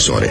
sorry.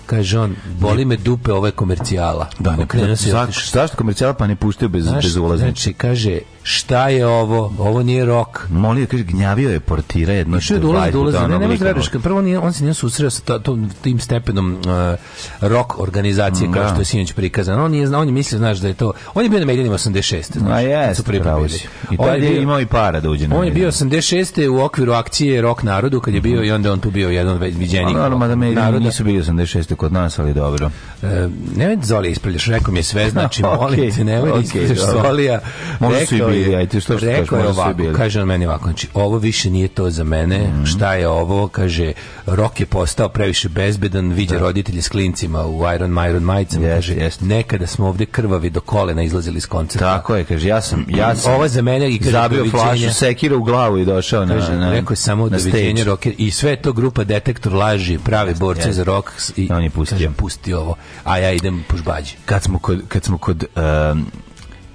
kaže on, boli me dupe ove komercijala. Da, ne, Okrenuo se zašto, otišao. zašto komercijala pa ne puštaju bez, Znaš, bez ulaza? Znači, kaže, šta je ovo, ovo nije rok. Moli, kaže, gnjavio je portira jedno što je da dolazi, dolazi, ne, ne, ne, prvo nije, on se nije susreo sa tom, tim stepenom uh, e, rok organizacije mm, kao da. što je sinoć prikazan. On, je, on je mislio, znaš, da je to, on je bio na Medinima 86. Znaš, A jes, pravo si. I tad je, bio, imao i para da uđe na On je bio 86. u okviru akcije Rok narodu, kad je bio i onda on tu bio jedan Ono, viđenik. Pa Normalno da Medini nisu bili 86 kod nas, ali dobro. E, nemoj Zoli ispravljaš, rekao mi je sve, znači okay, molim te, nemoj da okay, ispravljaš okay, Zolija. Možda su i bili, ajte, što što rekao je ovako, kaže on meni ovako, znači, ovo više nije to za mene, mm -hmm. šta je ovo, kaže, rok je postao previše bezbedan, viđa da. roditelji s klincima u Iron Myron majicama, yes, kaže, yes. nekada smo ovde krvavi do kolena izlazili iz koncerta. Tako je, kaže, ja sam, ja mhm. sam ovo je za mene i kaže, zabio flašu sekira u glavu i došao na, kaže, na, na rekao je samo doviđenje rocker i sve to grupa detektor laži, pravi borci yes. za rok i, da, on je pustio. Kažem, pusti ovo, a ja idem pušbađi. Kad smo kod, kad smo kod um,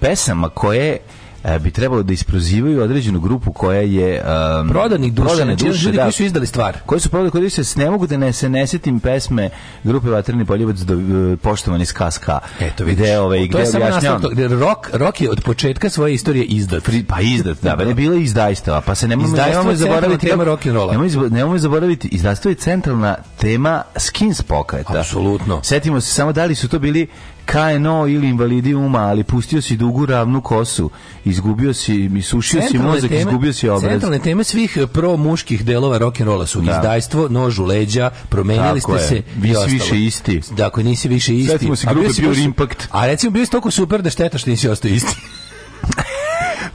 pesama koje E, bi trebalo da isprozivaju određenu grupu koja je um, prodanih duša, prodane znači, duše, znači, ljudi da, koji su izdali stvar. Koji su prodali, koji se ne mogu da ne se ne setim pesme grupe Vatreni poljubac do e, poštovani skaska. Eto vide ove i gde objašnjavam. To je rok, rok je od početka svoje istorije izdat. Pri, pa izdat, da, ne bilo izdajstva, pa se nemojmo nemojmo zaboraviti tema rock and rolla. Nemojmo nemojmo zaboraviti izdajstvo je centralna tema skins pokreta. Apsolutno. Setimo se samo da li su to bili KNO ili invalidi uma, ali pustio si dugu ravnu kosu, izgubio si, misušio si mozak, teme, izgubio si obraz. Centralne teme svih eh, pro muških delova rock and rolla su da. izdajstvo, nož u leđa, promenili ste je. se. Vi si više isti. Dakle, nisi više isti. Sjetimo se grupe Pure Impact. A recimo bio si toliko super da šteta što da nisi ostao isti.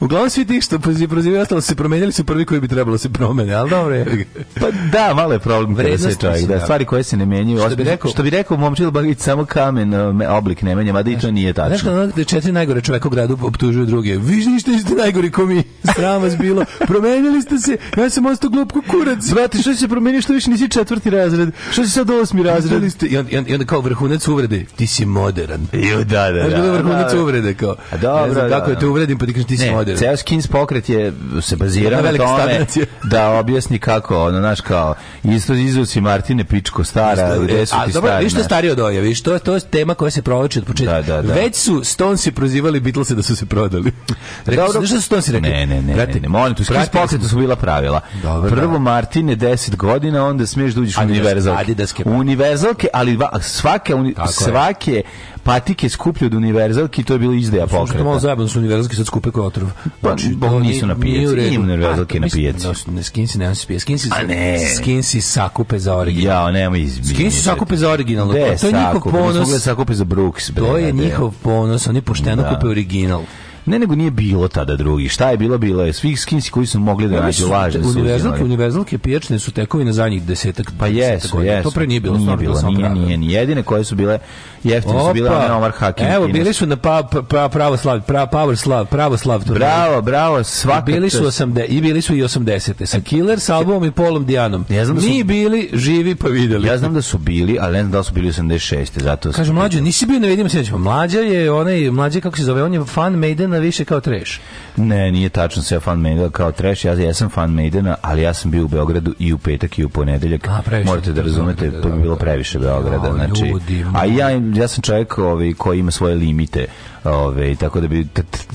Uglavnom svi ti što prozivaju ostalo se promenjali su prvi koji bi trebalo da se promene, ali dobro je. Pa da, malo je problem Vrednost kada se čovjek, da, da, stvari koje se ne menjaju. Što bi rekao, što bi rekao Momčil Bagić, samo kamen, um, oblik ne menja, mada i to nije tačno. Znaš kada ono četiri najgore čoveka u gradu optužuju druge, vi ništa ste najgori ko mi, sram vas bilo, promenili ste se, ja sam ostao glup kurac. Brate, što se promenio, što više nisi četvrti razred, što si sad osmi razred. Ste, i, onda, i onda kao vrhunac uvrede, ti si modern. Jo, da, da, da. Znaš da, da, vrhunac da. uvrede, kao. A dobro, kako je te uvredim, pa ti kažeš ti si modern. Skinner. Ceo skins pokret je se bazirao na, tome da objasni kako, ono, znaš, kao, isto izuci Martine Pičko, stara, e, gde su ti stari. Viš to stari od oja, viš, to, to je tema koja se provlači od početka. Da, da, da. Već su Stonesi prozivali Beatlese da su se prodali. Rekli su, što Stonesi rekli? Ne, ne, ne, Prate, ne, ne, molim tu, skins pokretu su bila pravila. Dobar, da. Prvo da. Martine 10 godina, onda smeš da uđeš u univerzalke. Adidazke. Univerzalke, ali svake, svake patike skuplje od univerzalki, to je bilo izdeja pokreta. Slušajte, malo zajebano su univerzalki sad skupe kao otrov. Pa, znači, pa, bog nisu na pijaci, nije univerzalke na pijaci. Da, ne, skinsi nema se pijaci. Skinsi, ne. Skinsi sakupe za original. Ja, nema izbiti. Skinsi sakupe za original. De, pa to je njihov ponos. sakupe za Brooks. Bre, to je njihov ponos, oni pošteno da. kupe original. Ne, nego nije bilo tada drugi. Šta je bilo, bilo je. Svih skinsi koji su mogli da nađu lažne su Univerzalke, univerzalke pijačne su tekovi na zadnjih desetak. Pa jesu, jesu. To pre nije bilo. Nije bilo, nije, nije, nije. Jedine koje su bile jeftine su bile one Omar Hakim. Evo, bili su na pa, pa, pa Pravoslav, pra, Powerslav, Pravoslav. Turnevi. Bravo, bravo, svaka. I bili su, 80, i bili su i 80. Sa Killer, sa albumom i Polom Dijanom. Ja znam da su, Mi bili živi pa videli. Ja znam da su bili, ali ne znam da su bili 86. Zato Kažu, mlađo, nisi bio na vidimo sjećamo. Pa mlađa je onaj, mlađa kako se zove, on je fan Maidena više kao Trash. Ne, nije tačno se fan Maidena kao Trash. Ja, ja sam fan Maidena, ali ja sam bio u Beogradu i u petak i u ponedeljak. A, Morate da razumete, to bi bilo previše Beograda. Znači, a ja im ja sam čovjek ovaj, koji ima svoje limite, ovaj, tako da bi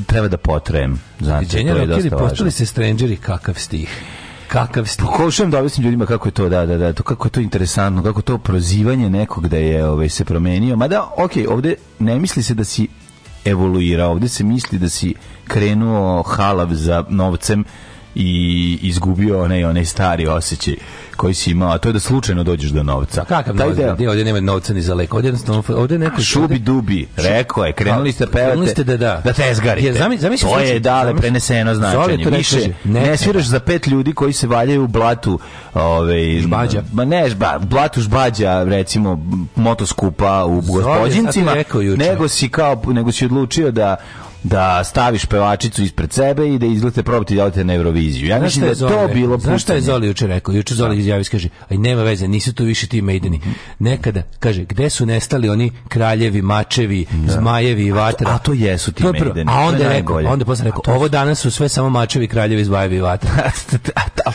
treba da potrajem. znači, to je dosta važno. Postali se stranđeri kakav stih kakav ste pokušavam da objasnim ljudima kako je to da da da to kako je to interesantno kako to prozivanje nekog da je ovaj se promenio mada okej okay, ovdje ne misli se da si evoluirao ovdje se misli da si krenuo halav za novcem i izgubio onaj, onaj stari osjećaj koji si imao, a to je da slučajno dođeš do novca. kakav Taj novac? Gdje ovdje nema novca ni za lek? Ovdje jednostavno, ovdje neko... Šubi dubi, rekao je, krenuli ste pevate, krenuli ste da, da. da te zgarite. Je, zami, zami to je dale preneseno značenje. To Više, ne, ne sviraš za pet ljudi koji se valjaju u blatu ove, ovaj, žbađa. Ma ne, žba, blatu žbađa, recimo, motoskupa u gospodincima, nego si, kao, nego si odlučio da da staviš pevačicu ispred sebe i da izgledate probati da odete na Euroviziju. Ja mislim da je Zoli, to bilo puštanje. Znaš šta je Zoli juče rekao? Juče Zoli da. izjavi kaže, aj nema veze, nisu tu više ti maideni. Mhm. Nekada, kaže, gde su nestali oni kraljevi, mačevi, da. zmajevi i vatra? A to, a to jesu ti to je maideni. A onda je rekao, onda posle rekao, ovo danas su sve samo mačevi, kraljevi, zmajevi i vatra.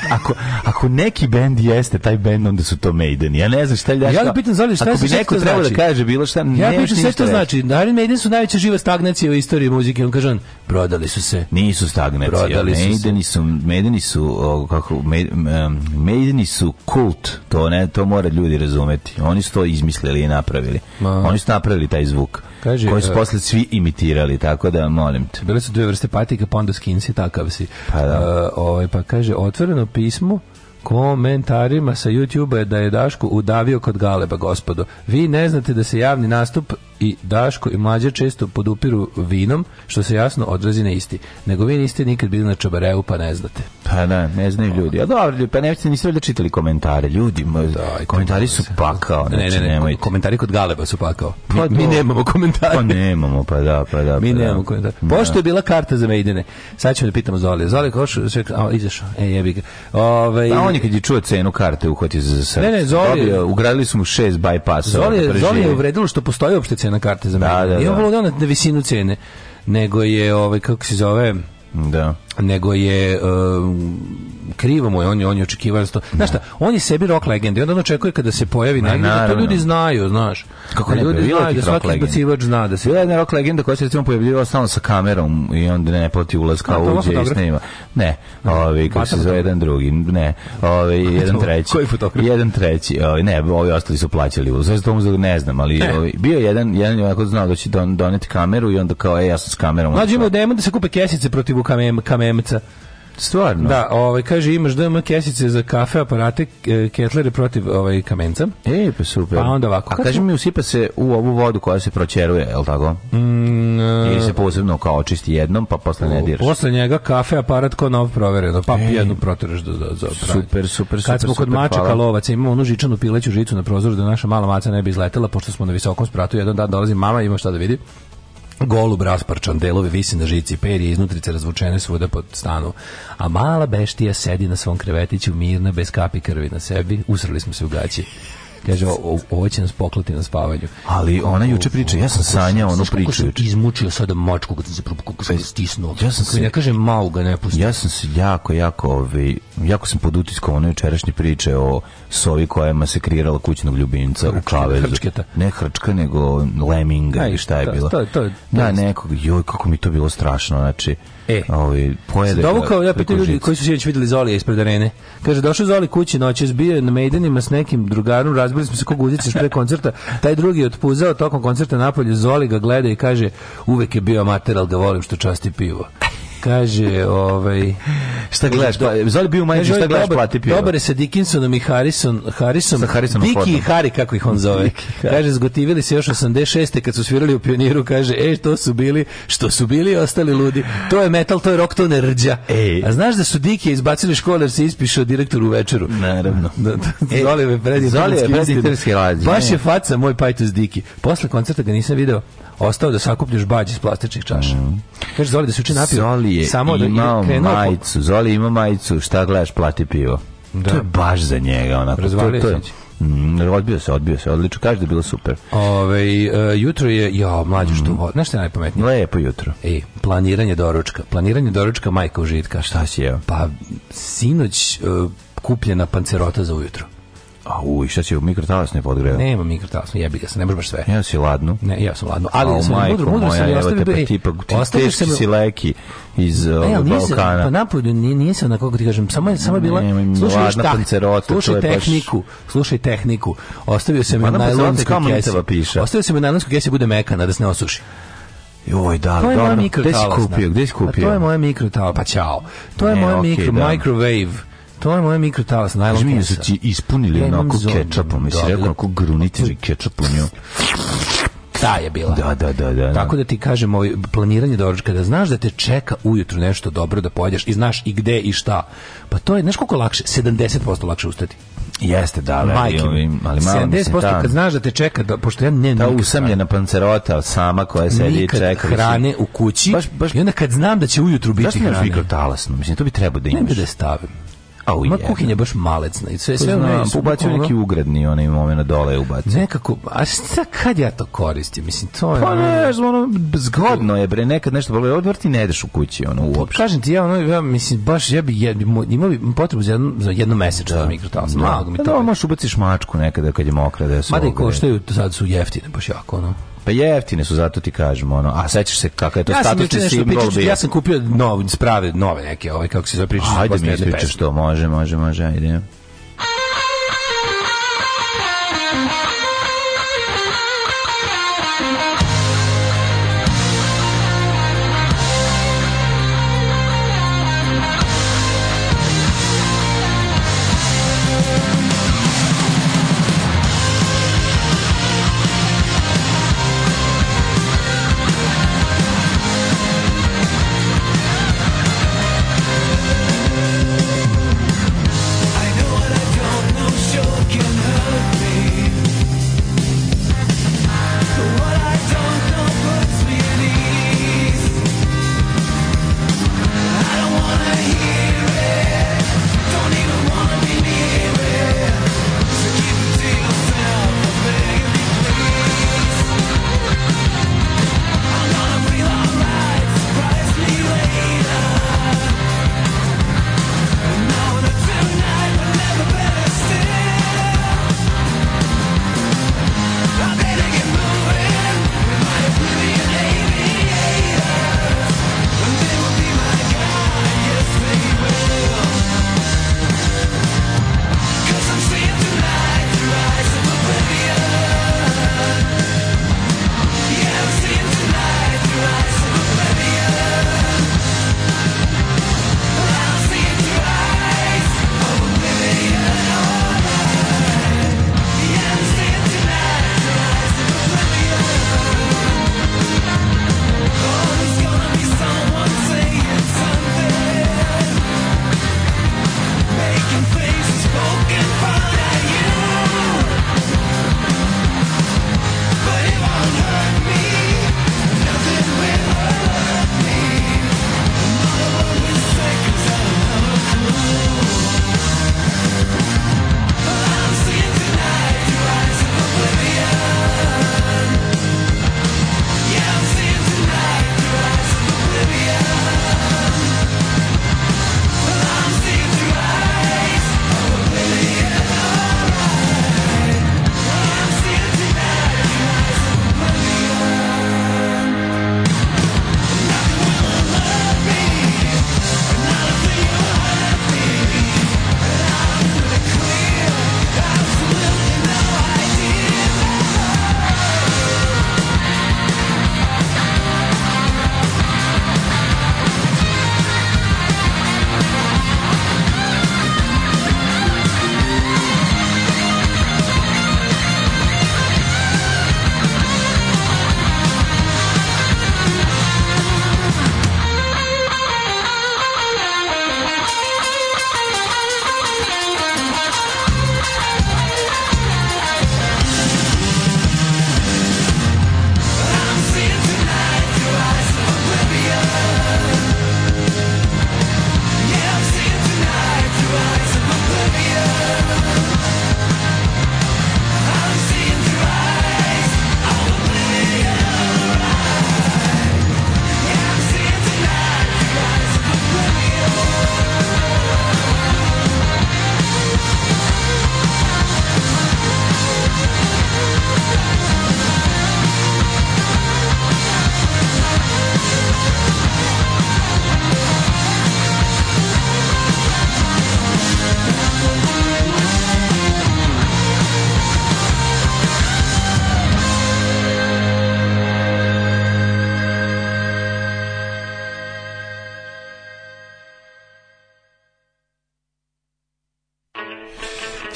ako, ako neki bend jeste, taj bend onda su to maideni. Ja ne znam šta je da... Ja ga pitam Zoli, šta, šta, šta, šta da znači? Ako bi neko trebao da kaže bilo šta, ne, ja pitam sve što znači. Iron Maiden su najveća živa stagnacija u istoriji muzike muzike, on kaže on, prodali su se. Nisu stagnacija, prodali su Maideni su, Maideni su, o, kako, Maideni su kult, to, ne, to mora ljudi razumeti. Oni su to izmislili i napravili. Ma. Oni su napravili taj zvuk. Kaže, koji su uh, posle svi imitirali, tako da molim te. Bile su dve vrste patika, pa onda skinsi, takav si. Pa, da. Uh, ovaj, pa kaže, otvoreno pismo, komentarima sa YouTube-a je da je Daško udavio kod Galeba, gospodo. Vi ne znate da se javni nastup i Daško i mlađe često podupiru vinom, što se jasno odrazi na isti. Nego vi niste nikad bili na čabareu, pa ne znate. Pa da, ne znaju ljudi. A dobro, pa ne, niste čitali komentare. Ljudi, da, komentari su pakao. Ne, ne, znači, ne, ne komentari kod Galeba su pakao. Pa, mi, nemamo komentare. Pa nemamo, pa da, pa da. Pa mi da. nemamo komentare. Pošto je bila karta za Mejdine, sad ćemo da pitamo Zoli. Zoli, koš, sve, a, izašao, e, jebi ga. Ove, ovaj- pa on je kad je čuo cenu karte uhvatio za srce. Ne, ne, Zoli je... Ugradili su mu šest bypassa. Zoli, je, Zoli je uvredilo što postoji uopšte cena karte za mene. Da, da, da. Nije volio na visinu cene, nego je, ovaj, kako se zove... Da nego je um, krivo mu je on je on je očekivao da to. Da. Znaš šta, on je sebi rok legenda i onda on očekuje kada se pojavi negdje da to ljudi znaju, znaš. Kako pa ne, ljudi znaju da svaki izbacivač zna da se bila jedna rok legenda koja se recimo pojavljivala stalno sa kamerom i onda ne poti ulaska uđe i snima. Ne, ovaj kako se zove jedan drugi, ne, ovaj jedan treći. Koji fotograf? Jedan treći, ovaj ne, ovi ostali su plaćali ulaz, to mu ne znam, ali ovaj bio jedan jedan onako znao da će doneti kameru i onda kao ej ja sam s kamerom. Mlađi ima da se kupe kesice protiv kamen memca. Stvarno? Da, ovaj, kaže, imaš DM kesice za kafe, aparate, e, ketlere protiv ovaj, kamenca. E, pa super. Pa onda ovako. A kaže mi, usipa se u ovu vodu koja se proćeruje, je li tako? Mm, e. Ili se posebno kao očisti jednom, pa posle ne diraš? Posle njega kafe, aparat, ko nov provereno, pa Ej, jednu protiraš do, do, do Super, super, super. Kad smo kod super, mačaka hvala. lovaca, imamo onu žičanu pileću žicu na prozoru da naša mala maca ne bi izletela, pošto smo na visokom spratu, jedan dan dolazi mama, ima šta da vidi. Golub rasparčan, delove visi na žici, perje iznutrice razvučene svuda pod stanu. A mala beštija sedi na svom krevetiću mirna, bez kapi krvi na sebi. Usrali smo se u gaći kaže ovo će nas poklati na spavanju. Ali ona juče priča, ja sam sanjao onu priču. Kako izmučio sad mačku kad sam se kako sam stisnuo. Ja sam se ne kažem mau ga ne pusti. Ja sam se jako jako ovaj jako sam pod utiskom one jučerašnje priče o sovi kojima se kreirala kućnog ljubimca u kavezu. Ne hrčka nego leminga i šta je bilo. To, to, to, da nekog joj kako mi to bilo strašno, znači E, ovaj, pojede... Dovukao, ja pitao ljudi koji su sinoć videli Zoli ispred arene. Kaže, došao Zoli kući noćas, bio na Mejdanima s nekim drugarom, razbili smo se kog uziceš pre koncerta, taj drugi je otpuzao tokom koncerta napolje, Zoli ga gleda i kaže, uvek je bio amater, ali ga volim što časti pivo. Kaže, ovaj... Šta gledaš? Do, pa, Zoli bio majče, šta gledaš, dobar, plati pivo. Dobar je sa Dickinsonom i Harrison, Harrison, Sa Harrisonom Diki i Harry, kako ih on zove. Diki, kaže, zgotivili se još 86. kad su svirali u pioniru, kaže, ej, to su bili, što su bili ostali ludi. To je metal, to je rock, to ne rđa. Ej. A znaš da su Diki izbacili škole jer se ispišao direktor u večeru? Naravno. Da, da, e, Zoli je predinterski Baš je faca moj pajtus Diki. Posle koncerta ga nisam video, ostao da sakupljaš bađ iz plastičnih čaša. Mm. Kaže Zoli da se uči napio. Zoli je samo da imao da majicu. Po... Zoli ima majicu, šta gledaš, plati pivo. Da. To je baš za njega. Onako. Razvalio to, to je... Mm, odbio se, odbio se, odlično. Kaže da je bilo super. Ove, uh, e, jutro je, ja, mlađu što, mm. znaš što je najpametnije? Lepo jutro. E, planiranje doručka. Planiranje doručka majka užitka. Šta si jeo? Pa, sinoć uh, kupljena pancerota za ujutro. A u, i šta će u mikrotalasne podgreva? Nema mikrotalasne, jebi ga se, ne baš sve. Ja si ladnu. Ne, ja sam ladnu, ali ja sam majko, mudro, mudro sam i ostavio. Pa tipa, ti teški si leki iz ne, ali ovaj, Balkana. Pa napolju nije, nije se onako, ti kažem, samo je, samo je bila, ne, slušaj šta, slušaj tehniku, baš... slušaj tehniku. Ostavio sam je na najlonsku kesi. Ostavio sam je na najlonsku kesi, bude mekana, da se ne osuši. Joj, da, to je dobro. Gde si kupio? Gde si pa kupio? A to je moja mikrotalasna. Pa čao. To je moja mikro, da. microwave To je moja mikrotalas, najlon kesa. su ti ispunili ja onako kečapom, jesi rekao onako da, da. gruniteži kečap u nju. Ta je bila. Da, da, da, da. da. Tako da ti kažem, ovaj planiranje doručka, da znaš da te čeka ujutru nešto dobro da pođeš i znaš i gde i šta. Pa to je, znaš koliko lakše, 70% lakše ustati. Jeste, da, ali, ovim, ali malo 70% ta, kad znaš da te čeka, da, pošto ja ne Ta usamljena pancerota sama koja sedi i čeka. hrane u kući baš, baš, i onda kad znam da će ujutru biti hrane. Baš talasno, mislim, to bi trebao da imaš. Ne bi da stavim. A Ma kuhinja baš malecna i sve sve znam, ubacio neki ugradni onaj momenat da dole ubacio. Nekako, a šta kad ja to koristim? Mislim to je Pa ne, ono zgodno je bre, nekad nešto bolje odvrti ne ideš u kući ono pa uopšte. Kažem ti ja ono ja mislim baš ja bi ja, imao bi potrebu za jedno za jedno mesečno da. mikrotalsa. Da. Malo mi pa to. Da, možeš ubaciš mačku nekada kad je mokra da se. Ma da koštaju sad su jeftine baš jako ono. Pa jeftine su, zato ti kažem, ono. A sećaš se kako je to ja statusni simbol bio. Ja sam kupio nove, sprave, nove neke, ovaj, kako se zove priča. Ajde mi ispričaš to, može, može, može, ajde.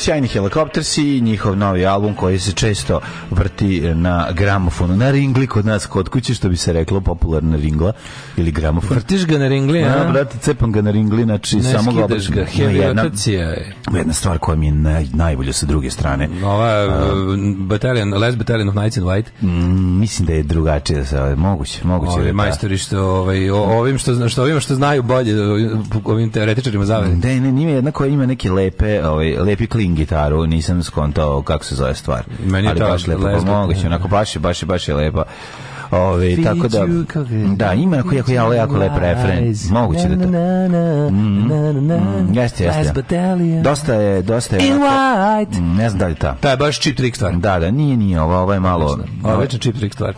sjajni helikopter si, njihov novi album koji se često vrti na gramofonu, na ringli kod nas kod kuće, što bi se reklo popularna ringla ili gramofon. Vrtiš ga na ringli, da, a? Ja, brate, cepam ga na ringli, znači ne samo ga obrati. ga, heavy jedna, jedna stvar koja mi je naj, najbolja sa druge strane. Ova uh, battalion, Last Battalion of Knights in White. mislim da je drugačije, sa, moguće, moguće. Ovi da majstori što, ovaj, ovim što, što, ovim što znaju bolje, ovim teoretičarima zavere. Ne, ne, njima jedna koja ima neke lepe, ovaj, lepi kling gitaru, nisam skontao kako se zove stvar. Meni Ali baš lepo pomoguće, pa onako baš je, baš je, baš je lepa. Ove, tako da, da, ima jako, jako, jako, jako lep refren. Moguće da to. Mm. mm, jeste, jeste. Dosta je, dosta je. Onako, mm, ne znam da li ta. Ta je baš cheap trick stvar. Da, da, nije, nije, ova, ova je malo... Ova Odlična cheap trick stvar.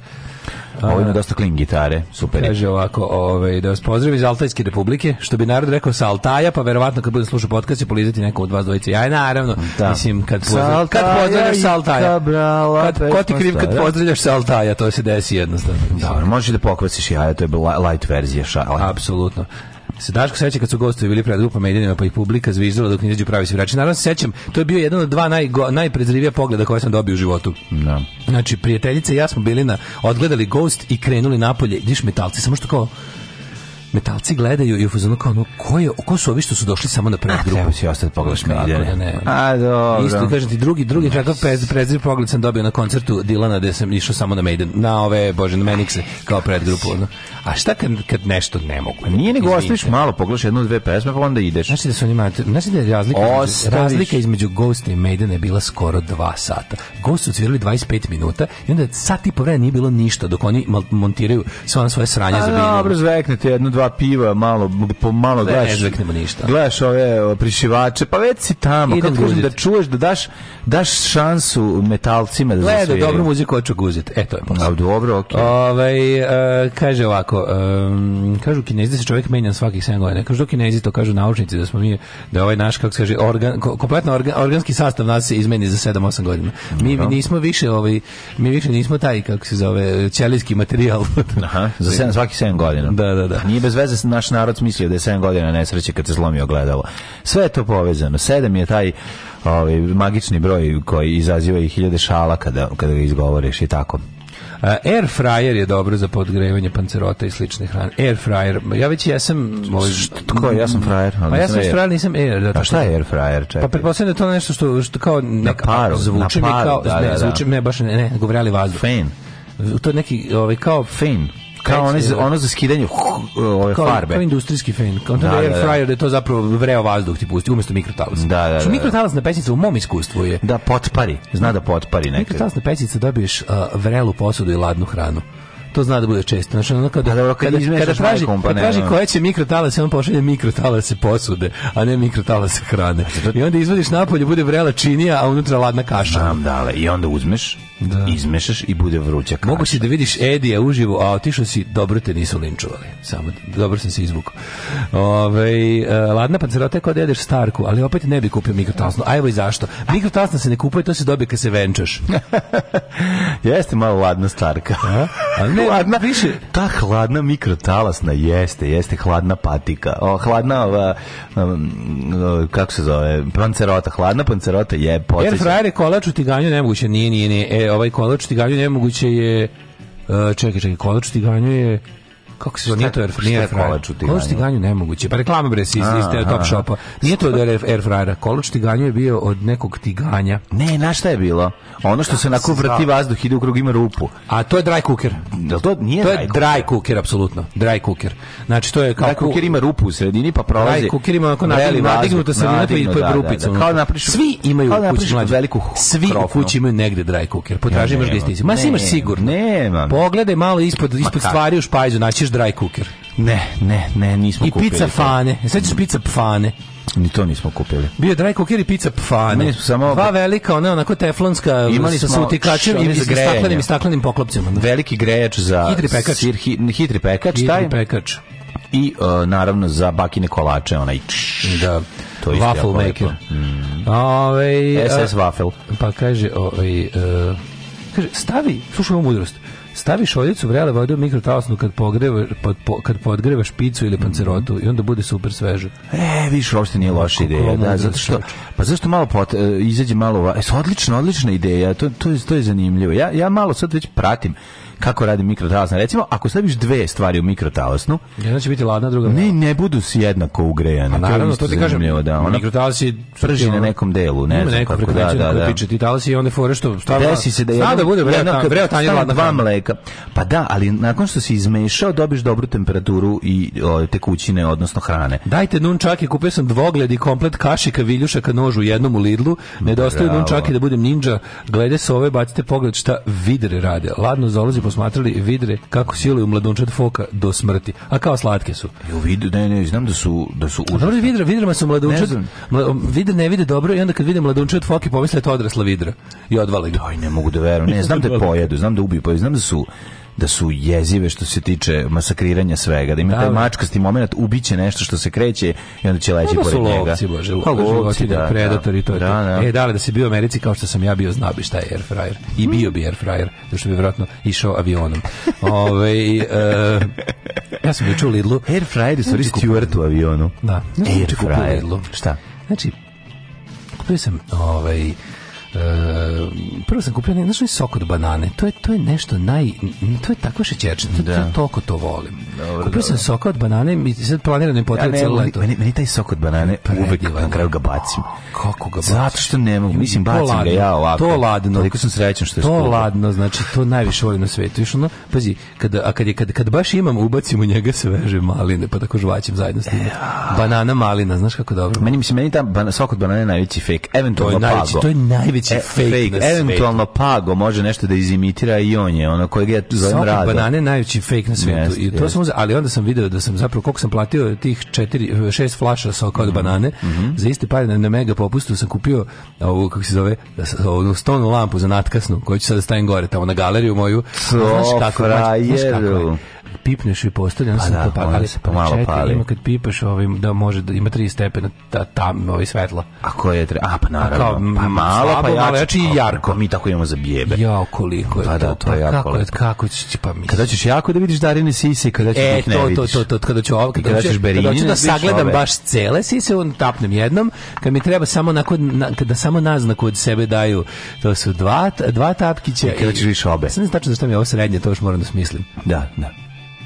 A, Ovo ima da. dosta klim gitare, super. Kaže ovako, ovaj, da vas pozdrav iz Altajske republike, što bi narod rekao sa Altaja, pa verovatno kad budem slušao podcast će polizati neko od vas dvojice. Ja, naravno, da. mislim, kad, pozdrav, kad pozdravljaš sa Altaja. Kad, ko ti kriv kad da. pozdravljaš sa Altaja, to se desi jednostavno. Dobro, možeš da pokvasiš jaja, to je light verzija šala. Apsolutno se Daško seća kad su gostovi bili pred grupa medijima, pa ih publika zviždala dok ne pravi svirači. Naravno se sećam, to je bio jedan od dva naj, najprezrivija pogleda koje sam dobio u životu. Da. Znači, prijateljice i ja smo bili na, odgledali Ghost i krenuli napolje, diš metalci, samo što kao, metalci gledaju i u kao ono, ko, je, ko su ovi što su došli samo na prvu grupu? Treba si ostati pogledaš me ide. Da ne. A, dobro. Isto, kažem ti, drugi, drugi takav yes. prezir pogled sam dobio na koncertu Dilana gde sam išao samo na Maiden, na ove, bože, na Menikse, kao pred grupu. A šta kad, kad nešto ne mogu? Pa nije nego ostaviš malo, pogledaš jednu, dve pesme, pa onda ideš. Znaš da su oni imali, znaš da je razlika, između, razlika između Ghost i Maiden je bila skoro dva sata. Ghost su cvirali 25 minuta i onda sat i po vremena nije bilo ništa dok oni montiraju sva svoje sranja za vinilo. Dobro, zveknete jedno, dva piva, malo, po, malo ne, gledaš. Ne zveknemo ništa. Gledaš ove prišivače, pa već si tamo. Idem kako kažem, da čuješ, da daš, daš šansu metalcima da Gleda, zasviraju. Gleda, dobru muziku, hoću guzit. E, to je posao. Dobro, okej. Okay. Ove, ovaj, uh, kaže ovako, ovako, um, kažu kinezi da se čovjek menja svakih 7 godina. Kažu kinezi to kažu naučnici da smo mi da ovaj naš kako se kaže organ kompletno organ, organski sastav nas se izmeni za 7-8 godina. Mi mi nismo više ovaj mi više nismo taj kako se zove ćelijski materijal. Aha, za 7 svaki 7 godina. Da, da, da. Nije bez veze naš narod mislio da je 7 godina nesreće kad se zlomio gledalo. Sve je to povezano. 7 je taj ovaj magični broj koji izaziva i hiljade šala kada kada ga izgovoriš i tako. Eh, air fryer je dobro za podgrevanje pancerota i slične hrane. Air fryer, ja već jesam... Ovaj, tko ja sam fryer? Pa ja sam fryer, nisam air. Da, pa šta da. je air fryer? Čekaj. Pa pretpostavljam da to nešto što, što kao... Neka, na paru, zvuči na paru, mi kao, da, ne, da, da. Zvuči, ne, baš ne, ne, govorili vazduh. Fan. To je neki, ovaj, kao... Fan kao ono, ono za skidanje uh, ove kao, farbe. Kao industrijski fen. Kao da, air da, da. fryer da je to zapravo vreo vazduh ti pusti umjesto mikrotalas. Da, da, da, da. mikrotalas na pećnicu u mom iskustvu je... Da, potpari. Zna da potpari nekada. Mikrotalasna pećica dobiješ uh, vrelu posudu i ladnu hranu to zna da bude često. Znači, ono kada, da, kada, kada, kada traži, pa kada traži koje će mikrotalas, on pošalje mikrotalase posude, a ne mikrotalase hrane. Znači, I onda izvodiš napolje, bude vrela činija, a unutra ladna kaša. Znam, dale, i onda uzmeš da. izmešaš i bude vruća kaša. Mogu si da vidiš Edija uživo, a otišao si, dobro te nisu linčovali. Samo, dobro sam se izvukao. Ove, e, ladna pancerota je kao da jedeš starku, ali opet ne bi kupio mikrotasnu. A evo i zašto. Mikrotasna se ne kupuje, to se dobije kad se venčaš. jeste malo ladna starka. A? Ali ne, ladna, više. Ta hladna mikrotalasna jeste, jeste hladna patika. O, hladna, ova, um, kako se zove, pancerota. Hladna pancerota je podsjeća. Jer frajer je kolač u tiganju nemoguće. Nije, nije, nije. E, ovaj kolač tiganju nemoguće je Uh, čekaj, čekaj, kolač tiganju je kako se zove, nije to air, nije air fryer. Kolač u ganju nemoguće. Pa reklama bre si iz, iz Top Shopa. Nije to da air, air fryera. Kolač u ganju je bio od nekog tiganja. Ne, na šta je bilo? Ono što da, se nakon vrti vazduh ide u krug ima rupu. A to je dry cooker. Da to nije to dry je dry cooker apsolutno. Dry cooker. Znači to je kao dry cooker ima rupu u sredini pa prolazi. Dry cooker ima onako nadignuta sredina pa ide pa da, da, rupicom. Kao napriš. Svi imaju kući veliku. Svi kući imaju negde dry cooker. Potraži baš gde Ma imaš sigurno. Nema. Pogledaj malo ispod ispod stvari u špajzu naći kupiš dry cooker? Ne, ne, ne, nismo I kupili. I e, pizza fane. Sećaš pizza fane? Ni to nismo kupili. Bio dry cooker i pizza fane. Mi samo dva velika, ona onako teflonska, imali smo sa utikačem i sa staklenim i staklenim poklopcima. Da. Veliki grejač za hitri pekač, sir, hitri pekač, hitri pekač. I uh, naravno za bakine kolače, onaj. Da. To je waffle maker. Mm. Ove, ovaj, SS waffle. Pa kaže, ovaj uh, kaže stavi, slušaj ovu mudrost. Staviš oljicu vrele vode u mikrotalasnu kad, pogreva, pod, po, kad podgrevaš picu ili mhm. pancerotu mm -hmm. i onda bude super sveže. E, više, uopšte nije loša ideja. Da, zato što, pa zašto malo pot, e, izađe malo... E, odlična, odlična ideja. To, to, je, to je zanimljivo. Ja, ja malo sad već pratim kako radi mikrotalasna. Recimo, ako staviš dve stvari u mikrotalasnu, jedna će biti ladna, druga Ne, ne budu si jednako ugrejane. A pa naravno, to, to ti kažem, da, ona, mikrotalasi prži na nekom delu, ne znam kako, da, da, da. Piče, ti talasi i onda fore što stavlja. Pa desi se da je da bude vreo tanje ladna dva mleka. Pa da, ali nakon što se izmešao, dobiš dobru temperaturu i o, tekućine, odnosno hrane. Dajte nun nunčaki, kupio sam dvogled i komplet kašika, viljušaka, nožu jednom u Lidlu. Nedostaju nunčaki da budem ninja. Glede ove, bacite pogled šta vidre rade. Ladno zalazi posmatrali vidre kako siluju mladunčad foka do smrti. A kao slatke su. Jo vidu, ne, ne, znam da su da su užasne. Dobro vidre, vidrema su mladunčad. Ne mla, vidre ne vide dobro i onda kad vide mladunčad foke pomisle da to odrasla vidra i odvale ga. Aj ne mogu da verujem. Ne znam da pojedu, znam da ubiju, pa znam da su da su jezive što se tiče masakriranja svega, da ima da, taj da. mačkasti moment, ubiće nešto što se kreće i onda će leći pa da, pored njega. Lovci, bože, pa, lovci, da, predatori, to je da, da. E, da li da si bio u Americi kao što sam ja bio, znao bi šta je air fryer. I mm. bio bi air fryer, zato što bi vjerojatno išao avionom. Ove, e, ja sam bio u Lidlu. Air fryer je stvari znači, Stuart u avionu. Da. Air fryer. Šta? Znači, kupio sam ovaj, Uh, prvo sam kupio, nešto znaš, sok od banane. To je, to je nešto naj... To je takva šećerčina. To, da. Ja toliko to volim. Dobro, kupio sam sok od banane i sad planiram da im potrebu ja, celo leto. Meni, meni taj sok od banane Predivan. uvek na kraju ga bacim. Kako ga bacim? Zato što ne mogu. Mislim, bacim ladno, ga ja ovako. To ladno. Toliko sam srećan što je To skupo. ladno, znači, to najviše volim na svetu. Još ono, pazi, kada, a kad, je, kad, kad baš imam, ubacim u njega sveže maline, pa tako žvaćem zajedno s tim. E, banana malina, znaš kako dobro. Meni, mislim, meni ta ban, sok od banane je najveći fake. Eventualno to je najveći, to je najveći najveći e, fake, fake, na svetu. Pago može nešto da izimitira i on je, ono kojeg ja zovem rado. banane najveći fake na svetu. Yes, I to yes. sam uzeo, ali onda sam video da sam zapravo, koliko sam platio tih četiri, šest flaša soka od mm -hmm. banane, mm -hmm. za iste pare na, na mega popustu sam kupio ovu, kako se zove, ovu stonu lampu za natkasnu, koju ću sada da stavim gore, tamo na galeriju moju. So, znaš kako, frajeru. Znaš kako je? pipneš i postavlja, pa da, to pa, ali se pomalo četiri, pali. Ima kad pipaš, ovim, da može da ima tri stepena ta, tam, ovaj svetla. A koje je tre... A, pa naravno. A kao, pa malo, pa slabo, pa jače, malo, jače i pa- jarko. Pa mi tako imamo za bijebe. Ja, koliko je pa, to, da, to je jako kako, lepo. kako ćeš, pa mislim. Kada ćeš jako da vidiš Darine sise, kada ćeš e, da to, to, to, to, kada ću ovo, kada, kada, ćeš Berine, kada ću da, da sagledam baš cele sise, on tapnem jednom, kad mi treba samo onako, na, kada samo naznak od sebe daju, to su dva, dva tapkića. I kada ćeš više obe. Sam ne znači zašto mi je ovo srednje, to još moram da smislim. Da, da.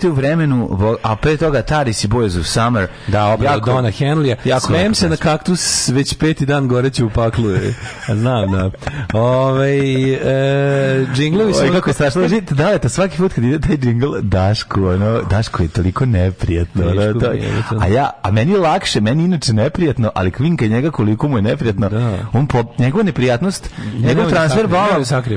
lete u vremenu, a pre toga Taris i Boys of Summer. Da, obrada jako, Dona Henlija. Jako Smem se na kaktus, već peti dan goreće u paklu. E, znam, da. Ove, e, džinglovi su... Ove, kako je strašno. Žite, da, eto, svaki put kad ide taj džingl, Daško, ono, Daško je toliko neprijatno. Ono, to, a ja, a meni je lakše, meni inače neprijatno, ali kvinka njega koliko mu je neprijatno. Da. On po, njegova neprijatnost, njegov da transfer da blama,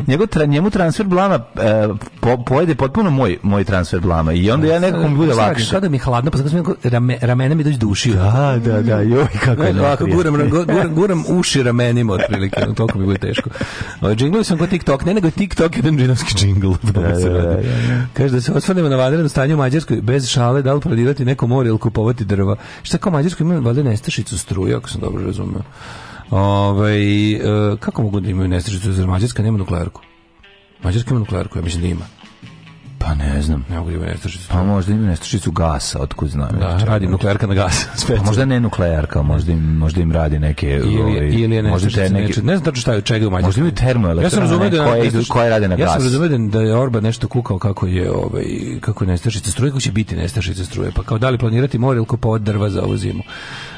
njegov tra, njemu transfer blama e, po, pojede potpuno moj, moj transfer blama i onda ja nekako mi bude lakše. Sada mi je hladno, pa zato rame, ramena mi dođe do ušiju. Da, da, da, joj, kako je Ovako, guram, guram, guram uši ramenima, otprilike, toliko mi bude teško. Džinglovi sam kod TikTok, ne nego TikTok jedan džinovski džingl. Da, da, da, da, Kaže da se osvrnemo na vanredno stanje u Mađarskoj, bez šale, da li prodirati neko more ili kupovati drva. Šta kao Mađarskoj imaju valjda nestašicu struje, ako sam dobro razumio. Ove, ovaj, kako mogu da imaju nestašicu za Mađarska, nema nuklearku? Mađarska ima nuklearku, ja mislim da ima. Pa ne znam. Ne mogu da ima nestašicu. Pa možda ima nestašicu gasa, otkud znam. Da, čak, radi nuklearka na gas. Pa možda ne nuklearka, možda im, možda im radi neke... Ili, ove, ovaj, ili je možda te neke... Ne znam tačno šta je čega u Mađarskoj. Možda imaju termoelektrane ja da, koje, nestašic, koje rade na ja gas. Ja sam razumio da-, da je Orba nešto kukao kako je ovaj, kako je nestašica struje, kako će biti nestašica struje. Pa kao da li planirati more ili kupovati drva za ovu zimu.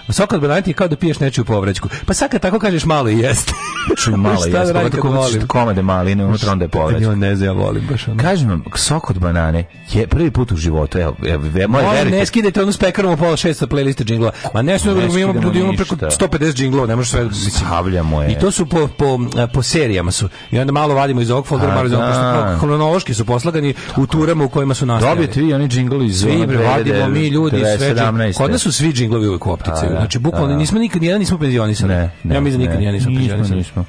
Sokol Bernardi kao da piješ nečiju povrećku. Pa sad kad tako kažeš malo i jeste. Čuj, malo i da jeste. Kako tako volim? Komade maline, unutra da onda je povrećka. Ja ne znam, ja volim baš ono. Kažem vam, sok od banane je prvi put u životu. Evo, evo, moje verite. Ne skidajte onu spekarom u pola šesta playlista džinglova. Ma ne smo mi imamo ljudi imamo preko 150 džinglova, ne možeš sve stavljamo je. I to su po, po, po serijama su. I onda malo vadimo iz ovog foldera, malo iz ovog, da. hronološki su poslagani u turama u kojima su nastavljeni. Dobijete vi oni džinglovi iz Svi, vadimo mi ljudi sve. Kod nas su svi džinglovi uvek u optici da. Znači, bukvalno, da, da. nismo nikad, nijedan nismo penzionisali. Ne, ne, ja mislim da nikad nijedan nismo penzionisali. Nismo,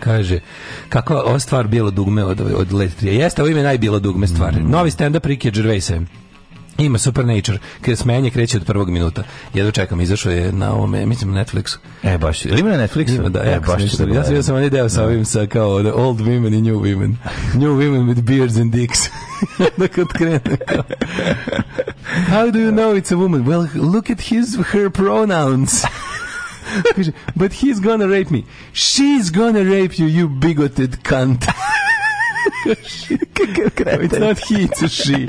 Kaže, kakva ova stvar bilo dugme od, od Let Jeste, ovo ime najbilo dugme stvar. Mm. Novi stand-up Ricky Gervaisa. Ima Supernature, kada smenje kreće od prvog minuta. Jedva čekam, izašao je na ovome, mislim na Netflixu. E, baš, ili ima na Netflixu? Ima, da, e, jako baš da sam, ja sam vidio sam onaj deo sa da. ovim, sa kao the old women i new women. New women with beards and dicks. da kad krene How do you know it's a woman? Well, look at his, her pronouns. but he's gonna rape me. She's gonna rape you, you bigoted cunt. Kakav kreten. It's not he, it's she.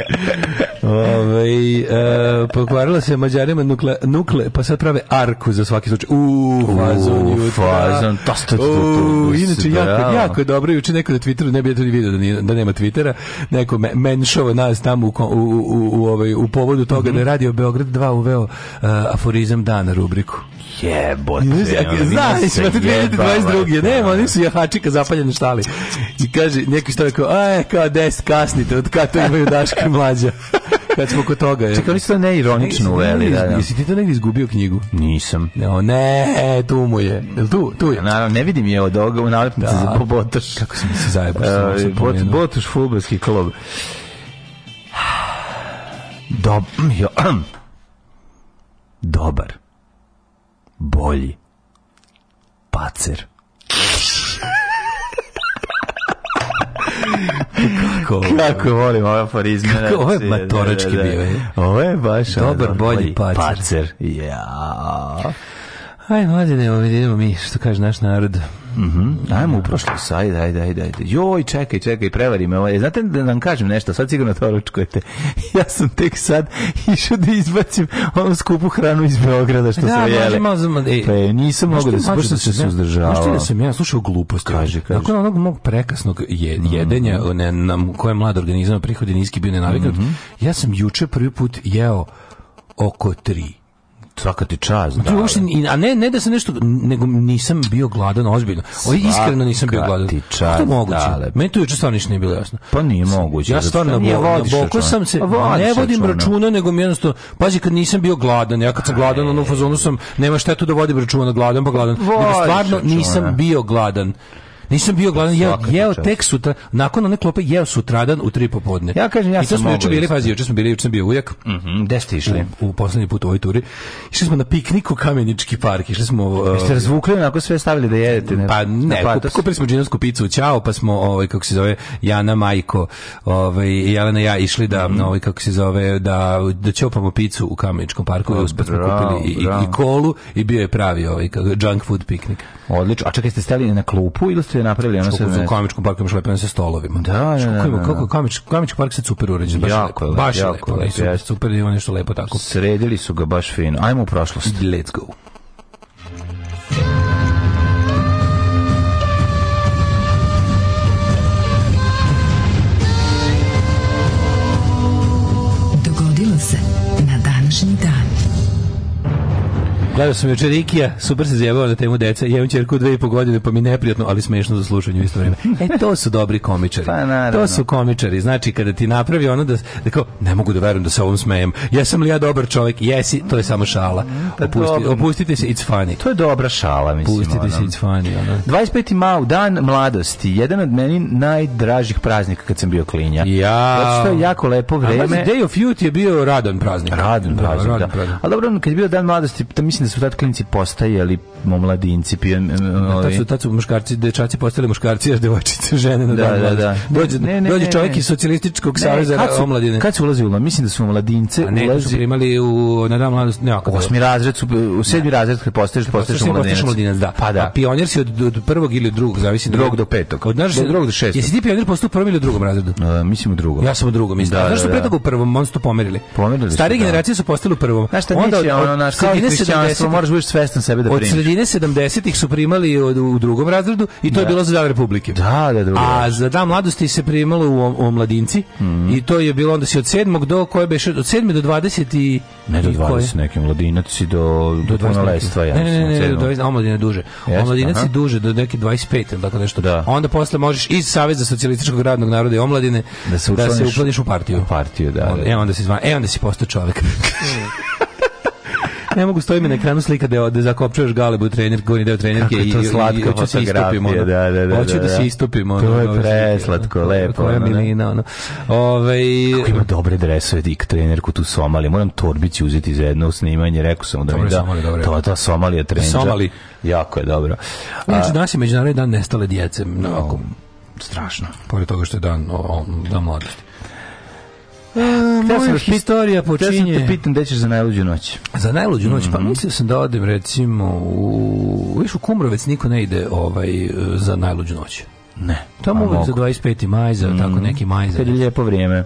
Ove, ovaj, uh, pokvarila se mađarima nukle, nukle, pa sad prave arku za svaki slučaj. Uuu, fazon jutra. Fazon, tosta, Inače, jako, jako je dobro. Juče neko na Twitteru, ne bi ja to ni vidio da, ni, da nema Twittera, neko me, menšovo nas tamo u, u, u, u, u, ovaj, u povodu toga mm -hmm. da je Radio Beograd 2 uveo uh, aforizam dana rubriku jebote. Znaš, imate 2022. Nema, nisu su jahači ka zapaljene štali. I kaže, neki to je kao, a, e, kao des, kasnite, od kada to imaju Daška mlađa. kad smo kod toga. Je. Čekali to neironično uveli. Da, da. Jesi ti to negdje izgubio knjigu? Nisam. No, ne, e, tu mu je. tu? Tu je. Naravno, ne vidim je od ovoga u nalepnici da. za e, Botoš. Kako sam se zajebao. Uh, bot, botoš futbolski klub. Dob, jo, dobar. Bolji. Pacer. kako, kako volim ove aforizme. Kako ovo je znači, da, da, da. matorački bio. E? Ovo je baš dobar, bolji pacer. pacer. Yeah. Aj, mladine, ovdje idemo mi, što kaže naš narod. Mm -hmm. Ajmo u prošlost, ajde, ajde, ajde, ajde. Joj, čekaj, čekaj, prevari me. Ovaj. Znate da vam kažem nešto, sad sigurno to ručkujete. ja sam tek sad išao da izbacim onu skupu hranu iz Beograda što da, sam jeli. Da, Pa e, nisam mogao da se, baš da se suzdržavao. Znaš ti da sam ja slušao gluposti? Kaže, kaže. Nakon onog mog prekasnog je, mhm. jedenja, mm -hmm. ne, na koje mlad organizam prihodi niski bio nenaviknut, mm -hmm. ja sam juče prvi put jeo oko tri svaka ti čast. Da, uopšte, da. a ne, ne da se nešto, nego nisam bio gladan ozbiljno. O, iskreno nisam bio gladan. Ti čast, to je moguće. Dale. Da. Meni to juče stvarno ništa nije bilo jasno. Pa nije moguće. Ja stvarno na, bo, na boku sam se, pa ne vodim računa, nego mi jednostavno, pazi kad nisam bio gladan, ja kad sam gladan, ono u fazonu sam, nema štetu da vodim računa gladan, pa gladan. Nego stvarno nisam bio gladan. Nisam bio gladan, jeo, jeo tek sutra, nakon one klope jeo sutradan u tri popodne. Ja kažem, ja I to smo juče bili, pazi, juče smo bili, juče sam bio ujak. Mhm. Mm Gde ste išli? U, u poslednji put u ovoj turi. Išli smo na piknik u Kamenički park, išli smo uh, Jeste ovaj, razvukli onako sve stavili da jedete, ne? Pa ne, kupili smo džinovsku picu, ćao, pa smo ovaj kako se zove Jana Majko, ovaj Jelena ja išli da mm -hmm. ovaj kako se zove da da čopamo picu u Kameničkom parku, oh, uspeli smo kupili i, i, i kolu i bio je pravi ovaj kako junk food piknik. Odlično. A čekaj ste stali na klupu ili ste ste napravili ono sad. U komičkom parku imaš lepljene sa stolovima. Da, da, da, da, da. Kako komič, komički park se super uređen, baš jako, lepo, baš jako, lepo, lepo, lepo, super ima nešto lepo tako. Sredili su ga baš fino. Ajmo u prošlost. Let's go. Gledao sam juče Rikija, super se zjebao na temu deca. Ja imam čerku dve i po godine, pa mi neprijatno, ali smešno za slušanje u isto vrijeme. E, to su dobri komičari. Pa, naravno. to su komičari. Znači, kada ti napravi ono da, da kao, ne mogu da verujem da se ovom smejem. Jesam li ja dobar čovjek? Jesi, to je samo šala. Mm, pa Opusti, opustite se, it's funny. To je dobra šala, mislim. Opustite ono. se, it's funny. Ono. 25. mau, dan mladosti. Jedan od meni najdražih praznika kad sam bio klinja. Ja. Zato što je jako lepo vreme. A, Day of Youth je bio radan praznik. Radan praznik, da. Radan praznik. A dobro, kad je bio dan mladosti, da mislim su tad klinci postajali mladinci. Pijem, tad, su, tad su muškarci, dečaci postali muškarci, a devojčice žene na da, da, da. Dođe, ne, ne, dođe čovjek iz socijalističkog saveza omladine. Kad su ulazi u Mislim da su omladince a ne, ulazi... su primali u, na dan mladost, ne, ovako. Osmi razred su, u sedmi razred kad postaješ, postaješ omladinac. omladinac. da. Pa da. A pionir si od, od prvog ili od drugog, zavisi. Drugog do petog. Od naš, do drugog do šestog. Jesi ti pionir postao u prvom ili u drugom razredu? A, e, mislim u drugom. Ja sam u drugom, mislim. Da, da Znaš što da. pre toga u prvom, on su pomerili. Pomerili Stare da. generacije su postale u prvom. Znaš šta, onda, ono, naš, kao i 70 moraš budeš svestan sebe da primiš. Od sredine 70-ih su primali od, u drugom razredu i to da. je bilo za Dan Republike. Da, da, drugo. Da, da. A za Dan mladosti se primalo u, u omladinci mm -hmm. i to je bilo onda si od 7. do koje beše od 7. do 20 i ne do 20 neki mladinac i do do 12 ja. Ne, ne, ne, ne, do 20, omladinac duže. Yes, omladinac aha. duže do neki 25 ili tako nešto. Da. A onda posle možeš iz Saveza socijalističkog radnog naroda i omladine da se da se uplaniš u partiju. U partiju, da. da. E onda se e onda si postao čovek. ne mogu stoji mi na ekranu slika da ode da zakopčuješ galebu trener, gornji deo trenerke i to slatko hoću pa se istupim ono. Da, da, da, hoću da, da se da. istupimo To je da preslatko, lepo. Koja milina ono. Ove ima dobre dresove dik trenerku tu Somali. Moram torbicu uzeti za jedno snimanje, rekao sam da mi da. To ta Somalija trener Somali. Jako je dobro. Znači, danas je Međunarodni dan nestale djece. Mnogo strašno. Pored toga što je dan, o, dan mladosti. E, Htio sam da historija da počinje. Htio te pitam gde ćeš za najluđu noć. Za najluđu noć? Mm -hmm. Pa mhm. mislio sam da odem recimo u... Viš u Kumrovec niko ne ide ovaj, za najluđu noć. Ne. Tamo pa uvek za 25. majza, mm -hmm. tako mhm. neki majza. Kad je lijepo vrijeme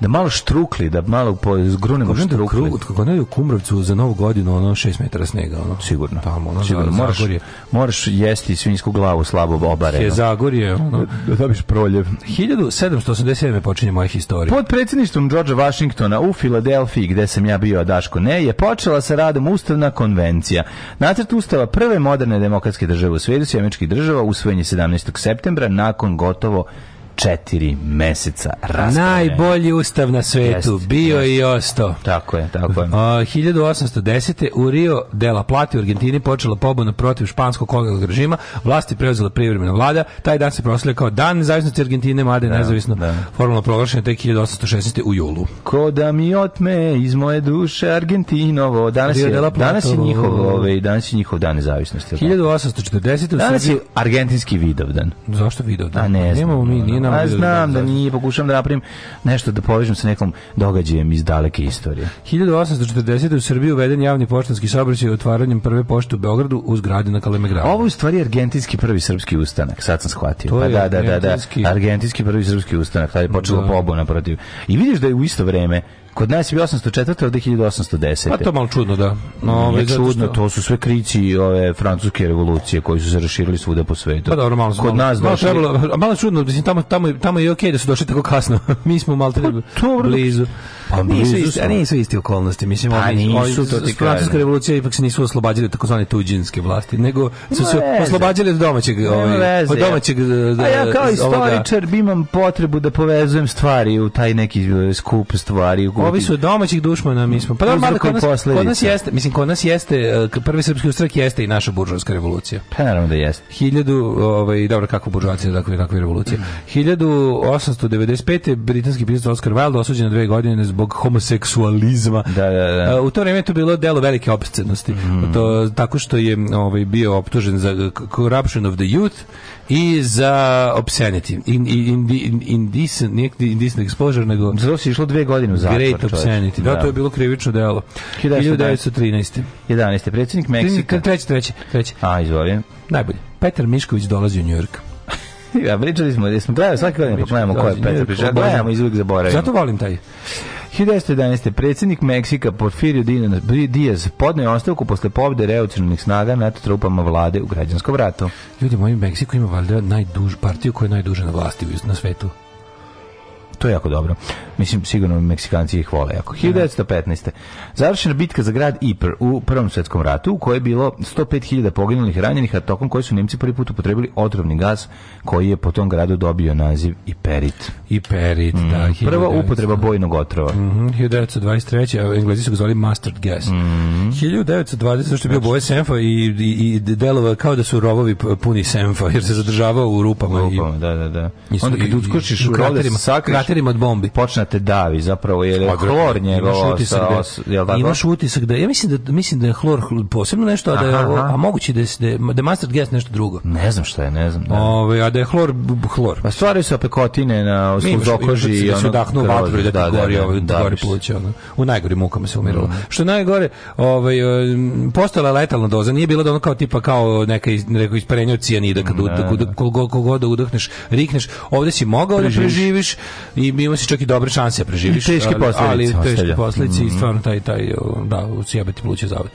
da malo štrukli, da malo po zgrunemo štrukli. Kako ne u Kumrovcu za novu godinu ono 6 metara snega, ono sigurno. Tamo ono sigurno moraš, Zagorje. moraš jesti svinjsku glavu slabo obareno. Je Zagorje, ono. Da, da biš proljev. 1787 počinje moja historija. Pod predsjedništvom George Washingtona u Filadelfiji, gde sam ja bio, a Daško ne, je počela sa radom ustavna konvencija. Nacrt ustava prve moderne demokratske države u svijetu, sjemečkih država, usvojen je 17. septembra nakon gotovo četiri meseca rasprave. Najbolji ustav na svetu, jest, bio jest. i ostao. Tako je, tako je. 1810. u Rio de la Plata u Argentini počela pobuna protiv španskog kolonijalnog režima, vlasti preuzela privremena vlada, taj dan se proslavlja kao dan nezavisnosti Argentine, mada je nezavisno da. formalno proglašen tek 1816. u julu. Ko da mi otme iz moje duše Argentinovo, danas Rio je, danas je njihov, ovaj, danas je njihov dan nezavisnosti. 1840. Danas je argentinski Vidovdan. Zašto Vidovdan? A ne, znam, Nemamo mi, nije znam. A da znam da, da nije, pokušam da napravim nešto da povežem sa nekom događajem iz daleke istorije. 1840. u Srbiji uveden javni poštanski saobraćaj otvaranjem prve pošte u Beogradu u zgradi na Kalemegradu. Ovo je stvari argentinski prvi srpski ustanak, sad sam shvatio. To pa da, da, da, da, argentinski prvi srpski ustanak, tada je počelo da. pobuna protiv. I vidiš da je u isto vreme Kod nas je bio 804. ovde 1810. Pa to malo čudno, da. No, ovaj, ne čudno, što... to su sve krici ove francuske revolucije koji su se raširili svuda po svetu. Pa dobro, malo Kod malo, nas malo, došli... Trebalo, malo čudno, mislim, tamo, tamo, tamo je okej okay da su došli tako kasno. Mi smo malo pa, to, blizu. Pa nisu, isti, nisu isti okolnosti, mislim, pa, nisu, to ti Francuska revolucija ipak se nisu oslobađali takozvane tuđinske vlasti, nego su se oslobađali od domaćeg, ovaj, od domaćeg da, A ja kao e, istoričar imam potrebu da povezujem stvari u taj neki skup stvari. U Ovi su domaćih dušmana, mi smo. Pa da, mada, kod, nas, kod nas jeste, mislim, kod nas jeste, e, prvi srpski ustrak jeste i naša buržovska revolucija. Pa naravno da jeste. Hiljadu, ovaj, dobro, kako buržovacija, dakle, kakva je revolucija. 1895. britanski pisac Oscar Wilde osuđen na dve godine zbog homoseksualizma. Da, da, da. E, u to vrijeme je to bilo delo velike obscenosti. Mm. To, tako što je ovaj, bio optužen za Corruption of the Youth i za obscenity. In, in, in, indecent, nije indecent exposure, nego... Zato si išlo dvije godine u zatvor. State pa obscenity, da, da, to je bilo krivično delo. 1913. 11. predsednik Meksika. Treći, treći, treći. A, izvolim. Najbolje. Petar Mišković dolazi u Njujork. Ja, pričali smo, jesmo gledali svake godine, pogledamo pa ko je Petar Mišković, gledamo iz uvijek zaboravimo. Zato volim taj. 1911. predsednik Meksika Porfirio Diaz podneo ostavku posle pobjede revolucionarnih snaga nad trupama vlade u građanskom ratu. Ljudi, moji Meksiko ima valjda najduž partiju koja je najduže na vlasti na svetu to je jako dobro. Mislim, sigurno Meksikanci ih vole jako. 1915. Da, da. Završena bitka za grad Ypres u Prvom svetskom ratu, u kojoj je bilo 105.000 poginulih i ranjenih, a tokom koji su Nemci prvi put upotrebili otrovni gas koji je po tom gradu dobio naziv Iperit. Iperit, da, mm. da. Prva upotreba bojnog otrova. Mm -hmm, 1923. Englezi su ga zvali mustard gas. Mm -hmm. 1920. što je bio znači- boje senfa i, i, i delova kao da su rovovi puni senfa, jer se zadržavao u rupama. U rupama, i, da, da, da. Onda kad uskočiš u rode sa sakriš, baterima od bombi. Počnete davi zapravo jer je hlor njegov. Imaš utisak da, os, jel tako? imaš utisak da ja mislim da mislim da je hlor posebno nešto a da je a moguće da je da, da mustard gas nešto drugo. Ne znam šta je, ne znam. Da. Ove, a da je hlor hlor. Pa stvaraju se opekotine na suzokoži i da ono. Sudahnu vatru da, da, da, gori, ovaj, da, gori pluća, ono. U najgorim mukama se umiralo. Mm. Što najgore, ovaj postala letalna doza, nije bila da ono kao tipa kao neka iz, neko isparenje od cijanida kad koliko god da udahneš, rikneš, ovdje si mogao da preživiš i ima se čak i dobre šanse da preživiš. I teške posledice. Ali, ali teške posledice mm -hmm. i mhm. stvarno taj, taj, da, sjebati pluće zavod.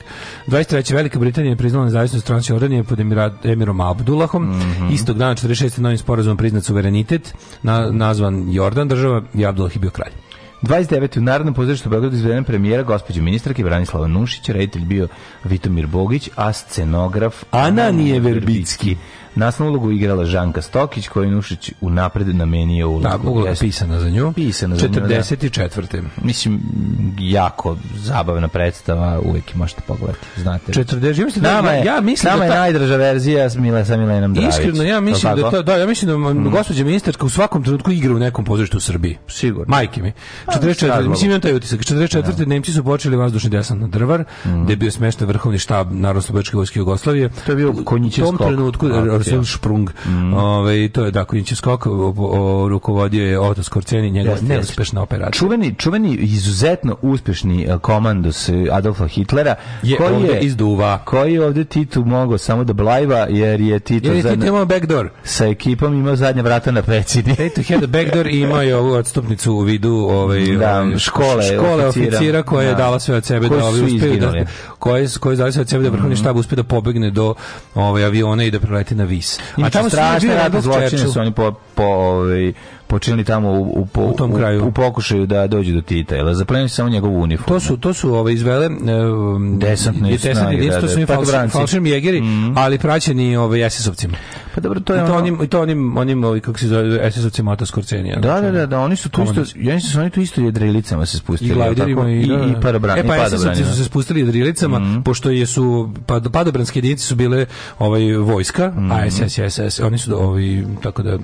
23. Velika Britanija je priznala nezavisnost Transjordanije pod Emirom Abdullahom. Mm -hmm. Istog dana 46. novim sporazumom priznat suverenitet, na, nazvan Jordan država i Abdullah je bio kralj. 29. u Narodnom pozorištu u Beogradu izvedena premijera gospođe ministarke Branislava Nušić, reditelj bio Vitomir Bogić, a scenograf Ananije Verbicki. Verbicki. Naslovnu ulogu igrala Žanka Stokić, koju Nušić u napredu da, namenio ulogu. Da, uloga pisana za nju. Pisana za 44. Da. Mislim, jako zabavna predstava, uvijek možete pogledati, znate. 40, da- mislim da, nama je, ja mislim nama da ta... je najdraža verzija s Mile, sa Milenom Dravić. Iskreno, ja mislim da, ta, da, ja mislim da mm. gospođa ministarka u svakom trenutku igra u nekom pozorištu u Srbiji. Sigurno. Majke mi. 44. Pa, mislim, imam taj utisak. 44. Ja. Da. Nemci su počeli vazdušni desant na drvar, mm. gde je bio smešten vrhovni štab Narodno-slobodačke vojske Jugoslavije. To je bio konjićev skok. U tom trenutku, Marcel Sprung. Mm. Ove, to je Dakunić skok, o, o, rukovodio je Otto Skorceni, njegov jeste, neuspešna operacija. Čuveni, čuveni, izuzetno uspešni e, komandos e, Adolfa Hitlera, je koji je izduva. Koji je ovde Titu mogao samo da blajva, jer je Tito, jer je Tito imao backdoor. Sa ekipom imao zadnja vrata na pecini. Tito had a backdoor i imao je ovu odstupnicu u vidu ove, ovaj, da, ovaj, škole, škole oficira, oficira koja je da. dala sve od sebe da ovi uspeju da, koje, koje dala sve od sebe da vrhovni mm. štab uspe da pobegne do ove, ovaj, aviona i da preleti na pis. I A tamo strašne ratne zločine su oni po, po, počinili tamo u, u, po, u tom u, kraju. u pokušaju da dođu do Tita, jel zaplenili samo njegovu uniformu. To su to su ove ovaj, izvele um, desantne i desantne jedinice, da, to da. su im falširni jegeri, mm. ali praćeni ove ovaj, SS-ovcima. Pa dobro, to je I to ono... onim i to onim onim ovi ovaj, kako se zove SS-ovcima Ata Skorcenija. Da, znači, da, da, da, da, oni su tu isto, ja mislim su oni tu isto jedrilicama se spustili, i glajderima i, i, parabran, e, pa, pa SS-ovci su se spustili jedrilicama, mm. pošto je su pa padobranske jedinice su bile ovaj vojska, mm. a SS SS, oni su ovi tako da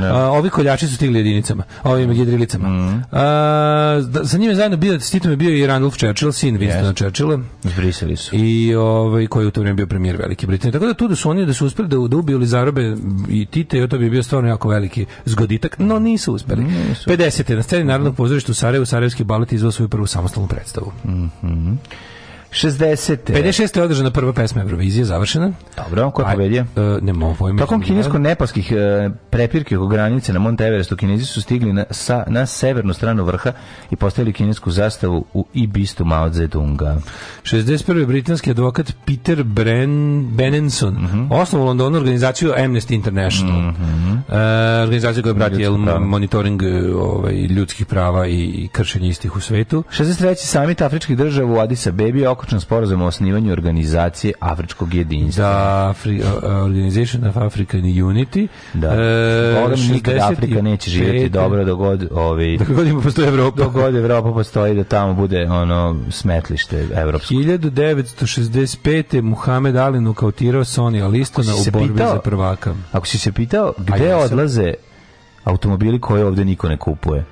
Ne. A, ovi koljači su stigli jedinicama, ovim hidrilicama. Mm. A, da, za njime zajedno bio, s Titom je bio i Randolph Churchill, sin Winstona yes. Churchilla. Zbrisali su. I ovaj, koji je u to vrijeme bio premijer Velike Britanije. Tako da tu da su oni da su uspeli da, da ubiju ili zarobe i Tite, i to bi bio stvarno jako veliki zgoditak, no mhm. nisu uspeli. Mm, nisu. 50. na sceni Narodnog pozorišta u Sarajevu, Sarajevski balet izvao svoju prvu samostalnu predstavu. Mm -hmm. 60. 56. je održana prva pesma Eurovizije, završena. Dobro, ko je pobedio? E, ne mogu pojma. Tokom kinesko nepalskih e, prepirke oko granice na Mont Everestu, kinezi su stigli na, sa, na severnu stranu vrha i postavili kinesku zastavu u Ibistu Mao Zedunga. 61. britanski advokat Peter Bren, Benenson mm -hmm. osnovao Londonu organizaciju Amnesty International. Mm -hmm. e, organizaciju koja prati monitoring e, ovaj, ljudskih prava i kršenja istih u svetu. 63. samit afričkih država u Addis Abebi zakočen sporazum o osnivanju organizacije Afričkog jedinstva. Da, Afri, Organization of African Unity. Da. E, nikad Afrika neće živjeti dobro dok god ovi dok god ima postoji Evropa. Dok god Evropa postoji da tamo bude ono smetlište evropsko. 1965. Muhammed Ali nukautirao Sonija Listona u borbi pitao, za prvaka. Ako si se pitao gde odlaze automobili koje ovdje niko ne kupuje.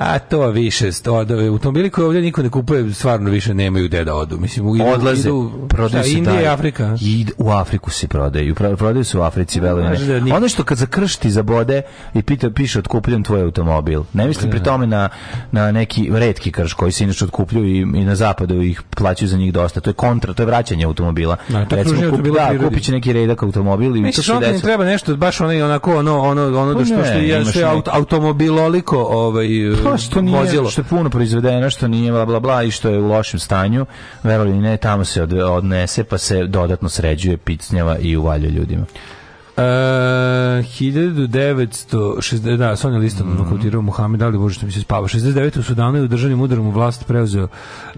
A to više, od, da, automobili koje ovdje niko ne kupuje, stvarno više nemaju gde da odu. Mislim, idu, Odlaze, idu, prodaju se Indija i Afrika. I u Afriku se prodaju, prodaju se u Africi, velo no, Ono što kad zakršti bode i pita, piše otkupljam tvoj automobil. Ne mislim da, pri da. tome na, na neki redki krš koji se inače otkupljuju i, i na zapadu ih plaćaju za njih dosta. To je kontra, to je vraćanje automobila. No, Recimo, kup, da, kupit će neki redak automobil i Misliš, to se treba nešto, baš ono onako, ono, ono, ono, ono, ono, ono, ono, ono, ono, ono, Pa što nije, vozilo. što je puno proizvedeno, što nije bla bla bla i što je u lošem stanju, verovali ne, tamo se odnese pa se dodatno sređuje, picnjava i uvalja ljudima. E, uh, 1960, da, Sonja Liston mm -hmm. nokutirao Mohamed Ali što mi se spava. 69. u Sudanu je u državnim udarom u vlast preuzeo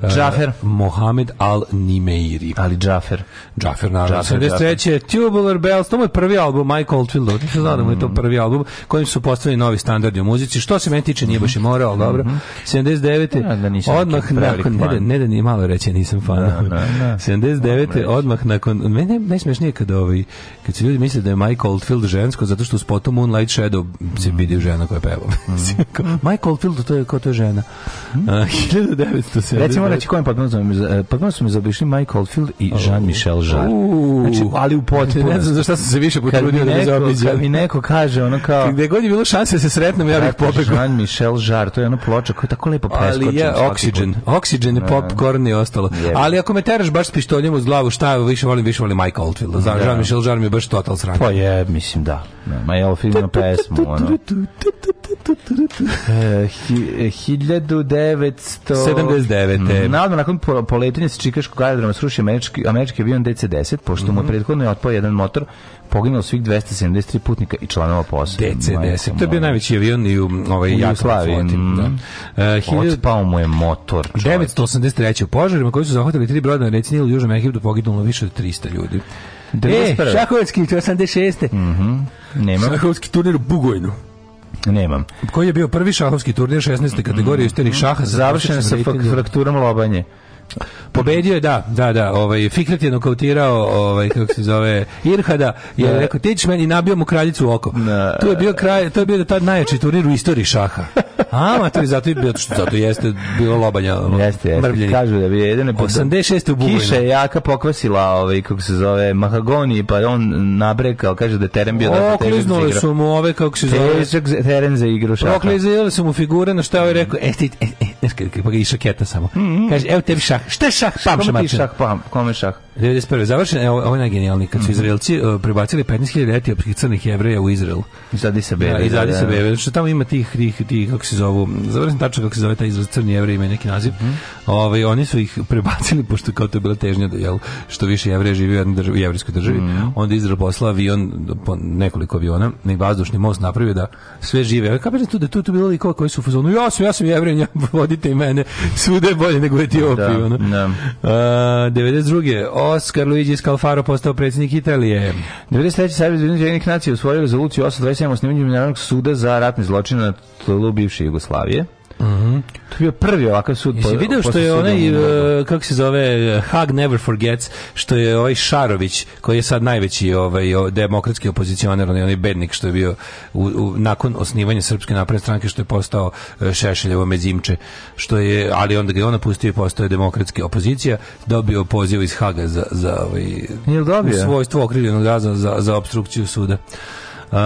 uh, Džafer. Mohamed Al Nimeiri. Ali Džafer. Džafer, naravno. 73. Tubular Bells, to mu je prvi album Mike Oldfield, odnosno se mhm. zna da mu je to prvi album kojim su postavili novi standardi u muzici. Što se meni tiče, nije baš i mhm. morao, ali dobro. 79. Ja, da odmah nakon, ne da, ne da ni malo reći, nisam fan. Da, da, da. 79. odmah nakon, meni najsmešnije kada, ovaj, kad se ljudi misle da je Mike Mike Oldfield žensko, zato što u spotu Moonlight Shadow se mm. vidi žena koja peva. Mm. mm. Mike Oldfield, to je, ko to je žena? Mm. Uh, 1970. Recimo, reći kojim podmano su mi zaobišli e, Mike Oldfield i Jean-Michel Jarre. Znači, ali u potpuno. Ne znam zašto sam se više potrudio da mi zaobiđe. Kad mi neko kaže, ono kao... Gde god je bilo šanse da se sretnem, ja bih popekao. Jean-Michel Jarre, to je ono ploča koja je tako lepo preskočena. Ali je Oxygen, Oxygen, da. popcorn i ostalo. Ali ako me teraš baš s pištoljem uz glavu, šta više volim, više volim Mike Oldfield. Da. Jean-Michel Jarre mi je baš total sranje. Pa je, mislim da. ma je ovo film na pesmu, ono. 1979. E, e, mhm. Nadam nakon poletenja sa Čikaškog aerodroma sruši američki, američki avion DC-10, pošto mu mhm. je prethodno je otpao jedan motor, poginulo svih 273 putnika i članova posade. DC-10, to je bio najveći avion i u ovaj, Jugoslaviji. Mm. Da. Uh, Otpao mu je motor. Čovjek. 983. u požarima koji su zahvatili tri broda na reci Nilu u Južnom Egiptu poginulo više od 300 ljudi. E, Šahovski 86. Mhm. Mm Nema. Šahovski turnir u Bugojnu. Nemam. Koji je bio prvi šahovski turnir 16. kategorije mm -hmm. šaha? Završen sa frakturom lobanje. Pobedio je, da, da, da, ovaj, Fikret je nokautirao, ovaj, kako se zove, Irhada, je da. rekao, ti ćeš meni, nabio mu kraljicu u oko. Da. To je bio kraj, to je bio tad najjači turnir u istoriji šaha. A, ma to je zato, je bio, zato jeste bilo lobanja. Jeste, jeste. Mrbljenje. Kažu da bi jedan je... 86. u Bugojnu. Kiša je jaka pokvasila, ovaj, kako se zove, Mahagoni, pa on nabrekao, kaže da teren bio da težak za igru. su mu ove, kako se zove... Težak teren za igru šaha. Okliznule su mu figure, na što je ovaj rekao, e, ti, e, e, e, pa ga išao keta samo. Mhm. Kaže, evo tebi šah šah? Šta je šah pam Kome ti šah pam? Kome šah? 91. Završen, evo, ovo je najgenijalniji, kad su mhm. Izraelci uh, prebacili 15.000 etiopskih crnih jevreja u Izrael. Iz se Bebe. Da, iz Adisa da, da, da. Bebe, da, znači što tamo ima tih, tih, tih kako se zovu, završen tačno kako se zove taj izraz crni jevrej, ima neki naziv. Mm Ove, ovaj, oni su ih prebacili, pošto kao to je bila težnja, da, jel, što više jevreja živi u državi, u jevrijskoj državi, mm onda Izrael posla avion, po nekoliko aviona, i vazdušni most napravio da sve žive. Evo, kao tu, da tu, tu bilo likova koji su u fazonu, ja sam, ja sam jevrej, ja, vodite i mene, svude bolje nego Etiopiju ono. Da. Uh, 92. Oscar Luigi Scalfaro postao predsjednik Italije. 93. Savjez Ujedinjenih nacija usvojio rezoluciju 827 o snimanju suda za ratne zločine na tlu bivše Jugoslavije. Mhm. Mm to je bio prvi ovakav sud. Jesi video što je onaj uh, kako se zove Hag Never Forgets što je ovaj Šarović koji je sad najveći ovaj demokratski opozicioner, onaj, onaj bednik što je bio u, u, nakon osnivanja Srpske napredne stranke što je postao uh, Šešeljevo mezimče, što je ali onda ga je on napustio i postao demokratski opozicija, dobio poziv iz Haga za za ovaj Jel dobio? svojstvo okriljenog gaza za za obstrukciju suda. Uh,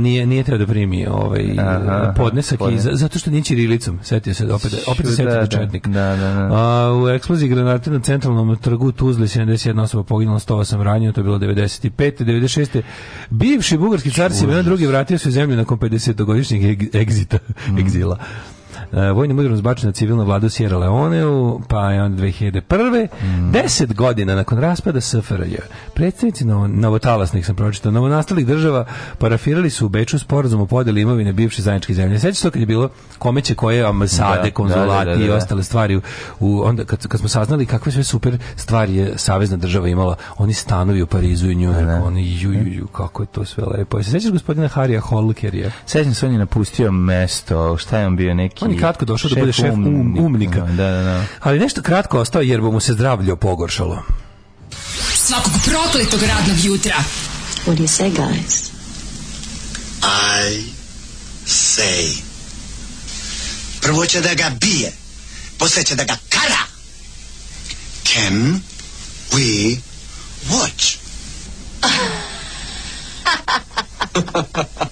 nije nije trebao da primi ovaj Aha, podnesak i zato što nije ćirilicom. Setio se opet opet se da, setio da, četnik. Da, da, da. A, u eksploziji granate na centralnom trgu Tuzle 71 osoba poginulo 108 ranjeno, to je bilo 95. 96. Bivši bugarski car Simeon drugi vratio se u zemlju nakon 50-godišnjeg egzita, mm. egzila. E, vojni udarom zbačena na civilnu vladu Sierra Leoneu, pa je on 2001. Mm. Deset godina nakon raspada SFRJ, predstavnici novo, novotalasnih, sam pročitao, novonastalih država parafirali su u Beču sporazum o podeli imovine bivše zajedničke zemlje. Sjećaš to kad je bilo komeće koje ambasade, da, da, konzulati da, da, i da. ostale stvari u, onda kad, kad smo saznali kakve sve super stvari je savezna država imala, oni stanovi u Parizu i Njujorku, da, oni ju, ju, ju, kako je to sve lepo. Se gospodina Harija Holkerija? Sećam se, on je napustio mesto, šta je on bio neki... On kratko došao da šef da bude šef um, umnika. Da, da, da. Ali nešto kratko ostao jer mu se zdravlje pogoršalo. Svakog prokletog radnog jutra. What do you say, guys? I say. Prvo će da ga bije, posle će da ga kara. Can we watch?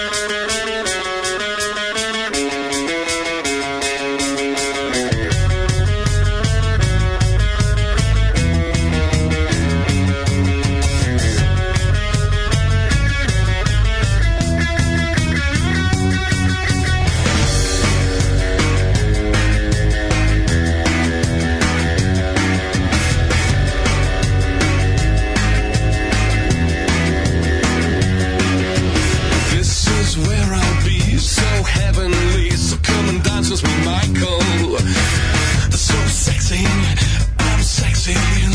see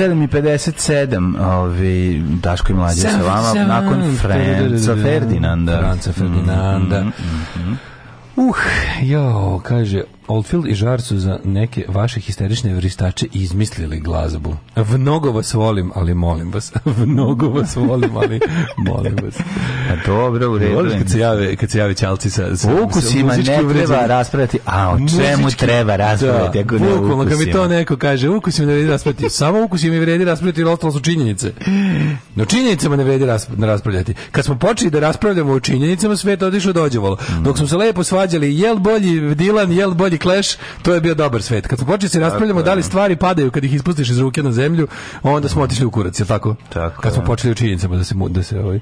7.57, ovi, ovaj, Daško i mlađe sa vama, nakon Franca Ferdinanda. Franca Ferdinanda. Mm, mm, mm, mm. uh, jo, kaže, Oldfield i Žar su za neke vaše histerične vristače izmislili glazbu. Mnogo vas volim, ali molim vas. Mnogo vas volim, ali molim vas. A dobro, u redu. Voliš kad se jave, kad se jave čalci sa, sa ukusima sa ne treba raspravljati. A o čemu muzički, treba raspravljati? Da, ako ne da, bukvalno, kad mi to neko kaže, ukusima ne vredi raspravljati. Samo ukusima mi vredi raspravljati, jer ostalo su činjenice. No činjenicama ne vredi raspravljati. Kad smo počeli da raspravljamo o činjenicama, sve to otišlo dođevalo. Dok smo se lepo svađali, jel bolji Dilan, jel bolji Clash, to je bio dobar svet. Kad smo počeli se raspravljamo da li stvari padaju kad ih ispustiš iz ruke na zemlju, onda smo otišli u kurac, je tako? tako? Kad smo počeli u činjenicama da se da se ovaj.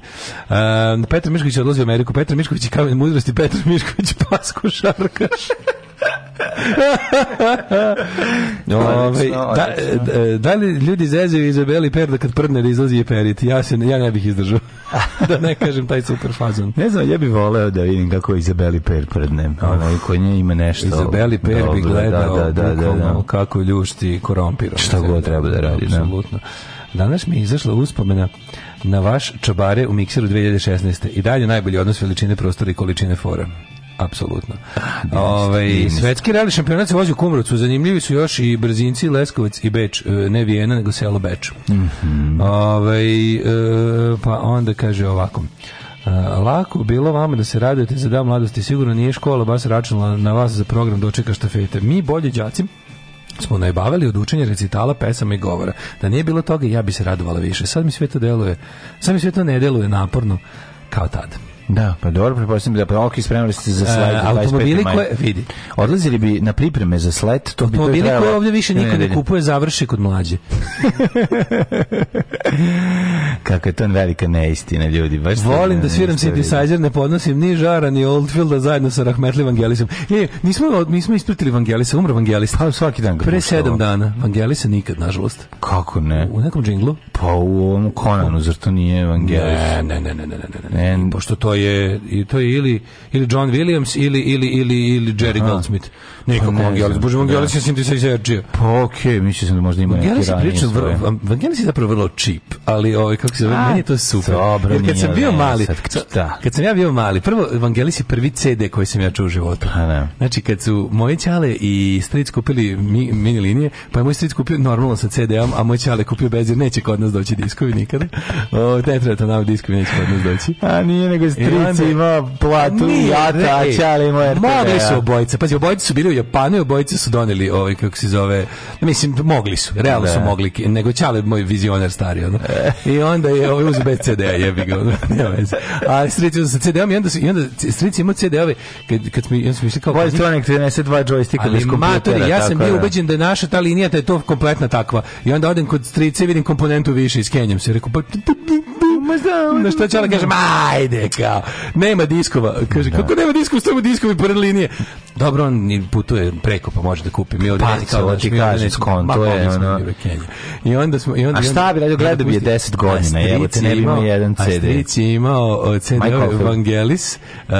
Um, Petar Mišković odlazi u Ameriku. Petar Mišković i kamen mudrosti, Petar Mišković pasku šarkaš no, Ove, da, e, da, li ljudi zezaju Izabeli Perda kad prdne da izlazi je perit? Ja, se, ja ne bih izdržao. da ne kažem taj super fazon. Ne znam, ja bih voleo da vidim kako Izabeli Per prdne. Ah. Ona, ovaj, kod nje ima nešto... Izabeli Per bi da, gledao da, da, da, da. kako ljušti i korompirom. Šta god treba da radi. Da. Apsolutno. Danas mi je izašla uspomena na vaš čabare u mikseru 2016. I dalje najbolji odnos veličine prostora i količine fora. Apsolutno. Ovaj svetski rally šampionat se vozi u Kumrovcu, zanimljivi su još i Brzinci, Leskovac i Beč, e, ne Vijena, nego selo Beč. Mm -hmm. Ove, ovaj, pa onda kaže ovako. E, lako bilo vama da se radujete za da mladosti, sigurno nije škola baš računala na vas za program dočeka štafete. Mi bolji đaci smo najbavili od učenja recitala, pesama i govora. Da nije bilo toga, ja bi se radovala više. Sad mi sve to deluje, sad mi sve to ne deluje naporno kao tad. Da, pa dobro, pretpostavljam da ok, spremali ste za e, sled. Uh, automobili koje vidi, odlazili bi na pripreme za sled, to automobili bi koje ovdje više niko ne kupuje, završi kod mlađe. Kako je to velika neistina, ljudi. Baš Volim da sviram synthesizer, ne podnosim ni žara, ni Oldfielda zajedno sa Rahmetli Evangelisom. Je, nismo, mi smo ispratili Evangelisa, umro Evangelista. Pa svaki dan. Pre sedam dana. Evangelisa nikad, nažalost. Kako ne? U nekom džinglu? Pa u ovom Konanu, zar to nije Evangelis? Ne, ne, ne, ne, ne, ne, ne, ne, pošto to je i to je ili ili John Williams ili ili ili ili Jerry Goldsmith. Nikako pa ne Vangelis. Bože, da. Vangelis je sintetizađija. Pa okej, okay, mislio sam da možda ima neki ranije. Vangelis je Vangelis je zapravo vrlo cheap, ali ovaj, kako se zove, meni je to super. Dobro, Jer kad sam bio mali, kad sam ja bio mali, prvo, Vangelis je prvi CD koji sam ja čuo u životu. A, pa ne. Znači, kad su moji čale i stric kupili mi, mini linije, pa je moj stric kupio normalno sa CD-om, a moj čale kupio bezir, neće kod nas doći diskovi nikada. O, ne treba to nam diskovi, neće kod nas doći. A nije, nego stric ima platu, jata, a ćale ima RTV. Mogli d-a. su obojice, pazi, obojice su bili u Japanu i obojice su doneli ovaj kako se zove, mislim mogli su, realno su da. mogli, nego Ćale moj vizionar stari ono. I onda je ovaj uzeo bez CD-a, jebi ga, nema veze. A strici sa CD-om i onda i onda strici ima CD-ove kad kad mi ja sam mislio kao Voice Tronic 32 džojstika bez kompjutera. Matori, ja sam bio ubeđen da je naša ta linija da je to kompletna takva. I onda odem kod strice vidim komponentu više i skenjam se, rekao pa Na što ćela kaže, ajde, kao, nema diskova. Kaže, da. kako nema diskova, stojimo diskovi pored linije. Dobro, on putuje preko, pa može da kupi. Mi ovdje, pa, kao, znači, ti kažem, skon, to je, ono... I onda smo... I onda, A šta bi radio, gledao bi je 10 godina, evo, te ne imao jedan CD. A e, stric je imao CD Evangelis, uh,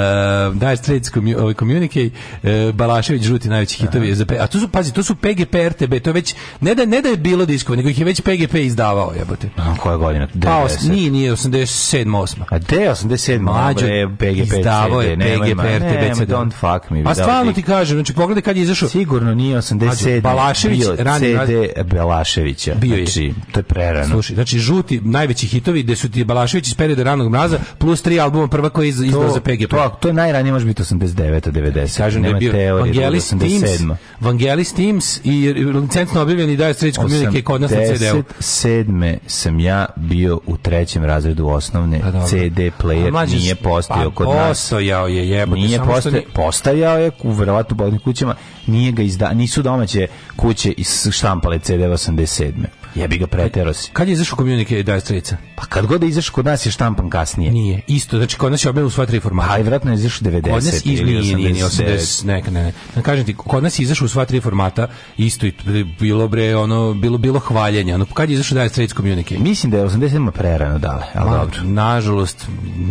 Dire Straits Communicate, e, Balašević, žuti najveći hitovi. A to su, pazi, to su PGP RTB, to je već, ne da, ne da je bilo diskova, nego ih je već PGP izdavao, jebote. A koja godina? Pa, nije, nije 87. 8. A gde je 87. Mlađo, bre, BGP, izdavo je BGP, RTB, CD. Don't fuck me. A stvarno ti kažem, znači pogledaj kad je izašao. Sigurno nije 87. Balašević, rani CD Balaševića. Bio je. Znači, to je prerano. Slušaj, znači žuti najveći hitovi gde su ti Balašević iz perioda ranog mraza plus tri albuma prva koja je izdao za PGP. To, to je najranije može biti 89. 90. Kažem da je bio Vangelis Teams, Vangelis Teams i licencno objavljeni daje sreći komunike kod nas na CD-u. 87. sam ja bio u trećem razredu razredu osnovne pa CD player mlađe, nije postojao pa, kod nas. Postojao je, jebote. Nije posta, ni... postajao je u verovatno bolnim kućama, nije ga izda, nisu domaće kuće iz štampale CD 87. Jebi ga preterao si. Kad je izašao Communicate da strica? Pa kad god je izašao kod nas je štampan kasnije. Nije, isto, znači kod nas je objavljen u sva tri formata. Aj, pa vratno je izašao 90 kod nas ili 80. Nije, nije, 80, neka, ne, ne. Da kažem ti, kod nas je izašao u sva tri formata, isto i bilo bre, ono, bilo, bilo hvaljenje. Ono, kad je izašao da je strica Communicate? Mislim da je 80 prerano dale, ali dobro. Nažalost,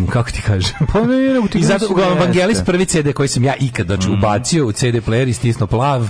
kako ti kažem? Pa ne, ne, ti I zato, uglavnom, Vangelis prvi CD koji sam ja ikad, znači, mhm. ubacio u CD player i stisno plav,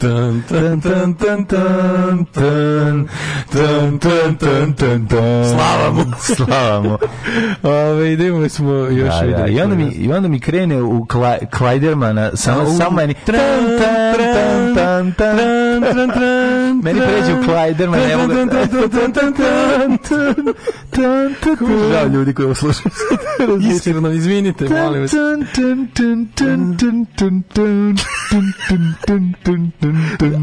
tan tan tan tan tan tan tan tan tan tan tan slava mu slava mu smo još da, da, i onda mi i onda mi krene u Klajdermana samo samo meni tan tan tan tan tan tan tan meni pređe u Klajderman ne mogu tan tan tan tan tan tan tan ljudi koji slušaju iskreno izvinite molim vas tan tan tan tan tan tan tan tan tan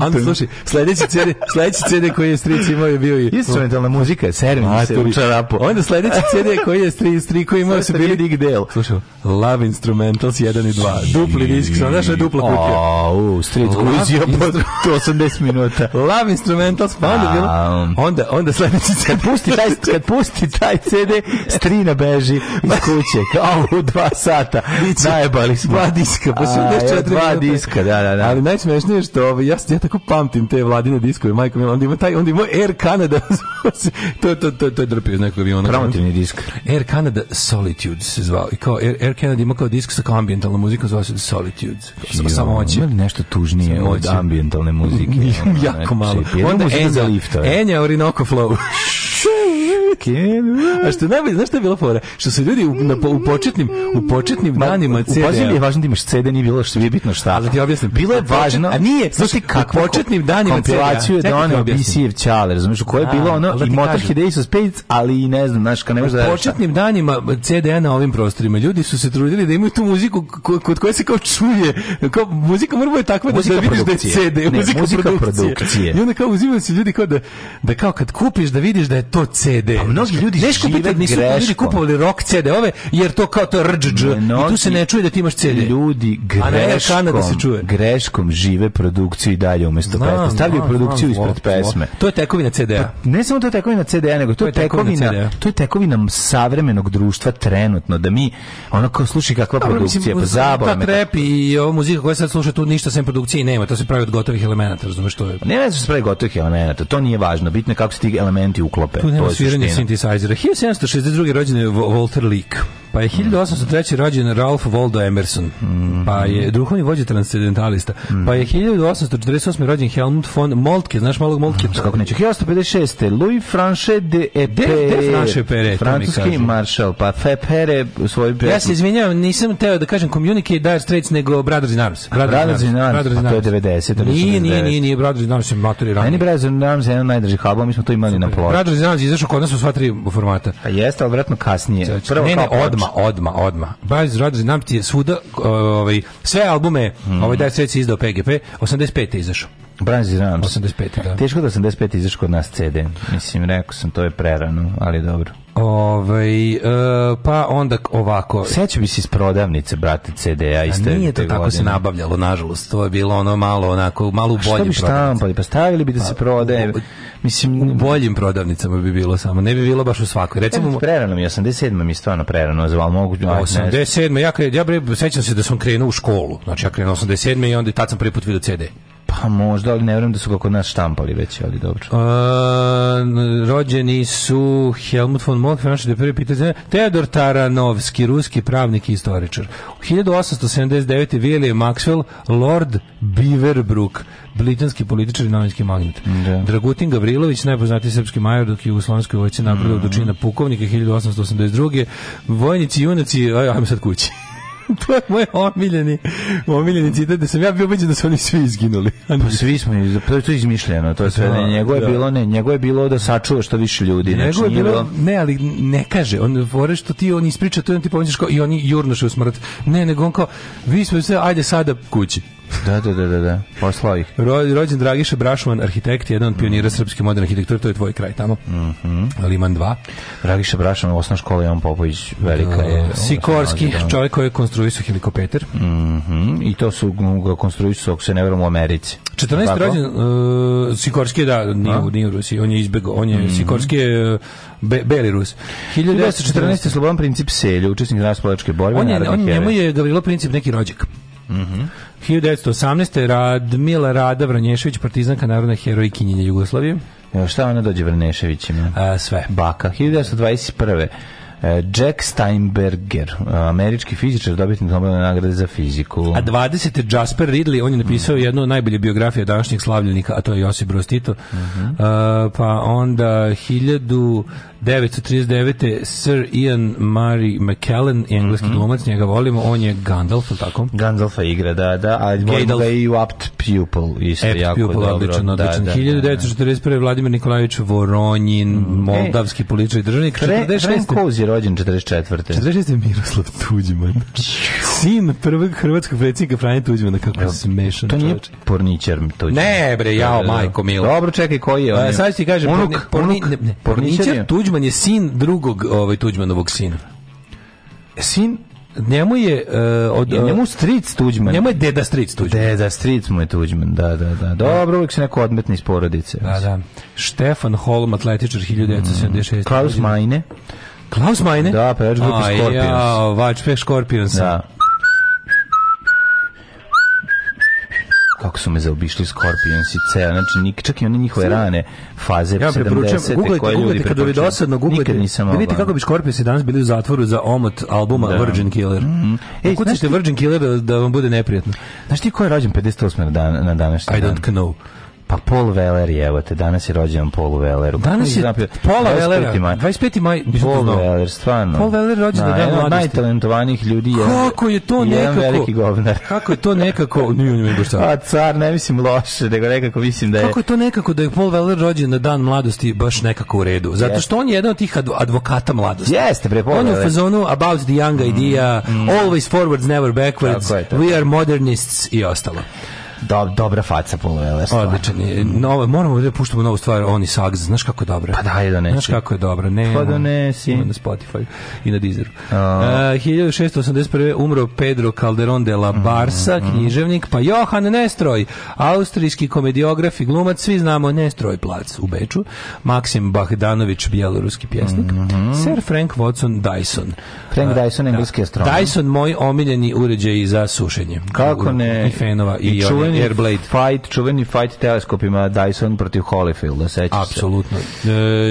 Onda slušaj, sledeći CD, sledeći CD koji je Stric imao je bio i instrumentalna muzika, Sermi se u Onda sledeći CD koji je Stric tri koji imao se bili Dig Del. Slušaj, Love Instrumentals 1 i 2. Dupli disk, sam znaš da je duplo kupio. Au, Stric guzio po 80 minuta. Love Instrumentals, pa onda bilo. Onda onda sledeći CD kad pusti taj kad pusti taj CD Strina beži iz kuće Au, u 2 sata. Najbali smo. Dva diska, pa 84 dva diska, da, da, da. Ali najsmešnije je što ovaj, ja, ja tako pamtim te vladine diskove, majko onda ima taj, onda ima Air Canada, to, to, to, to je drpio iz nekog aviona. Promotivni disk. Air Canada Solitude se zvao, i kao Air, Air Canada ima kao disk sa kao ambientalnom muzikom, zvao se Solitude, samo samo Ima li nešto tužnije od ambientalne muzike? jako znači, malo. Onda Enja, Enja Orinoco Flow. A što je najbolje, znaš što je bila fora? Što su ljudi u, na, u početnim, u početnim Ma, danima CD. U početnim je važno da imaš CD, nije bilo što je bitno šta. Ali da ti objasnim, bilo je važno, a nije, znaš ti kako, u početnim danima CD. Kompilaciju je donio BCF Čale, razumiješ, u kojoj je bilo ono da i Motor Ace of Spades, ali i ne znam, znaš, kad ne možeš da U početnim danima CD d-a na ovim prostorima, ljudi su se trudili da imaju tu muziku kod koje se kao čuje, kao muzika mora je takva da vidiš da je CD, muzika produkcije. I onda kao uzimaju se ljudi kao da, da kao kad kupiš da vidiš da je to CD, A mnogi ljudi Neško žive pitan, nisu ljudi kupovali rock CD ove, jer to kao to rđđ. I tu se ne čuje da ti imaš CD. Ljudi greškom, da se čuje. greškom žive produkciju i dalje umesto pesme. Stavljaju produkciju ispred pesme. To je tekovina CD-a. Pa, ne samo to je tekovina CD-a, nego to je tekovina, to je tekovina savremenog društva trenutno. Da mi, ona kao sluši kakva produkcija, pa zabavno. Da trep i ovo muzika koja sad sluša tu ništa sem produkcije nema. To se pravi od gotovih elemenata, razumeš to je. Ne, ne, se pravi gotovih elemenata. To nije važno. Bitno je kako se ti elementi uklope. Tu nema sviranja sintesajzera. 1762. rođen je Walter Leake. Pa je 1803. rođen Ralph Waldo Emerson, mm -hmm. pa je duhovni vođa transcendentalista. Mm -hmm. Pa je 1848. rođen Helmut von Moltke, znaš malog Moltke? Kako neću, 1856. Louis Franche de Epere, francuski maršal, pa Fe Fepere svoj prijatelj. Ja se izvinjavam, nisam teo da kažem Communicate Dire Straits, nego Brothers in Arms. Brothers in Arms, pa to je 90. Nije, nije, nije, nije, Brothers in Arms je matori ranije. Meni Brothers in Arms je jedan najdražih albuma, mi smo to imali na ploči. Brothers in Arms izašao kod nas u sva tri formata. A jeste, ali vratno kasnije. Znači, Prvo ne, ne, odmah, odma, odma, odma. Baš rado znam ti je svuda ovaj sve albume, mm. ovaj da se izdao PGP, 85. izašao. Branzi Rams. 85. da. Teško da 85 izašao kod nas CD. Mislim, rekao sam, to je prerano, ali dobro. Ovaj e, pa onda ovako. Sećam se iz prodavnice brate CD-a i ste. Nije to tako godine. se nabavljalo nažalost. To je bilo ono malo onako malo u boljim štampali, pa stavili bi da se pa, prodaje. Mislim u boljim prodavnicama bi bilo samo. Ne bi bilo baš u svakoj. Recimo ja, prerano mi 87 mi je stvarno prerano zvao mogu. 87 ja kre, ja bre sećam se da sam krenuo u školu. Znači ja krenuo 87 i onda tad sam prvi put video CD. Pa možda, ali ne vjerujem da su kako nas štampali već, ali dobro. Uh, rođeni su Helmut von Moltke, naši da prvi pitanje, Teodor Taranovski, ruski pravnik i istoričar. U 1879. William Maxwell, Lord Beaverbrook, britanski političar i novinski magnet. Da. Dragutin Gavrilović, najpoznatiji srpski major, dok je u Slonskoj vojci napravio mm -hmm. pukovnika 1882. Vojnici, junaci, ajmo sad kući. to je moj omiljeni, omiljeni citat, da sam ja bio ubeđen da su oni svi izginuli. Pa svi smo, pa to je izmišljeno, to je sve, da, njegove je da. bilo, ne, njegove je bilo da sačuva što više ljudi. Njegove znači, je bilo, bilo, ne, ali ne kaže, on fore što ti on ispriča, to on ti pomisliš kao, i oni jurnoše u smrt. Ne, nego on kao, vi smo sve, ajde sada kući. Da, da, da, da, da. Poslao ih. Ro, rođen Dragiša Brašman, arhitekt, jedan od pionira mm. srpske moderne arhitekture, to je tvoj kraj tamo. Mhm. Mm Liman 2. Dragiša Brašman, osnovna škola Jan Popović, velika da. je. Uh, Sikorski, čovjek koji je konstruisao helikopter. Mhm. I to su ga konstruisao, ako se ne verujem, u Americi. 14. Tako? rođen uh, Sikorski, da, nije, nije u Rusiji, on je izbegao, on je mm -hmm. Sikorski je be, beli Rus. 1914. Slobodan princip selju, učesnik raspolačke borbe. On je, on, njemu je Gavrilo princip neki rođak. Mhm. Mm 1918. Radmila Rada Vranješević, partizanka narodna herojkinjenja Jugoslavije. Evo šta ona dođe Vraneševićima? sve. Baka. 1921. E, Jack Steinberger, američki fizičar, dobitnik Nobelove nagrade za fiziku. A 20. Jasper Ridley, on je napisao mm. jednu od najbolje biografije današnjih slavljenika, a to je Josip Broz Tito. Mm -hmm. uh, pa onda 1939. Sir Ian Murray McKellen, engleski mm -hmm. glumac, njega volimo, on je Gandalf, tako? Gandalfa igra, da, da, a Gandalf je i u Apt Pupil, isto Apt jako Pupil, dobro. odličan, da, odličan. Da, da, 1941. Da. Vladimir Nikolajević Voronjin, mm -hmm. moldavski političar i državnik. Tre, 46 rođen 44. 46. Miroslav Tuđman. Sin prvog hrvatskog predsjednika Franje Tuđmana, kako je smešan. To nije porničar Tuđman. Ne, bre, jao, da, da, da. majko, milo. Dobro, čekaj, koji je on? A, pa, sad ti kažem, unuk, porni, porni, ne, ne, porničar je? Tuđman je sin drugog ovaj, Tuđmanovog sina. Sin njemu je uh, od njemu e, stric Tuđman. Njemu je deda stric Tuđman. Deda stric mu je Tuđman, da, da, da. Dobro, uvijek se neko odmetni iz porodice. Da, da. Stefan Holm, atletičar 1976. Mm. Klaus Majne. Klaus Meine? Da, pevač grupe Scorpions. Ja, vač pe Scorpions. Da. Kako su me zaobišli Scorpions i ceo, znači nik, čak i one njihove rane faze ja, 70-te koje ljudi preporučuju. Googlajte dosadno, googlajte. Nisam vidite kako bi Scorpions danas bili u zatvoru za omot albuma da. Virgin Killer. Mm -hmm. Ej, Kako ćete Virgin Killer da, da vam bude neprijatno? Znaš ti ko je rođen 58. Na, dan, na današnji dan? I don't know. Pa Paul Veller je, evo te, danas je rođen Paul Velleru. Danas je Paul Veller, 25. maj. Paul Veller, stvarno. Paul Veller rođen na, dan mladosti. Najtalentovanijih ljudi je. Kako je to jedan nekako? veliki govnar. Kako je to nekako? Nije on nego šta. A car, ne mislim loše, nego nekako mislim da je. Kako je to nekako da je Paul Veller rođen na dan mladosti baš nekako u redu? Zato što on je jedan od tih advokata mladosti. Jeste, bre, Paul On je u fazonu about the young idea, mm. mm. always forwards, never backwards, we are modernists i ostalo. Do, dobra faca Paul Weller. Odličan Novo, moramo da puštamo novu stvar, oni sag, znaš kako je dobra. Pa daj donesi. Znaš kako je dobro. Ne, pa donesi. Ima na Spotify i na Deezeru. E, uh, 1681. umro Pedro Calderón de la Barca, mm, mm, književnik, pa Johan Nestroj, austrijski komediograf i glumac, svi znamo Nestroj plac u Beču, Maksim Bahdanović, bjeloruski pjesnik, mm -hmm. Sir Frank Watson Dyson. Frank Dyson, da. engleski astronom. Dyson, moj omiljeni uređaj za sušenje. Kako ne? I fenova i, i čuveni Airblade. Fight, čuveni fight teleskopima Dyson protiv Holyfielda, da sećaš se. Apsolutno.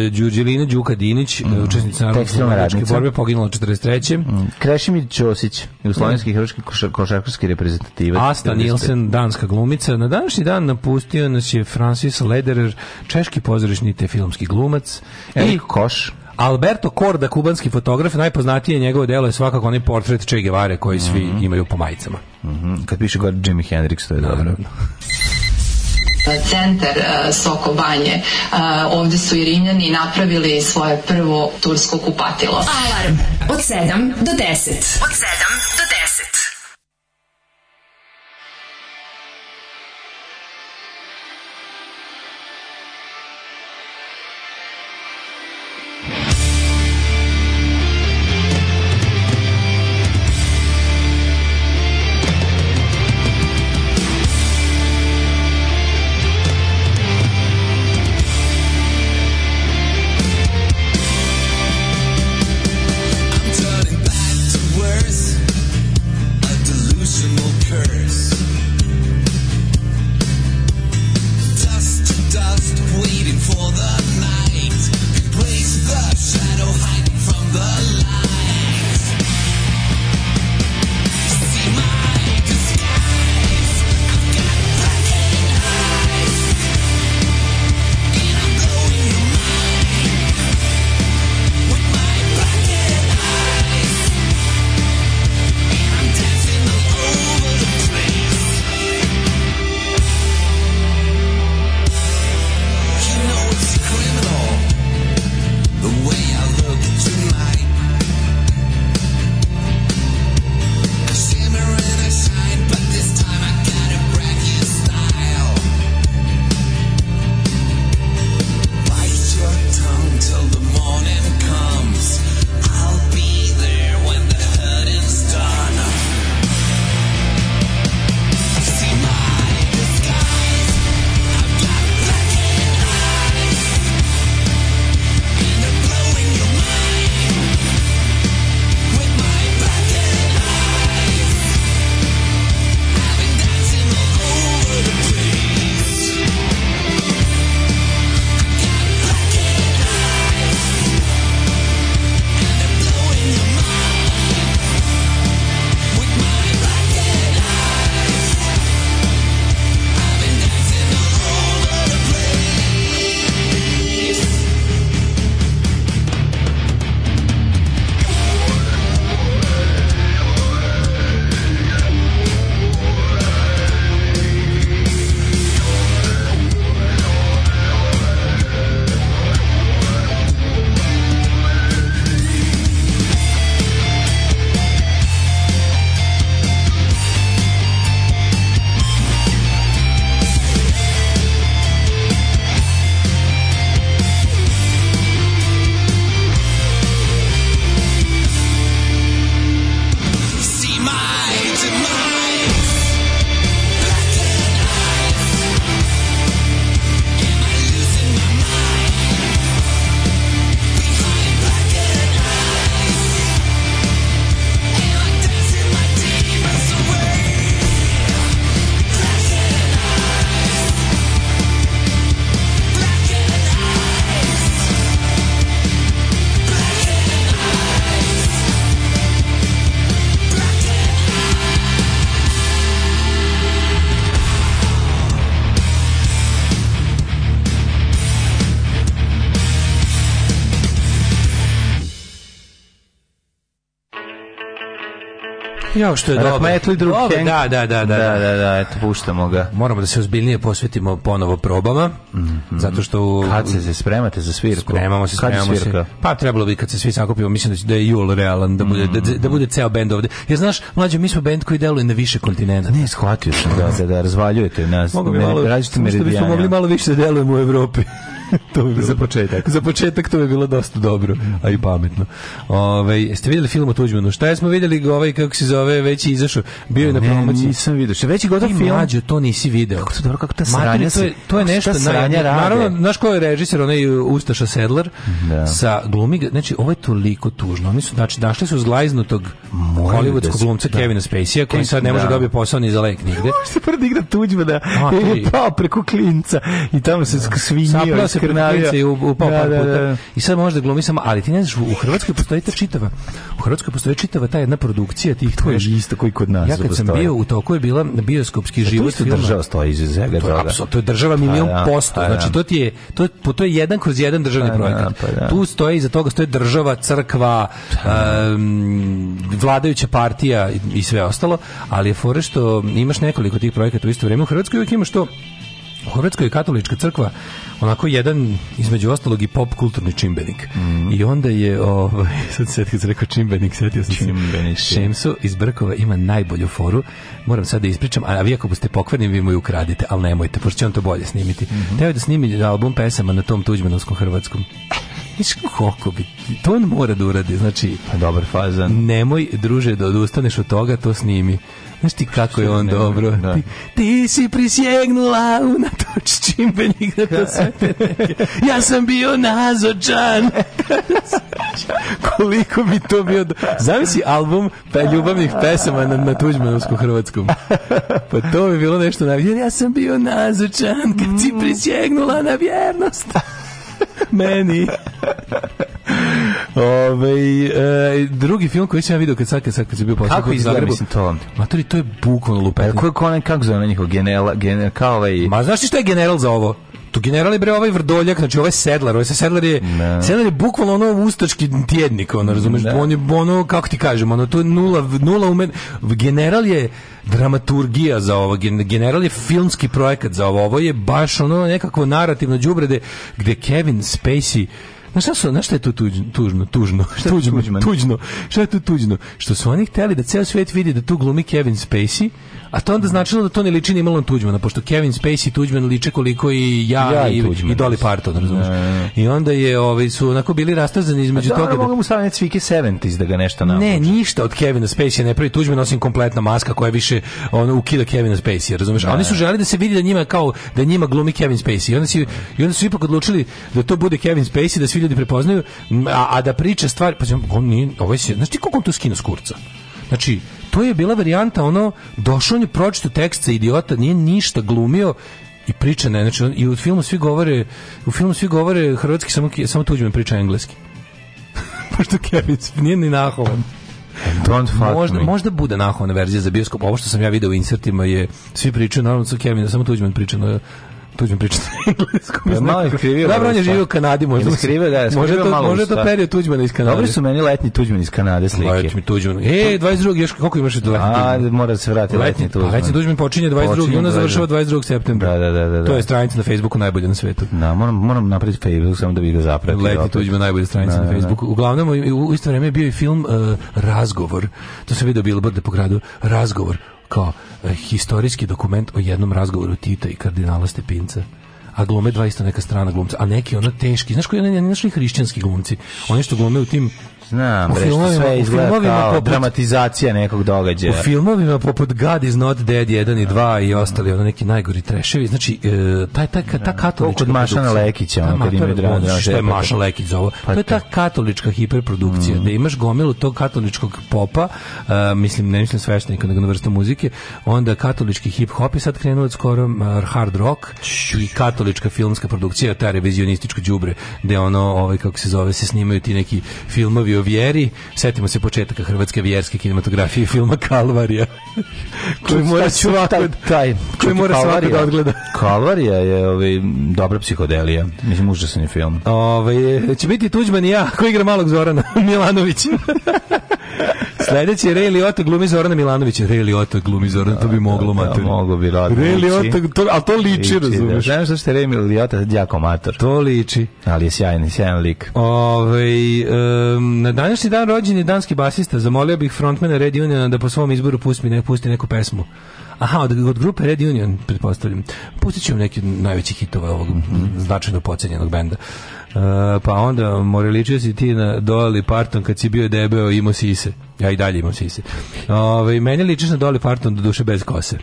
E, Đurđelina Đuka Dinić, mm. učesnica narodne borbe, poginula u 43. Mm. Krešimir Ćosić, jugoslovenski mm. hrvatski košar, košarkaški reprezentativac. Asta Nielsen, danska glumica. Na današnji dan napustio nas je Francis Lederer, češki pozorišni te filmski glumac. Erik Koš Alberto Korda, kubanski fotograf, najpoznatije njegovo delo je svakako onaj portret Che Guevara koji svi mm -hmm. imaju po majicama. Mm -hmm. Kad piše gore Jimi Hendrix, to je dobro. centar Soko Banje. Ovde su i Rimljani napravili svoje prvo tursko kupatilo. Alarm od 7 do 10. Od 7 do 10. Ja, što je dobro. Rahmetli drug Dobre, da, da, da, da, da, da, da, da, eto, puštamo ga. Moramo da se ozbiljnije posvetimo ponovo probama, mm -hmm. zato što... U... Kad se, se spremate za svirku? Spremamo se, kad spremamo se. Pa trebalo bi kad se svi sakupimo, mislim da, da je jul realan, da bude, da, da bude ceo bend ovde. Jer znaš, mlađe, mi smo bend koji deluje na više kontinenta. Ne, shvatio sam da, da, da razvaljujete nas. Mogu bi malo, različite meridijane. Što bismo mogli malo više da delujemo u Evropi. to bi bilo, za početak. Za početak to bi bilo dosta dobro, a i pametno. Ove, ovaj, jeste videli film o Tuđmanu? Šta je smo videli ovaj, kako se zove, već je izašao, bio je na promociji. Nisam vidio. Što već je gotov film? Mlađo, to nisi video. Kako to dobro, kako ta sranja se... To je, to je nešto... Sranja naj, naravno, znaš ko je režisir, onaj uh, Ustaša Sedlar, da. sa glumi, znači, ovo je toliko tužno. Oni su, znači, našli su zglajznutog hollywoodskog da glumca da. Kevina Spacey, koji sad ne može da. dobiti posao ni za lek nigde. Može se prvi da igra Tuđmana, je pao preko klinca i tamo se svinjio se prenavio. U, u pop da, da, da. I sad možda glumi samo, ali ti ne znaš, u Hrvatskoj postoji ta čitava, u Hrvatskoj postoji čitava ta jedna produkcija tih to je isto koji kod nas. Ja kad sam bio u toku je bila bioskopski život. Da, da. To je država stoji iz zega pa to je, apsolutno, to je država milion da, posto. Pa znači to ti je, to, je, to je jedan kroz jedan državni pa projekat. Tu stoji iza toga stoji država, crkva, vladajuća partija i sve ostalo, ali je fore što imaš nekoliko tih projekata u isto vrijeme u Hrvatskoj uvijek imaš to u Hrvatskoj je katolička crkva onako jedan između ostalog i pop kulturni čimbenik. Mm -hmm. I onda je ovaj sad se rekao čimbenik, setio sam čimbenik. se. Šemsu iz Brkova ima najbolju foru. Moram sad da ispričam, a vi ako ste pokvarni vi mu je ukradite, al nemojte, pošto će on to bolje snimiti. Mm -hmm. Teo da snimi album pesama na tom tuđmanovskom hrvatskom. Viš koliko bi, to on mora da uradi, znači... Pa dobar fazan. Nemoj, druže, da odustaneš od toga, to snimi. Znaš ti kako je on dobro. Da. Ti, ti si prisjegnula unatoč čimbenih da to sve te neke. Ja sam bio nazočan. Koliko bi to bio... Do... Zavisi album pe, ljubavnih pesama na, na tuđmanovskom hrvatskom. Pa to bi bilo nešto najbolje. Ja sam bio nazočan kad si mm. prisjegnula na vjernost. Meni. Ove, e, drugi film koji sam ja vidio kad sad, kad sad kad se bio posao. Kako izgleda, mislim, to? Matori, to je bukvalno lupetanje. Kako je konen, kako zove na njihov general, general, kao ovaj... Ma znaš ti što je general za ovo? to general je bre ovaj Vrdoljak, znači ovaj Sedlar, ovaj Sedlar je ne. Sedlar je bukvalno ono ustački tjednik, ono razumeš, on je ono kako ti kažem, ono to je nula nula umen general je dramaturgija za ovo, general je filmski projekat za ovo, ovo je baš ono nekakvo narativno đubrede gde Kevin Spacey na šta, su, na šta je tu tužno? Tužno, tužno, šta tužno, tuđno, šta je tu tuđno? Što su oni hteli da ceo svet vidi da tu glumi Kevin Spacey, A to onda značilo da to ne liči ni malo Tuđmana, pošto Kevin Spacey i Tuđman liče koliko i ja, ja i, i, Tuđman, i da. Dolly Parton, razumiješ? Da, da, I onda je, ovaj, su onako bili rastazani između toga. Da, mogu mu staviti cvike 70 da ga nešto namuči. Ne, ništa od Kevina Spacey ne pravi Tuđman, osim kompletna maska koja više ono, ukida Kevina Spacey, razumiješ? A oni su želi da se vidi da njima kao, da njima glumi Kevin Spacey. I onda, si, i onda su ipak odlučili da to bude Kevin Spacey, da svi ljudi prepoznaju, a, a da priča stvari, pa on nije, ovaj si, znaš ti koliko on tu skinu skurca? Znači, to je bila varijanta ono došao je pročitao tekst sa idiota, nije ništa glumio i priča ne, znači i u filmu svi govore, u filmu svi govore hrvatski samo samo Tuđman priča engleski. Pošto Kevin nije ni nahovan. Don't fuck možda, me. možda bude nahovna verzija za bioskop. Ovo što sam ja video u insertima je, svi pričaju, naravno sa Kevin, samo Tuđman priča na tu ćemo pričati na engleskom. E, malo iskrivio. Dobro, on je živio u Kanadi, možda. Iskrivio, da, iskrivio možda to, malo možda to period Tuđmana iz Kanade. Dobri su meni letnji Tuđman iz Kanade slike. Letnji Tuđman. E, 22. još koliko imaš do letnji? A, mora da se vrati letnji, letnji pa Tuđman. Letnji Tuđman počinje 22. juna, završava 22. septembra. Da, da, da, da, da. To je stranica na Facebooku najbolja na svetu. Da, moram, moram napraviti Facebook samo da bih ga zapratio. Letnji Tuđman najbolja stranica da, na da, da. Facebooku. Uglavnom, u isto vreme je bio i film uh, Razgovor. To se video bilo brde po gradu. Razgovor kao Eh, historijski dokument o jednom razgovoru Tita i kardinala Stepinca a glume dva isto neka strana glumca, a neki ono teški, znaš koji oni našli hrišćanski glumci, oni što glume u tim Znam, bre, što sve izgleda kao poput, dramatizacija nekog događaja. U filmovima poput God is not dead 1 i 2 da. i ostali, ono neki najgori treševi. Znači, e, taj, taj, ta, da. ta katolička Kod Mašana Lekića, ono kad ima drama. Što je Mašan Lekić zove? Pa to je ta katolička hiperprodukcija, mm. da imaš gomilu tog katoličkog popa, uh, mislim, ne mislim sveštenika, nego na vrstu muzike, onda katolički hip-hop je sad krenuo skoro uh, hard rock i katolička filmska produkcija, ta revizionističko đubre, gde ono, ovaj, kako se zove, se snimaju ti neki filmovi o vjeri, setimo se početaka hrvatske vjerske kinematografije filma Kalvarija. koji mora svako taj koji mora svako da odgleda. Kalvarija je ovaj dobra psihodelija. Mislim užasan je film. Ovaj će biti Tuđman i ja, koji igra malog Zorana Milanovića. Sledeći je Ray Liotta glumi Zorana Milanovića. Ray Liotta glumi Zorana, to bi da, da, moglo da, mater. Da, moglo bi rodno. Ray Liotta, to, ali to liči, liči razumiješ. Da. Znaš zašto je Ray Liotta jako mater. To liči. Ali je sjajan, sjajan lik. Ove, ovaj, um, na današnji dan rođen je danski basista. Zamolio bih frontmana Red Uniona da po svom izboru pusti, ne, pusti neku pesmu. Aha, od, od grupe Red Union, pretpostavljam. Pustit ću vam neki najvećih hitova ovog mm -hmm. značajno pocenjenog benda. E, pa onda moraličio si ti na Dolly Parton kad si bio debeo imao sise. Ja i dalje imam sise. Ove, meni ličiš na Dolly Parton do duše bez kose. E,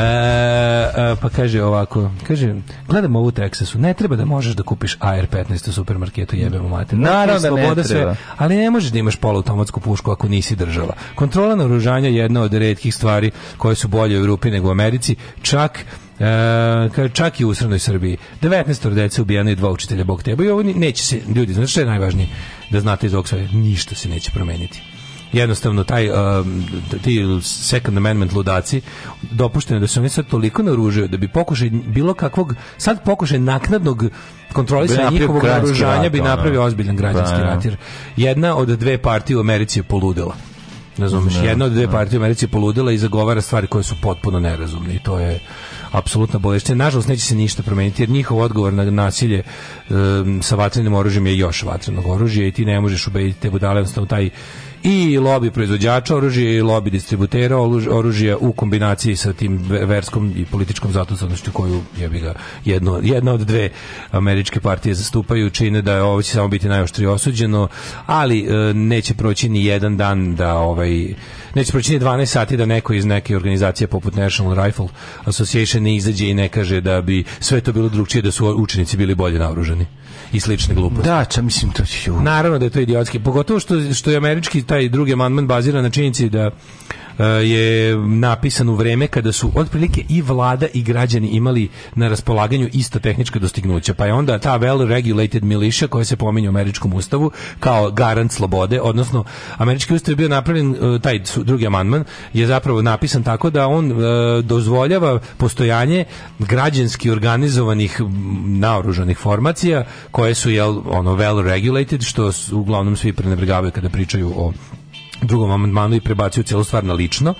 e, pa kaže ovako, kaže, gledam ovu Texasu, ne treba da možeš da kupiš AR-15 u supermarketu, jebemo mater. Naravno da ne Sve, ali ne možeš da imaš poluautomatsku pušku ako nisi država. Kontrola naoružanja je jedna od redkih stvari koje su bolje u Europi nego u Americi. Čak E, čak i u srednoj Srbiji. 19 dece ubijeno i dva učitelja Bog teba. I ovo neće se, ljudi, znači što je najvažnije da znate iz ovog svega, ništa se neće promeniti jednostavno taj um, ti second amendment ludaci dopušteno da se oni sad toliko naružuju da bi pokušaj bilo kakvog sad pokušaj naknadnog kontrolisanja njihovog naružanja bi napravio ozbiljan da, građanski da. rat jer jedna od dve partije u Americi je poludela razumeš da. jedna od dve partije u Americi je poludela i zagovara stvari koje su potpuno nerazumne i to je apsolutno bolesti. Nažalost, neće se ništa promeniti, jer njihov odgovor na nasilje um, sa vatrenim oružjem je još vatrenog oružja i ti ne možeš ubediti te budale, jednostavno taj i lobby proizvođača oružja i lobby distributera oružja u kombinaciji sa tim verskom i političkom zatucanošću koju je bi ga jedno, jedna od dve američke partije zastupaju čine da ovo će samo biti najoštrije osuđeno ali e, neće proći ni jedan dan da ovaj neće pročiniti 12 sati da neko iz neke organizacije poput National Rifle Association ne izađe i ne kaže da bi sve to bilo drugčije da su učenici bili bolje naoružani i slične gluposti. Da, ča, mislim to ću. Naravno da je to idiotski, pogotovo što, što je američki taj drugi amandman baziran na činjenici da e, je napisan u vreme kada su otprilike i vlada i građani imali na raspolaganju ista tehnička dostignuća. Pa je onda ta well-regulated militia koja se pominje u američkom ustavu kao garant slobode, odnosno američki ustav je bio napravljen, e, taj drugi amandman je zapravo napisan tako da on e, dozvoljava postojanje građanski organizovanih naoružanih formacija koje su jel ono well regulated što uglavnom svi prenebregavaju kada pričaju o drugom amandmanu i prebacuju celu stvar na lično,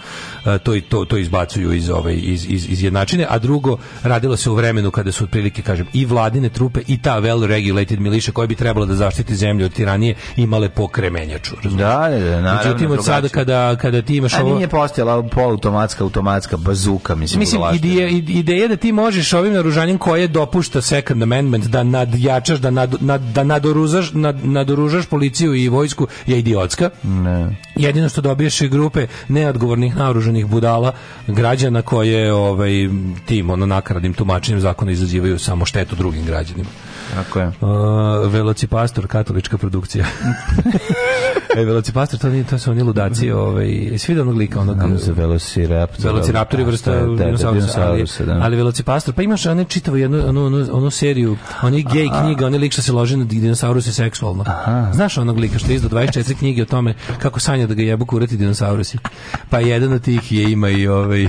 e, to i to to izbacuju iz ove iz iz iz jednačine, a drugo radilo se u vremenu kada su otprilike kažem i vladine trupe i ta well regulated miliše koja bi trebala da zaštiti zemlju od tiranije imale pokremenjaču, Da, da, da, naravno. Međutim od sada kada kada ti imaš a ovo nije postojala poluautomatska automatska bazuka, mislim. Mislim ideja ideja da ti možeš ovim naružanjem koje dopušta second amendment da nadjačaš da nad, nad da nadoružaš nad, nadoružaš policiju i vojsku je idiotska. Ne jedino što dobiješ je grupe neodgovornih naoruženih budala građana koje ovaj tim ono nakaradnim tumačenjem zakona izazivaju samo štetu drugim građanima. Tako je. Uh, pastor, katolička produkcija. e, velocipastor, to, nije, to su oni ludaci, mhm. ovaj, svi da onog lika, onog... Znam za velociraptor. Velociraptor je da, vrsta da, da, dinosaurusa, ali, da. ali velocipastor, pa imaš one čitavo jednu, onu, onu, onu seriju, oni gej Aha. knjiga, one lik što se lože na dinosauruse seksualno. Aha. Znaš onog lika što je izdao 24 knjige o tome kako sanja da ga jebu kurati dinosaurusi. Pa jedan od tih je ima i ovaj...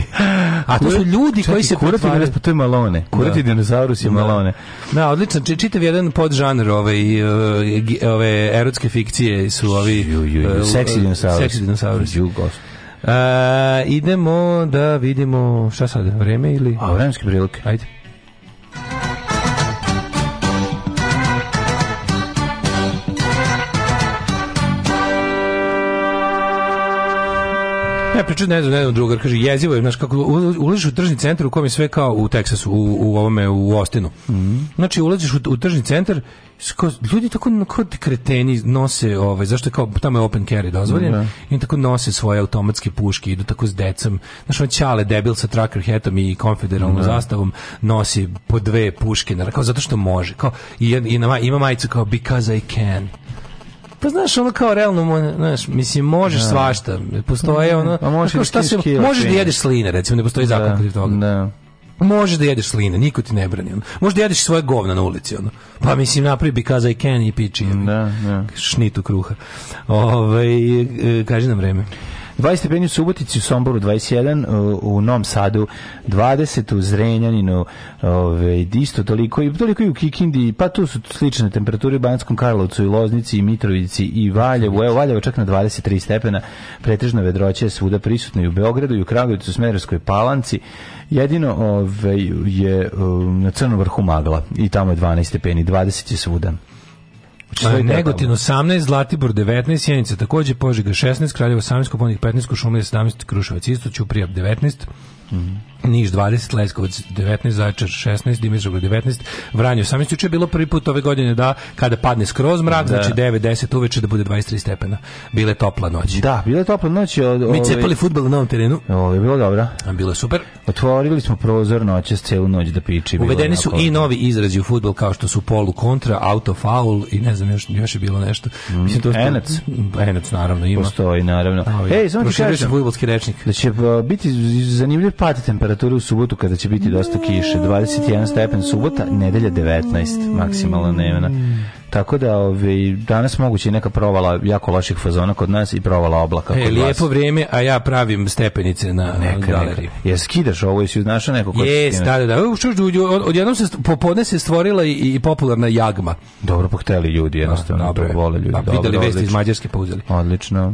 A to su ljudi Čaki, koji se kurati pretvaraju... Pa to je malone. Da. Kurati da. dinosaurus je malone. Da, odlično. Čitav jedan podžanr ove, ovaj, ove erotske fikcije su ovi ju, ju, ju. Uh, seksi uh, dinosaurus. Seksi dinosaurus. Ju, Uh, idemo da vidimo šta sad, vreme ili? A vremenske prilike. Ajde. Ja pričam, ne znam, ne znam, drugar, kaže, jezivo je, znaš, kako ulaziš u tržni centar u kojem je sve kao u Teksasu, u, u ovome, u Ostinu. Mm -hmm. Znači, ulaziš u, u tržni centar, Sko, ljudi tako kao kreteni nose ovaj zašto je kao tamo je open carry dozvoljen mm, i tako nose svoje automatske puške idu tako s decom znači on ćale debil sa tracker hatom i konfederalnom mm, zastavom nosi po dve puške na kao zato što može kao i, i na, ima majicu kao because I can Pa znaš, ono kao realno, znaš, mislim, možeš da. svašta. Postoje ono... A pa možeš, da šta se, možeš da jedeš sline, recimo, ne postoji da, zakon protiv toga. Da. Možeš da jedeš sline, niko ti ne brani. Ono. Možeš da jedeš svoje govna na ulici. Ono. Pa mislim, napravi because I can i piči. Da, da. Šnitu kruha. Ove, ovaj, kaži nam vreme. 20 stepeni u Subotici, u Somboru 21, u, Novom Sadu 20, u Zrenjaninu ove, isto toliko i toliko i u Kikindi, pa tu su slične temperature u Banatskom Karlovcu i Loznici i Mitrovici i Valjevu, evo Valjevo čak na 23 stepena, pretežna vedroća je svuda prisutna i u Beogradu i u Kragovicu, u Smederskoj Palanci, jedino ove, je na Crnom vrhu magla i tamo je 12 stepeni, 20 je svuda. Znači, Negotin 18, da. Zlatibor 19, Sjenica takođe, Požega 16, Kraljevo 18, Koponik 15, Košumlija 17, Kruševac isto, Ćuprija 19, mm -hmm. Niš 20, Leskovac 19, Zaječar 16, Dimitrovgrad 19, Vranje 18. Juče je bilo prvi put ove godine da kada padne skroz mrak, da. znači 9, 10 uveče da bude 23 stepena. Bile topla noć. Da, bile topla noć. Od, Mi ovaj- cepali fudbal na novom terenu. Ovo je bilo dobro. Bilo je super. Otvorili smo prozor noće s celu noć da piči. Uvedeni su i novi izrazi u fudbal kao što su polu kontra, auto faul i ne znam još, još je bilo nešto. Mm. Mislim to Enac. Enac naravno ima. Postoji naravno. Ovaj, Ej, samo ti kažem. rečnik. Da će biti zanimljiv pad temperatura temperature u subotu kada će biti dosta kiše. 21 stepen subota, nedelja 19 maksimalna dnevna. Tako da ove, ovaj, danas moguće i neka provala jako loših fazona kod nas i provala oblaka e, kod lijepo vas. vrijeme, a ja pravim stepenice na neka, galeriji. Neka. Jes kidaš ovo i si našao neko kod Jes, da, da, da. Odjednom se popodne se stvorila i, i popularna jagma. Dobro pohteli pa ljudi, da, jednostavno. Da, dobro, to vole ljudi. Da, videli vesti iz Mađarske pa uzeli. Odlično.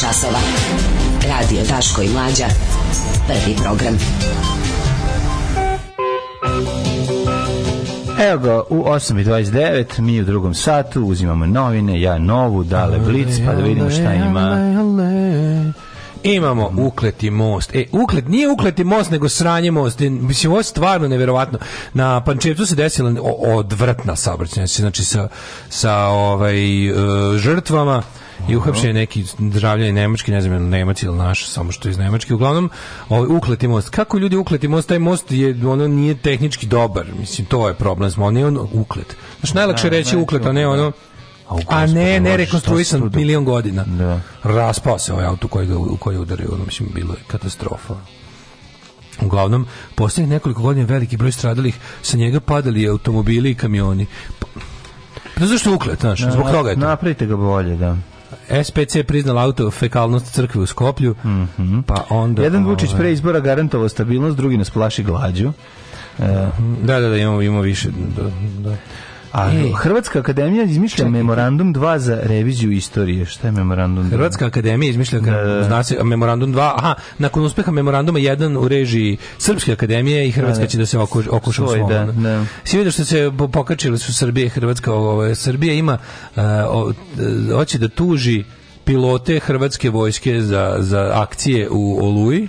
časova. Radio Daško i Mlađa. Prvi program. Evo ga, u 8.29, mi u drugom satu uzimamo novine, ja novu, dale blic, pa da vidimo šta ima. Imamo ukleti most. E, uklet, nije ukleti most, nego sranje most. E, mislim, ovo je stvarno neverovatno. Na Pančevcu se desila odvrtna saobraćenja, znači sa, sa ovaj, e, žrtvama i uhapšen je neki državljan nemački, ne znam, nemac ili naš, samo što je iz nemački. Uglavnom, ovaj ukleti most. Kako ljudi ukleti most? Taj most je ono nije tehnički dobar. Mislim to je problem, smo on on uklet. Znaš, najlakše da, reći uklet, a ne ono da. A, a ne, ne rekonstruisan milion godina. Da. Raspao se ovaj auto koji, u koji udario. Ono, mislim, bilo je katastrofa. Uglavnom, poslednjih nekoliko godina veliki broj stradalih, sa njega padali automobili i kamioni. Pa, pa zašto uklet, znaš, da, zbog toga je to. Napravite ga bolje, da. SPC priznala auto fekalnost crkve u Skoplju, mm -hmm. pa onda... Jedan Vučić ovaj- pre izbora garantovao stabilnost, drugi nas plaši glađu. E, da, da, da, imamo, imamo više. Da, da. A Ej. Hrvatska akademija izmišlja Čekaj. memorandum 2 za reviziju istorije. Šta je memorandum 2? Hrvatska akademija izmišlja da. da, da. memorandum 2. Aha, nakon uspeha memoranduma 1 u režiji Srpske akademije i Hrvatska da, da. će da se oko, okuša u svom. Da, da. Svi vidio što se pokačili su Srbije i Hrvatska. Ovo, Srbija ima, e, hoće da tuži pilote Hrvatske vojske za, za akcije u Oluji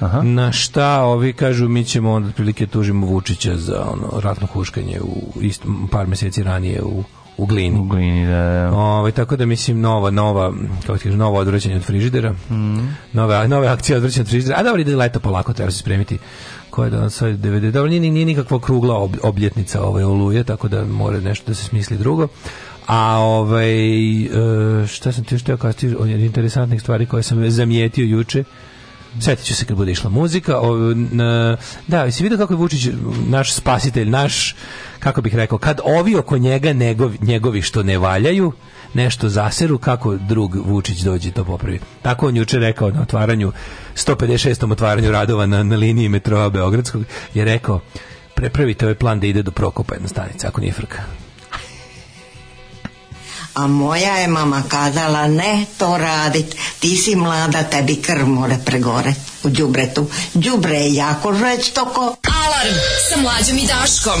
Aha. na šta ovi kažu mi ćemo onda otprilike tužimo Vučića za ono ratno huškanje u isto, par meseci ranije u u glini. U glini, da, da. Ove, ovaj, tako da mislim nova, nova, kako ti novo odvraćanje od frižidera. Mm. Nove, nove akcija odvraćanja od frižidera. A dobro, ide leto polako, treba se spremiti. Ko je danas sad 90? Dobro, nije, nije nikakva krugla ob, obljetnica ove ovaj, oluje, tako da mora nešto da se smisli drugo. A ovaj, e, šta sam ti još teo kastiti od interesantnih stvari koje sam zamijetio juče, Setit ću se kad bude išla muzika. O, na, da, si vidio kako je Vučić naš spasitelj, naš, kako bih rekao, kad ovi oko njega njegovi, njegovi što ne valjaju, nešto zaseru, kako drug Vučić dođe to popravi. Tako on juče rekao na otvaranju, 156. otvaranju radova na, na liniji metroa Beogradskog, je rekao, prepravite ovaj plan da ide do Prokopa jedna stanica, ako nije frka. A moja je mama kazala, ne to radit, ti si mlada, tebi krv more pregore u džubretu. Džubre je jako žveć toko. Alarm sa mlađom i Daškom.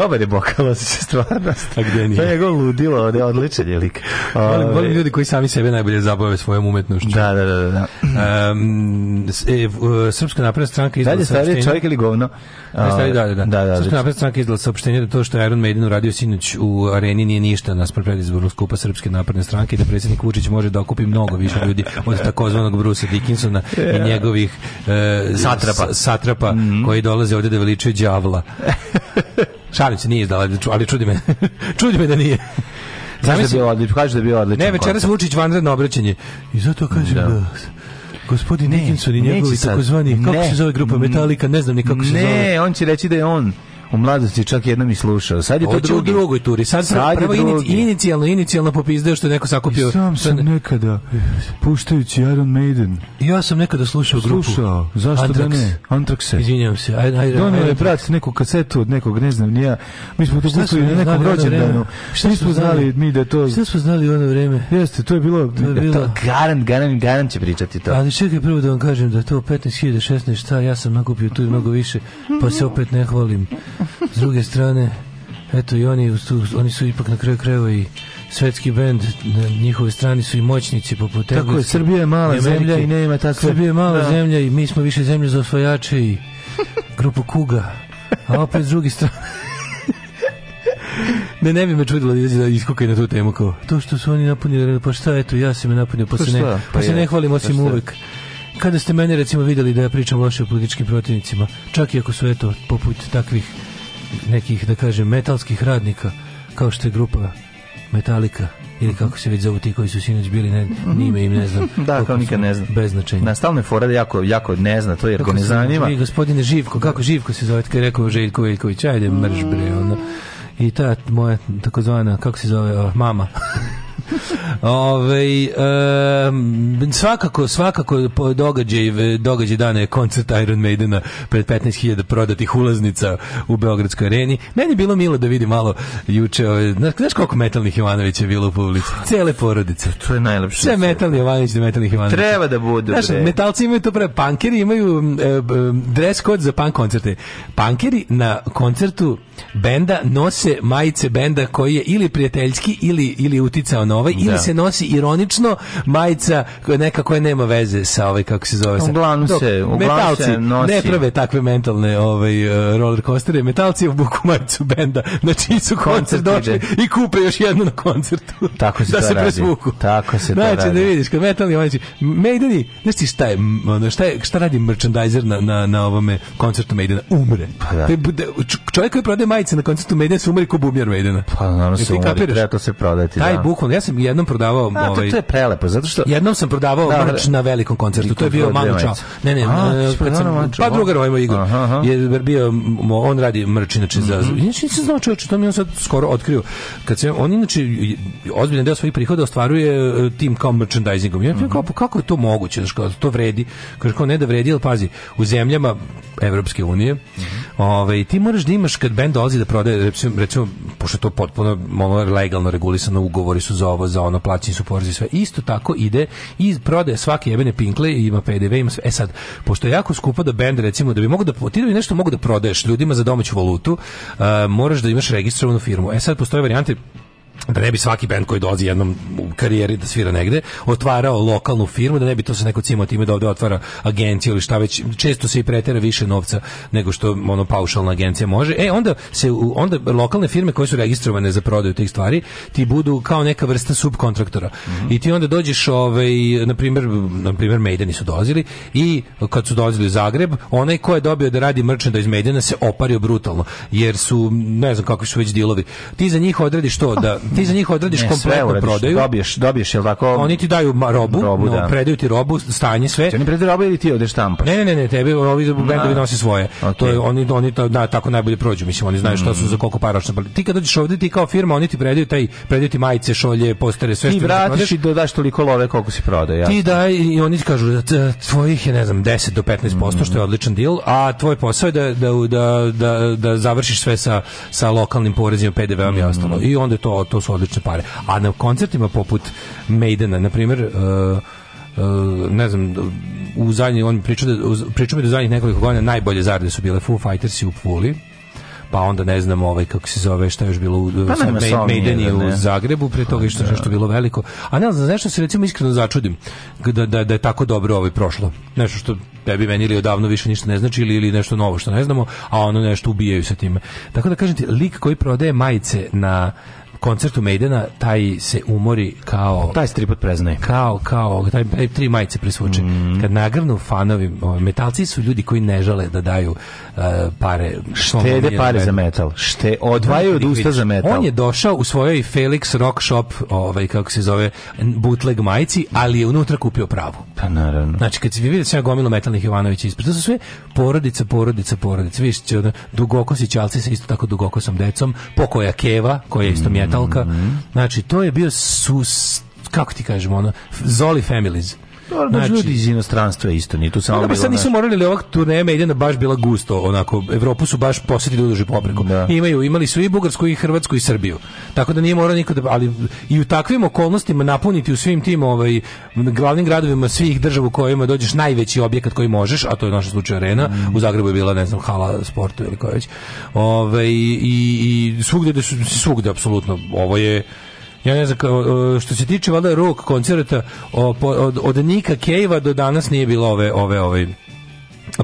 Dobar je se stvarno. A gde nije? To je gol ludilo, on je odličan je lik. Volim, volim ovaj, ljudi koji sami sebe najbolje zabave svojom umetnošću. Da, da, da. da. Um, e, Srpska napredna stranka da izdala saopštenje... Dalje čovjek ili govno? Dalje da, da, da. da, da Srpska napredna stranka izdala saopštenje da to što je Iron Maiden uradio sinoć u areni nije ništa nas predizbornog skupa Srpske napredne stranke i da predsjednik Vučić može da okupi mnogo više ljudi od takozvanog Brusa Dickinsona i njegovih e, satrapa, satrapa mm -hmm. koji dolaze ovde da veličaju đavla. Šalim se, nije izdala, ali čudi me. čudi me da nije. Znaš da je bio odličan, kažeš da je bio odličan. Ne, večeras Vučić vanredno obraćanje. I zato kažem da. da gospodin Nikinson i njegovi takozvani, kako ne, se zove grupa Metallica, ne znam ni kako se zove. Ne, on će reći da je on. U mladosti čak jednom i slušao. Sad je to drugi. drugoj turi. Sad, sad prvo drugi. inicijalno, inicijalno popizdeo što je neko sakupio. I sam sam nekada, puštajući Iron Maiden. Ja sam nekada slušao grupu. Slušao, zašto da Antrax. da ne? Antraxe. Izvinjam se. Donio je brat neku kasetu od nekog, ne znam, nija. Mi smo to kupili na nekom da, da, rođendanu. Šta smo znali mi da to... Šta smo znali u ono vreme? Jeste, to je bilo... To je bilo... To, garant, garant, garant će pričati to. Ali čekaj prvo da vam kažem da to 15.000, 16.000, šta, ja sam nakupio tu mnogo više, pa se opet ne hvalim. S druge strane, eto i oni, oni su ipak na kraju krajeva i svetski bend na njihovoj strani su i moćnici poput Tako Egleska, je, Srbija je mala i zemlja i nema takve. Srbija je mala da. zemlja i mi smo više zemlje za osvajače i grupu Kuga. A opet s druge strane ne, ne bi me čudilo da izađe da iskukaj na tu temu kao, to što su oni napunili, pa šta, eto, ja sam je napunio, pa, pa se ne, pa, pa se ne hvalim pa osim pa uvek. Kada ste mene recimo vidjeli da ja pričam loše o političkim protivnicima, čak i ako su eto, poput takvih nekih, da kažem, metalskih radnika, kao što je grupa Metallica, ili kako se već zovu ti koji su sinoć bili ne, nime mhm. im ne znam da kao nikad ne znam beznačajno na stalne forade jako jako ne zna to jer kako ga ne zanima i gospodine Živko kako Živko se zove kad je rekao Željko Veljković ajde mrš bre onda i ta moja takozvana kako se zove mama Ove, e, svakako, svakako događaj, događaj dana je koncert Iron Maidena pred 15.000 prodatih ulaznica u Beogradskoj areni. Meni je bilo milo da vidim malo juče, ove, znaš koliko metalnih Ivanovića je bilo u publici? Cele porodice. To je najlepše. Sve metalni Ivanović do metalnih Ivanovića. Treba da budu. Znaš, bre. metalci imaju to pre, punkeri imaju e, e, dress code za punk koncerte. Punkeri na koncertu benda nose majice benda koji je ili prijateljski ili, ili uticao na ovaj ili da. se nosi ironično majica neka koja nema veze sa ovaj kako se zove uglavnom sa se uglavnom se nosi ne prve takve mentalne ovaj e, roller coaster metalci u buku majicu benda znači su koncert došli i kupe još jednu na koncertu tako se da to se radi tako se znači, to radi znači da vidiš kad metalni oni ovaj, znači, Maideni znači šta je šta je šta radi merchandiser na na na ovome koncertu Maidena umre pa da. čovjek koji prodaje majice na koncertu Maidena se umri ko bubnjar Maidena pa naravno se umri treba to se prodati taj da. bukvalno ja sam sam jednom prodavao A, ovaj, to, to ovaj, je prelepo, zato što jednom sam prodavao da, mrč da. na velikom koncertu. To je bio Manu Čao. Ne, ne, A, eh, sam, pa drugar ovaj moj Igor je bio mm, on radi merch znači za. znači se znao čoveče, to mi on sad skoro otkrio. Kad se on inače ozbiljan deo svojih prihoda ostvaruje eh, tim kao merchandisingom. Ja mhm. kao kako je to moguće, znači to vredi. Kaže kao ne da vredi, al pazi, u zemljama Evropske unije, mhm. ovaj ti moraš da imaš kad bend dolazi da prodaje recimo, recimo pošto je to potpuno legalno regulisano, ugovori su za ovo za ono plaćeni su porezi sve. Isto tako ide i prodaje svake jebene pinkle i ima PDV ima sve. E sad pošto je jako skupo da bend recimo da bi mogao da ti da bi nešto mogu da prodaješ ljudima za domaću valutu, uh, moraš da imaš registrovanu firmu. E sad postoje varijante da ne bi svaki band koji dolazi jednom u karijeri da svira negde, otvarao lokalnu firmu, da ne bi to se neko cimao time da ovde otvara agenciju ili šta već, često se i pretera više novca nego što ono paušalna agencija može. E, onda se onda lokalne firme koje su registrovane za prodaju tih stvari, ti budu kao neka vrsta subkontraktora. Mm -hmm. I ti onda dođeš, ovaj, na primer, na primer Maideni su dozili i kad su dozili u Zagreb, onaj ko je dobio da radi da iz Maidena se opario brutalno, jer su, ne znam kako su već dilovi. Ti za njih odrediš to da ti za njih odradiš ne, kompletnu prodaju. Dobiješ, dobiješ, jel tako? Oni ti daju robu, robu no, da. predaju ti robu, stanje sve. Ti znači, oni predaju robu ili ti odeš štampaš? Ne, ne, ne, ne, tebi ovi za bendovi nose svoje. Okay. To je, oni, oni to, da, tako najbolje prođu, mislim, oni znaju mm. šta su mm. za koliko parašna. Ti kad dođeš ovdje, ti kao firma, oni ti predaju taj, predaju ti majice, šolje, postere, sve ti što vratiš prodeš. i dodaš toliko love koliko si prodao, ja. Ti daj i oni ti kažu da tvojih je, ne znam, 10 do 15%, mm. što je odličan deal, a tvoj posao je da, da, da, da, da završiš sve sa, sa lokalnim porezima, PDV-om mm. i ostalo. I onda je to, to to su odlične pare. A na koncertima poput Maidena, na primjer, uh, e, uh, e, ne znam, u zadnjih, on priča, da, priča da u zadnjih nekoliko godina najbolje zarade su bile Foo Fighters i u Puli pa onda ne znam ovaj kako se zove šta još bilo u pa Maideni u Zagrebu pre toga da. što što bilo veliko a ne znam nešto se recimo iskreno začudim da, da, da je tako dobro ovaj prošlo nešto što tebi meni ili odavno više ništa ne znači ili, ili nešto novo što ne znamo a ono nešto ubijaju sa time tako da kažem ti lik koji prodaje majice na koncertu Maidena taj se umori kao pa taj stripot preznaje. Kao kao taj, taj tri majice presvuče. Mm. Kad nagrnu fanovi, metalci su ljudi koji ne žele da daju uh, pare, štede pare za metal. Šte da, odvajaju od usta za metal. On je došao u svojoj Felix Rock Shop, ovaj kako se zove, bootleg majici, ali je unutra kupio pravu. Pa naravno. Znači kad se vidi sve gomilo metalnih Jovanovića ispred, to su sve porodica, porodica, porodica. vi ste si čalci sa isto tako dugokosom decom, pokoja keva, koja je isto mm metalka. Mm -hmm. Znači, to je bio sus, kako ti kažemo, ono, Zoli Families. Dobro, znači, znači, ljudi iz inostranstva isto, nije tu samo. Da, sad nisu morali li da ovak turneja Mejdana baš bila gusto, onako Evropu su baš posetili duže da popreko. Da. Imaju, imali su i Bugarsku i Hrvatsku i Srbiju. Tako da nije morao niko da ali i u takvim okolnostima napuniti u svim tim ovaj glavnim gradovima svih država u kojima dođeš najveći objekat koji možeš, a to je u našem slučaju arena. Mm. U Zagrebu je bila ne znam hala sportu ili koja već. Ovaj i i svugde da su svugde apsolutno ovo je ja ne znam, što se tiče valjda rock koncerta, od, od Nika Kejva do danas nije bilo ove, ove, ove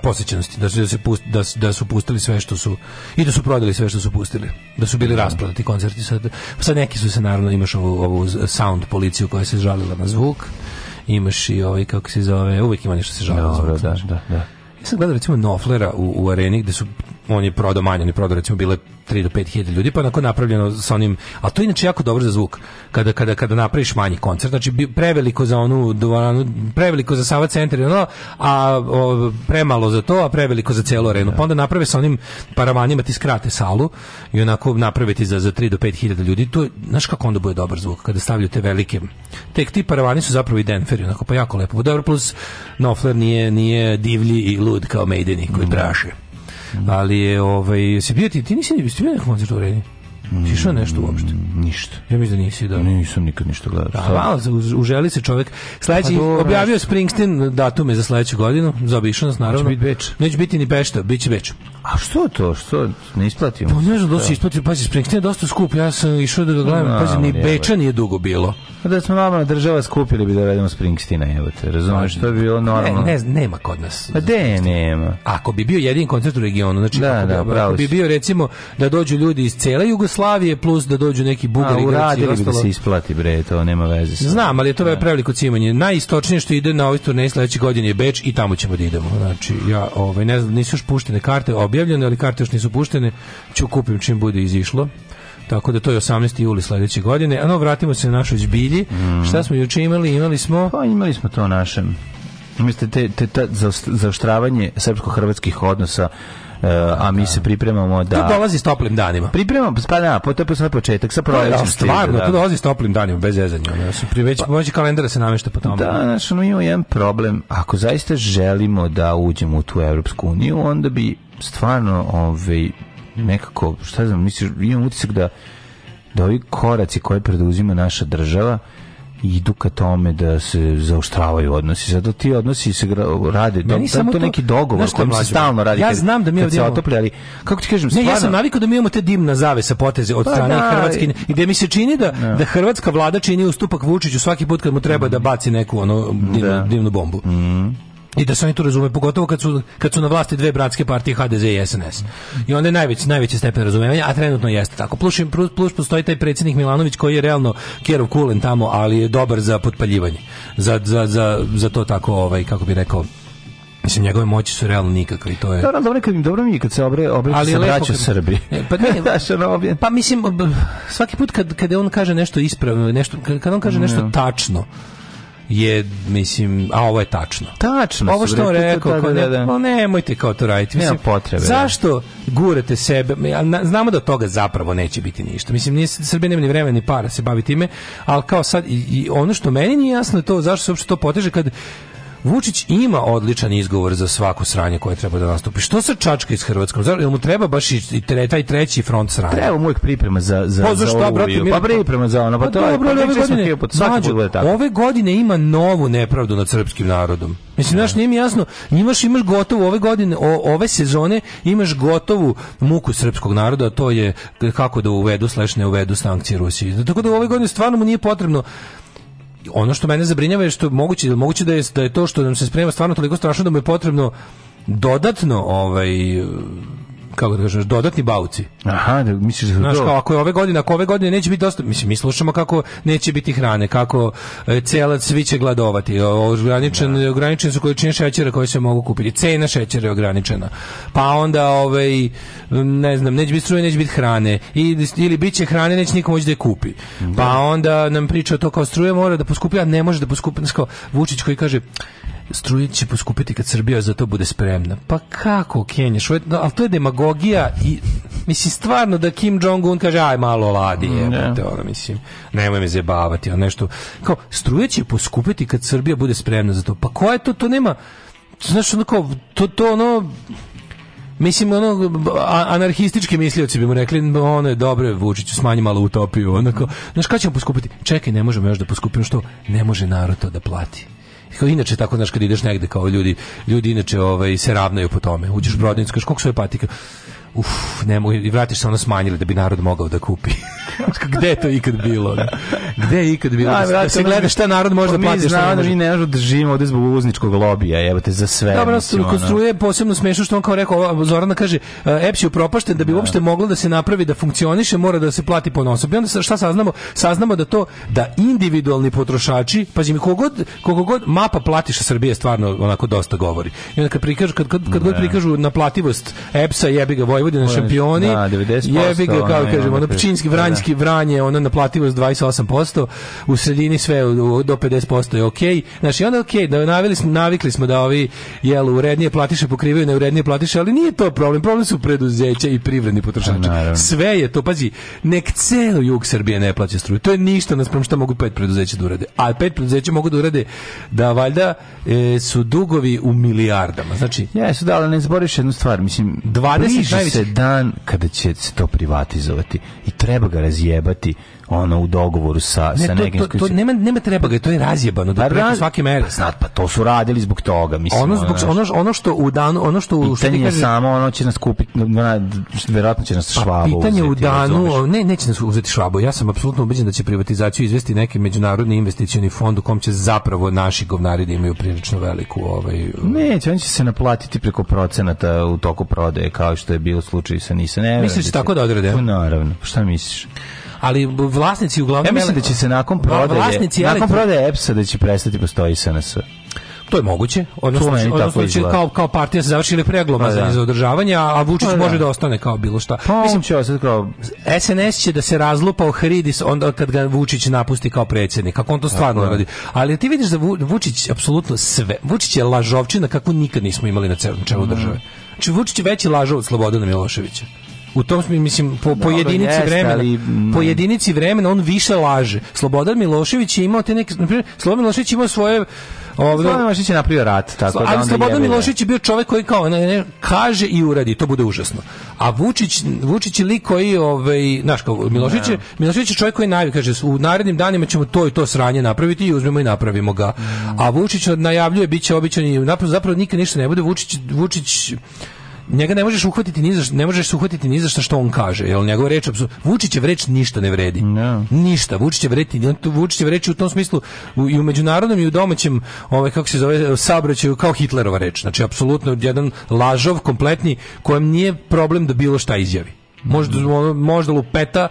posjećenosti, da su, da, se pust, da, da, su pustili sve što su i da su prodali sve što su pustili, da su bili da. rasprodati koncerti. Sad, sad neki su se naravno, imaš ovu, ovu sound policiju koja se žalila na zvuk, imaš i ovaj, kako se zove, uvek ima nešto se žalila na zvuk. Da, da, da. Ja sam gledao recimo Noflera u, u areni gde su, on je prodao manje, on je prodao recimo bile 3 do 5000 ljudi, pa onako napravljeno sa onim, a to je inače jako dobro za zvuk, kada, kada, kada napraviš manji koncert, znači preveliko za onu dvoranu, preveliko za Sava centar, ono, a o, premalo za to, a preveliko za celu arenu, pa da. onda naprave sa onim paravanima ti skrate salu i onako napraviti za, za 3 do 5000 ljudi, to, znaš kako onda bude dobar zvuk, kada stavljaju te velike, tek ti paravani su zapravo i denferi, onako pa jako lepo, dobro, plus Nofler nije, nije divlji i lud kao Maideni koji da. praše ali je ovaj se bio ti ti nisi bio na koncertu u Mm, Sišao nešto uopšte? Ništa. Ja mislim da nisi, da. Nisam nikad ništa gledao. Da, malo, uželi se čovjek. Sledeći, pa dobro, objavio nešto. Springsteen datume za sledeću godinu, zaobišao nas, naravno. Neće biti Beč. Neće biti ni bešta, bit će Beč. A što to? Što? Ne isplatimo? Pa ne znam, dosta da isplatio, pazi, Springsteen je dosta skup, ja sam išao da ga gledam, no, da, pazi, ni Beča nije dugo bilo. Pa da smo mama država skupili bi da vedemo Springsteena, evo te, razumiješ, pa, to bi bilo normalno. Ne, ne, nema kod nas. A pa de, nema. Ako bi bio jedin koncert u regionu, znači, da, ako, bi, da, ako bi bio, recimo, da dođu ljudi iz cele Jugoslavije, Jugoslavije plus da dođu neki bugari A, uradili bi da se isplati bre, to nema veze sa. Znam, ali je to da. je preveliko cimanje. Najistočnije što ide na ovoj turneji sledeće godine je Beč i tamo ćemo da idemo. Znači ja, ovaj ne znam, nisu još puštene karte, objavljene, ali karte još nisu puštene. Ću kupim čim bude izišlo. Tako da to je 18. juli sledeće godine. Ano, vratimo se na našoj zbilji. Mm. Šta smo juče imali? Imali smo... Pa imali smo to našem. Mislite, te, te, te za srpsko-hrvatskih odnosa Eh, a mi da. se pripremamo da... To dolazi s toplim danima. Pripremamo, pa da, po, pa to je sve početak, sa da, prolećem. stvarno, da. to dolazi s toplim danima, bez jezanja. Znači, već pa, može kalendara se namešta po tome. Da, znači, mi imamo jedan problem. Ako zaista želimo da uđemo u tu Evropsku uniju, onda bi stvarno ovaj, nekako, šta znam, mislim, imam utisak da da ovi koraci koje preduzima naša država idu ka tome da se zaoštravaju odnosi. Zato ti odnosi se rade, da, da to, to neki dogovor kojim se stalno radi. Ja znam da mi ovdje imamo... Otopli, ali, kako ti kažem, stvarno... Ne, ja sam navikao da mi imamo te dimna zavesa poteze od pa, strane da, Hrvatske, gdje mi se čini da-, da, da hrvatska vlada čini ustupak Vučiću svaki put kad mu treba da mm. baci neku ono divnu, divnu da. bombu. Mm. I da se oni tu razume, pogotovo kad su, kad su na vlasti dve bratske partije HDZ i SNS. I onda je najveći, najveći stepen razumevanja, a trenutno jeste tako. Plus, plus, plus postoji taj predsjednik Milanović koji je realno kjerov kulen tamo, ali je dobar za potpaljivanje. Za, za, za, za to tako, ovaj, kako bi rekao, Mislim, njegove moći su realno nikakve i to je... Dobro, dobro, kad, dobro mi kad se obre, obre se vraća Srbi. E, pa, ne, pa mislim, svaki put kad, kad on kaže nešto ispravno, nešto, kad on kaže mm, nešto tačno, je, mislim, a ovo je tačno. Tačno. Ovo što da, on rekao, da, kao, ne, da, da. nemojte kao to raditi. Mislim, Nema potrebe. Da. Zašto gurate sebe? Znamo da od toga zapravo neće biti ništa. Mislim, nije, Srbija nema ni vremena ni para se bavi time, al kao sad, i, i ono što meni nije jasno je to, zašto se uopšte to poteže kad Vučić ima odličan izgovor za svaku sranje koje treba da nastupi. Što sa Čačka iz Hrvatskom? Zar mu treba baš i tre, taj treći front sranja? Treba mu uvijek priprema za za pa, za šta, brate, mi... pa priprema za ono, pa, pa to dobro, pa ove godine, pa mađu, tako. Ove godine ima novu nepravdu nad srpskim narodom. Mislim, znaš, nije mi jasno, imaš, imaš gotovo ove godine, o, ove sezone imaš gotovu muku srpskog naroda, to je kako da uvedu, slešne uvedu sankcije Rusiji. Tako da ove godine stvarno mu nije potrebno ono što mene zabrinjava je što moguće, moguće da je, da je to što nam se sprema stvarno toliko strašno da mu je potrebno dodatno ovaj kako da kažem, dodatni bauci. Aha, da misliš da Znaš, kao, ako je ove godine, ako ove godine neće biti dosta, mislim, mi slušamo kako neće biti hrane, kako e, celac svi će gladovati, ograničen, da. ograničen su količine šećera koje se mogu kupiti, cena šećera je ograničena, pa onda, ovaj, ne znam, neće biti struje, neće biti hrane, ili, ili bit će hrane, neće niko moći da je kupi. Da. Pa onda nam priča to kao struje mora da poskuplja, ne može da poskuplja, kao Vučić koji kaže, struje će poskupiti kad Srbija za to bude spremna. Pa kako Kenjaš? No, ali to je demagogija i mislim stvarno da Kim Jong-un kaže aj malo ladi mm, je, yeah. Da. ono, mislim, nemoj me zebavati, ono nešto, kao, struje će poskupiti kad Srbija bude spremna za to. Pa ko je to? To nema, znaš, ono kao, to, to ono, Mislim, ono, anarhistički mislioci bi mu rekli, ono je dobro, Vučiću, smanji malo utopiju, onako, znaš, kada ćemo poskupiti? Čekaj, ne možemo još da poskupimo, što? Ne može narod to da plati kao inače tako znaš kad ideš negde kao ljudi ljudi inače ovaj se ravnaju po tome uđeš u prodavnicu kažeš koliko su je patike uf, ne mogu, i vratiš se ono smanjili da bi narod mogao da kupi. Gde je to ikad bilo? Gde je ikad bilo? Da, da se da gleda šta narod može da pa plati, šta ne može. Mi ne možemo da živimo ovde zbog uvozničkog lobija, evo te za sve. Dobro, se konstruje posebno smešno što on kao rekao, Zorana kaže, e, EPS je upropašten da bi da. uopšte moglo da se napravi da funkcioniše, mora da se plati po nosu. I onda šta saznamo? Saznamo da to da individualni potrošači, pazi mi kogod, kogod mapa platiša Srbije stvarno onako dosta govori. I onda kad prikažu kad kad, kad god da. prikažu naplativost EPS-a jebi ga Vojvodina Vojvodina šampioni. Da, 90%. Jebi ga, kao kažemo, ono pčinski, da, da. vranjski, vranje, ono naplativost 28%, u sredini sve do 50% je okej. Okay. Znači, onda okej, okay, da navili smo, navikli smo da ovi, jel, urednije platiše pokrivaju neurednije platiše, ali nije to problem. Problem su preduzeća i privredni potrošači. Sve je to, pazi, nek ceo jug Srbije ne plaća struju. To je ništa naspram šta mogu pet preduzeća da urade. A pet preduzeća mogu da urade da valjda e, su dugovi u milijardama. Znači, jesu da, ali ne zboriš jednu stvar, mislim, 20 najvećih se znači, dan kada će se to privatizovati i treba ga razjebati ono u dogovoru sa ne, sa nekim to, to, to, nema nema treba ga to je razjebano da preko svake mere sad pa, pa to su radili zbog toga mislim ono zbog ono, ono što u danu ono što u pitanje kaže, samo ono će nas kupiti verovatno će nas švabo pa, pitanje uzeti, u danu ja ne neće nas uzeti švabo ja sam apsolutno ubeđen da će privatizaciju izvesti neki međunarodni investicioni fond u kom će zapravo naši govnari da imaju prilično veliku ovaj neće on će se naplatiti preko procenata u toku prodaje kao što je bio slučaj sa Nissan Misliš tako da odrede? Pa naravno, šta misliš? ali vlasnici uglavnom... Ja mislim da će se nakon prodaje, vlasnici nakon prodaje EPS-a da će prestati postoji SNS. To je moguće. Odnosno, odnosno će kao, kao partija se završili pregloma pa za, da. za održavanje, a Vučić pa, da. može da. ostane kao bilo šta. Pa, Mislim, će ostati kao... SNS će da se razlupa u Hridis onda kad ga Vučić napusti kao predsjednik. Kako on to stvarno pa, radi. Ali ti vidiš da Vučić apsolutno sve... Vučić je lažovčina kakvu nikad nismo imali na celu, čelu mm. države. Znači, Vučić je veći lažov od Slobodana Miloševića. U tom smislu mislim po, po jedinici jest, vremena, ali, po jedinici vremena on više laže. Slobodan Milošević je imao te neke na primjer, Slobodan Milošević ima svoje Ovde ovaj, Slobodan Milošević je napravio rat, tako da ali da onda Slobodan Milošević je bio čovjek koji kao ne, ne, kaže i uradi, to bude užasno. A Vučić, Vučić je lik koji, ovaj, znaš, kao Milošević, je, Milošević je čovjek koji najavi, kaže, u narednim danima ćemo to i to sranje napraviti i uzmemo i napravimo ga. Mm. A Vučić najavljuje, bit će običan i napravo, zapravo nikad ništa ne bude. Vučić, Vučić njega ne možeš uhvatiti ni za ne možeš uhvatiti ni za što on kaže, jel njegova reč Vučićev reč ništa ne vredi. No. Da. Ništa, Vučićev reč Vučićev reč u tom smislu i u međunarodnom i u domaćem, ovaj kako se zove, saobraćaju kao Hitlerova reč. Znači apsolutno jedan lažov kompletni kojem nije problem da bilo šta izjavi. Možda da. možda lupeta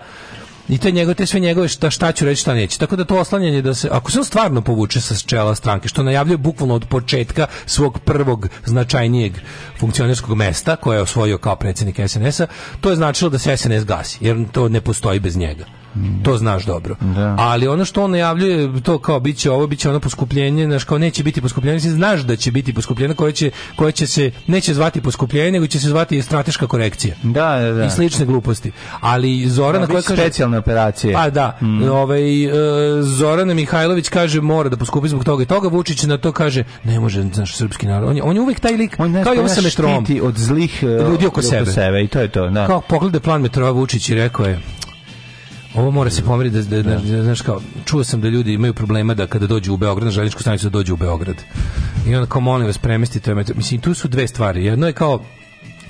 I te njegove, te sve njegove šta, šta ću reći, šta neće. Tako da to oslanjanje da se, ako se on stvarno povuče sa čela stranke, što najavljuje bukvalno od početka svog prvog značajnijeg funkcionerskog mesta koje je osvojio kao predsjednik SNS-a, to je značilo da se SNS gasi, jer to ne postoji bez njega. To znaš dobro. Da. Ali ono što on najavljuje, to kao biće ovo, biće ono poskupljenje, znaš kao neće biti poskupljenje, znaš da će biti poskupljenje koje će, koje će se, neće zvati poskupljenje, nego će se zvati strateška korekcija. Da, da, da. I slične gluposti. Ali Zorana da, koja kaže... specijalne operacije. Pa da. Mm. Ovaj, e, Zorana Mihajlović kaže mora da poskupi zbog toga i toga. Vučić na to kaže ne može, znaš, srpski narod. On je, on je uvijek taj lik, on ne, kao i ovo metrom. od zlih e, ljudi oko, oko sebe. sebe. I to je to, da. Kao pogleda plan metroa Vučić i rekao je, Ovo mora se pomeriti da, da, da, da, znaš kao, čuo sam da ljudi imaju problema da kada dođu u Beograd na željezničku stanicu da dođu u Beograd. I onda kao molim vas premestite, mislim tu su dve stvari. Jedno je kao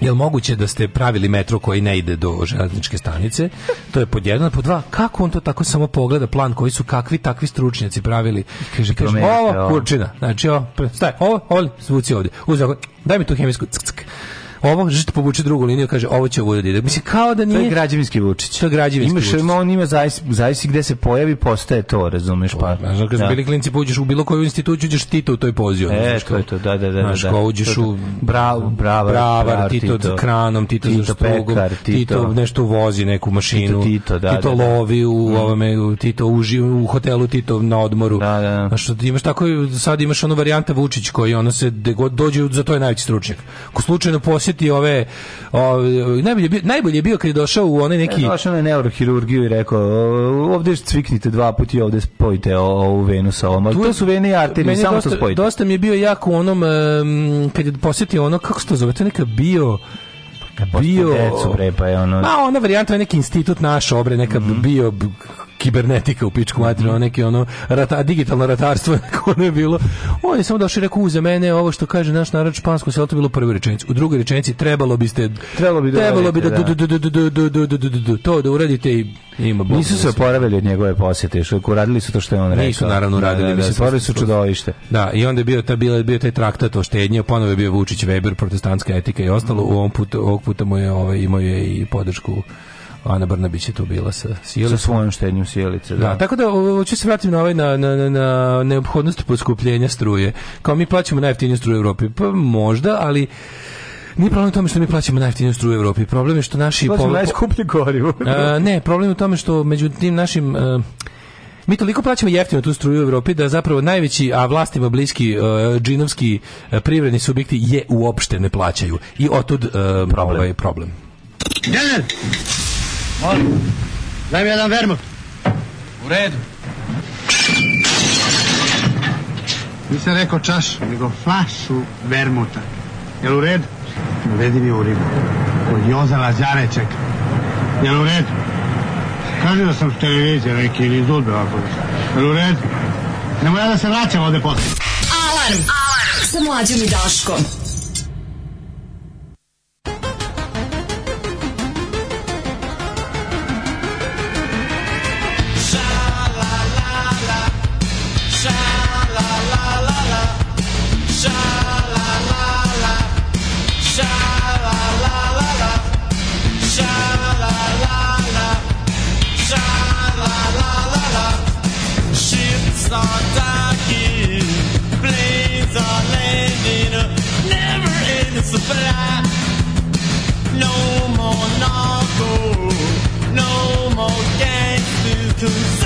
je li moguće da ste pravili metro koji ne ide do železničke stanice? To je pod jedan. Pod dva, kako on to tako samo pogleda plan koji su kakvi takvi stručnjaci pravili? Kaže, kaže ovo kurčina. Znači, ovo, staj, ovo, ovo, zvuci ovdje. Uzako, daj mi tu hemijsku ck, ck. Ovo žrte povuče drugu liniju, kaže ovo će ovo da ide. Mislim kao da nije. To je građevinski Vučić. To je građevinski Imaš, Vučić. Ima on ima zavisi, zavisi gde se pojavi, postaje to, razumeš pa. pa znaš, kad da. bili klinci pođeš pa u bilo koju instituciju, ćeš Tito u toj pozi. E, to je to, da, da, da. da znaš, da. kao uđeš u bravo, bravo, bravar, Tito, tito kranom, Tito, tito za štogom, Tito, nešto vozi neku mašinu, Tito, da, Tito da, lovi u mm. ovome, Tito uži u hotelu, Tito na odmoru. Da, da. Znaš, imaš tako, sad imaš onu varijanta Vučić koji ono se, dođe, za to je najveći stručnjak. Ko slučajno posjeti slušati ove o, najbolje bio najbolje bio kad je došao u one neki ja, e, došao na neurohirurgiju i rekao ovde cviknite dva puta i ovde spojite ovu venu sa ovom to su vene i arterije samo dosta, to spojite dosta mi je bio jako u onom um, kad je posjetio ono kako se to zove to neka bio pa, bio decu bre pa je ono a ona varijanta je neki institut naš obre neka mm -hmm. bio kibernetika u pičku materiju, mm -hmm. neke ono rata, digitalno ratarstvo, ono ne bilo. On je samo došao i rekao, uza mene ovo što kaže naš narod špansko selo, to bilo prvi rečenici. U drugoj rečenici trebalo biste trebalo bi da trebalo bi da to da uradite i ima Bog. Nisu se oporavili od njegove posjete, što uradili su to što je on rekao. Nisu naravno uradili, da, da, mislim, stvorili su čudovište. Da, i onda je bio ta bio, bio taj traktat o štednji, ponovo je bio Vučić Weber, protestantska etika i ostalo, u ovom putu ovog puta mu je ovaj imao je i podršku Ana Brnabić je tu bila sa sijelicom. Sa svojom štenjom sjelice, da. da. Tako da, hoću se vratiti na ovaj, na, na, na, na neophodnost poskupljenja struje. Kao mi plaćamo najjeftiniju struju u Evropi. Pa možda, ali... Nije problem u tome što mi plaćamo najjeftiniju struju u Evropi. Problem je što naši... Plaćamo povod... najskuplje gorivo. A, ne, problem je u tome što među tim našim... A, e, mi toliko plaćamo jeftino tu struju u Evropi da zapravo najveći, a vlastima bliski uh, džinovski uh, privredni subjekti je uopšte ne plaćaju. I otud uh, problem. Ovaj problem. Dan! Molim. Daj mi jedan vermut. U redu. Nisam rekao čašu, nego flašu vermuta. Jel u redu? Vedi mi u ribu. Kod Joza Lazare čeka. Jel u redu? Kaži da sam s televizije neki ili iz udbe ovako da Jel u redu? Nemo ja da se vraćam ovde posle. Alarm! Alarm! Sa mlađim i Daškom. are docking, planes are landing, never No more narco, no more gangsters,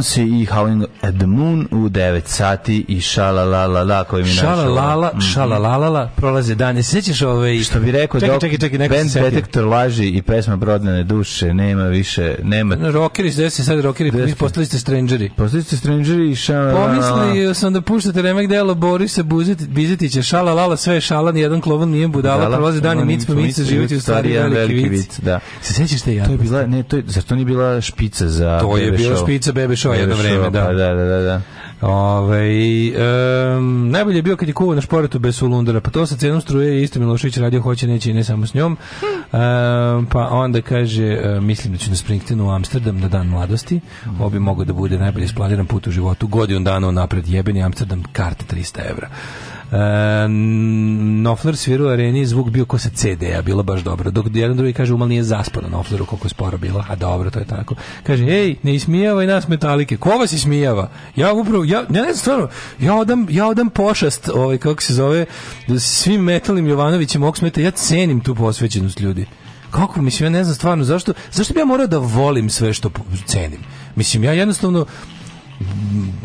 Stones i Howling at the Moon 9 sati i šalalalala koji mi našao. Šalalala, šalalalala, mhm. prolaze sećaš ove... ovaj... Što bi rekao, čekaj, dok čekaj, čekaj, band detektor laži i pesma Brodane duše, nema više, nema... Rockeri, gde se sad mi postali ste strangeri. Postali ste strangeri i šalalala. Pomislio da sam da puštate remek delo Borisa Bizetića, šalalala, sve je šala, nijedan klovan nije budala, Dala, prolaze dane, mic po mic, živjeti u stvari veliki vic. Da. Se sećaš te ja? To je bila, ne, to je, zar to nije bila špica za To je bila špica Bebe Show jedno vreme, pa da. Da, da, da, da. Ove, ovaj, um, najbolje je bio kad je kuvao na šporetu bez Sulundara, pa to sa cenom struje je isto Milošević radio, hoće neće i ne samo s njom. Um, pa onda kaže, uh, mislim da ću na Springsteenu u Amsterdam na dan mladosti, mm. bi mogo da bude najbolje isplaniran put u životu, godinu dana napred jebeni Amsterdam, karte 300 evra. Um, Nofler svirao u areni, zvuk bio ko sa CD-a, bilo baš dobro. Dok jedan drugi kaže, umal nije zaspano Nofleru, koliko je sporo bilo, a dobro, to je tako. Kaže, ej, ne ismijavaj nas metalike, ko vas ismijava? Ja upravo, ja, ne, ne, stvarno, ja odam, ja odam pošast, ovaj, kako se zove, svim metalnim Jovanovićem Oksmeta, ja cenim tu posvećenost ljudi. Kako, mislim, ja ne znam stvarno, zašto, zašto bi ja morao da volim sve što cenim? Mislim, ja jednostavno,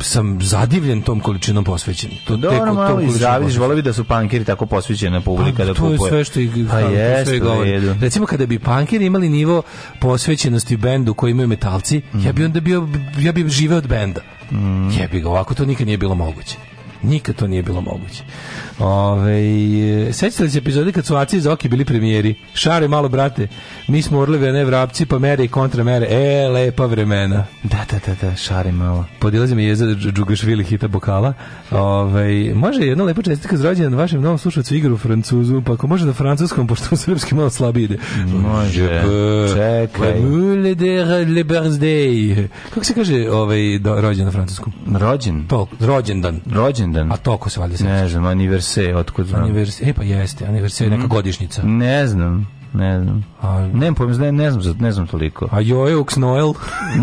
sam zadivljen tom količinom posvećen. To Dobro, tek, malo tom zaviš, bi da su pankeri tako posvećena publika pa, da kupuje. To je sve što ih pa, pa jest, sve govori. Recimo, kada bi pankeri imali nivo posvećenosti bendu koji imaju metalci, mm. ja bi mhm. onda bio, ja bi živeo od benda. Mm. Jebi ga, ovako to nikad nije bilo moguće. Nikad to nije bilo moguće. Ove, sećate li se epizode kad su Aci i Zoki bili premijeri? Šare malo, brate, mi smo orleve, a ne vrapci, pa mere i kontra mere. E, lepa vremena. Da, da, da, da šare malo. Podilazi mi jeza Džugašvili hita bokala. Ove, može jedna lepa čestitka zrođena na vašem novom slušacu igru u Francuzu, pa ako može na francuskom, pošto u srpski malo slabije ide. Može. Čekaj. Le le birthday. Kako se kaže ovaj, rođen na francuskom? Rođen? To, rođendan. Rođen rođendan. A to ko se valjda Ne znam, aniverse, otkud znam. Aniverse, e pa jeste, aniverse je mhm. neka mm. godišnjica. Ne znam. Ne znam. A, ne, pojem, ne, ne, znam, ne znam toliko. A joj, Ux Noel.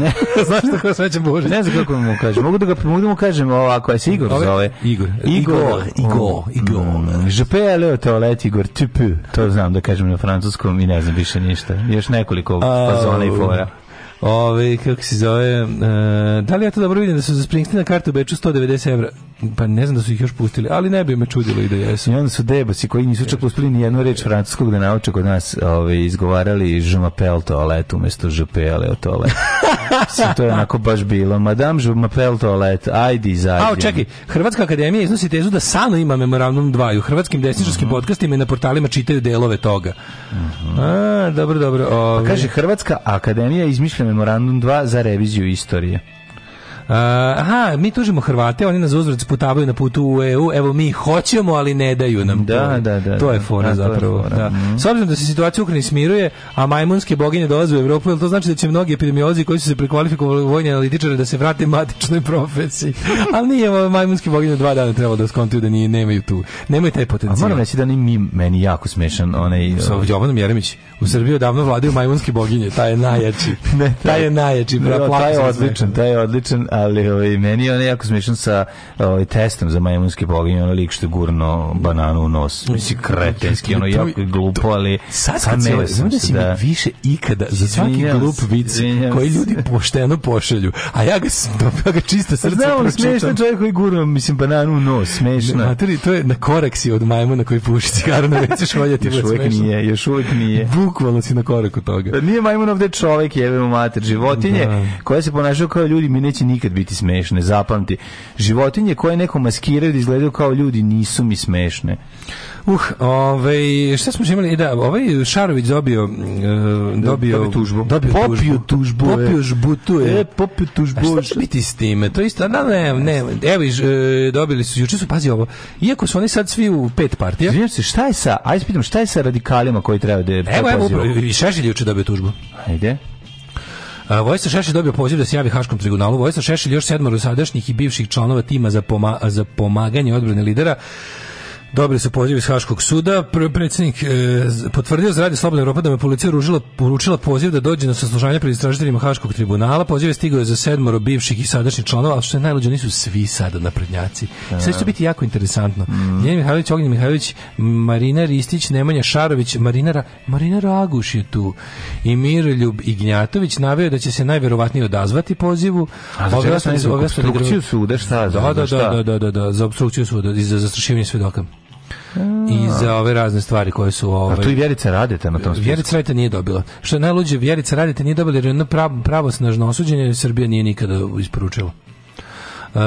ne, znaš tako će Bože. Ne znam kako mu kažem. Mogu da ga mogu da mu kažem ovako, je se Igor Ove, zove. Igor. Igor, Igor, Igor. Je pele au toilette Igor mm, Tupu. To znam da kažem na francuskom i ne znam više ništa. Još nekoliko fazona i fora. Ove, kako se zove, e, da li ja to dobro vidim da su za Springsteen kartu u Beču 190 evra? Pa ne znam da su ih još pustili, ali ne bi me čudilo i da jesu. I onda su debasi koji nisu čak uspili ni jednu reč francuskog da nauče kod nas ove, izgovarali žmapel toalet umesto žpele o toalet. to je onako baš bilo. Madame je Mapel toalet, ajde izađi. A, čekaj, Hrvatska akademija iznosi tezu da Sano ima memorandum 2 u hrvatskim desničarskim mm -hmm. podcastima i na portalima čitaju delove toga. Mm -hmm. A, dobro, dobro. Ove... Pa ovaj. kaže, Hrvatska akademija izmišlja memorandum 2 za reviziju istorije. Eh, aha, mi tužimo Hrvate, oni nas uzvrat sputavaju na putu u EU, evo mi hoćemo, ali ne daju nam. Da, da, da. To je da. fora da, zapravo. Je fora. Da. Mm. S obzirom da se situacija u Ukrajini smiruje, a majmunske boginje dolaze u Evropu, to znači da će mnogi epidemiolozi koji su se prekvalifikovali u vojni analitičari da se vrate matičnoj profesiji. ali nije majmunske boginje dva dana trebalo da skontuju da nije, nemaju tu. Nemaju taj potencijal. A moram reći da ni mi, meni jako smešan onaj... Sa ovaj- Jovanom Jeremić. U Srbiji odavno vladaju majmunske boginje, taj je najjači. ne, taj, da, taj je najjači. Taj je odličan, taj je odličan ali ovaj, meni je jako smiješan sa ovaj, testom za majmunski poginje, ono lik što gurno bananu u nos. Mislim, kretenski, ono jako je glupo, ali sad sam se da si mi da- više ikada za svaki glup vic koji ljudi pošteno pošalju, a ja ga, ja ga čista srca Znamo, pročitam. smiješan čovjek koji gurno, mislim, bananu u nos, smiješno. Materi, to je na korak si od majmuna koji puši cigaru na veće šoljati. još uvijek nije, još uvijek nije. Bukvalno si na koraku toga. Nije majmun ovdje čovjek, jebemo mater, životinje da. koje se ponašaju kao ljudi, mi neće nikad nikad biti smešne, zapamti. Životinje koje neko maskiraju da izgledaju kao ljudi nisu mi smešne. Uh, ovaj, šta smo imali? E, da, ovaj Šarović dobio, uh, dobio, dobio tužbu. Dobio popio tužbu. E. Popio žbutu. E, popio tužbu. A šta biti s time? To isto, da, ne, ne, evo, dobili su, juče su, pazi ovo, iako su oni sad svi u pet partija. Izvinjam se, šta je sa, ajde spitam, šta je sa radikalima koji treba da... Evo, evo, i Šešelj juče dobio tužbu. Ajde. Vojislav Šešelj dobio poziv da se javi Haškom tribunalu. Vojislav Šešelj još sedmoro sadašnjih i bivših članova tima za, poma za pomaganje odbrane lidera Dobili su poziv iz Haškog suda. Prvi predsjednik e, potvrdio za Radio Slobodna Evropa da me policija ružila, poručila poziv da dođe na saslušanje pred istražiteljima Haškog tribunala. Poziv je stigao za sedmoro bivših i sadašnjih članova, ali što je najluđe nisu svi sada naprednjaci. Da. Sve će biti jako interesantno. Mm. Njen Mihajlović, Ognjen Mihajlović, Marina Ristić, Nemanja Šarović, Marinara, Marina Raguš je tu. I Ljub Ignjatović naveo da će se najverovatnije odazvati pozivu. A za čega sam za obstrukciju suda? Šta, da, da, da, da, da, da, za obstrukciju suda i za zastrašivanje svedoka i za ove razne stvari koje su ovaj A tu i Vjerica Radeta na tom spisku. Vjerica Radeta nije dobila. Što najluđe, Vjerica Radeta nije dobila jer je pravo, pravosnažno osuđenje Srbija nije nikada isporučila. Uh,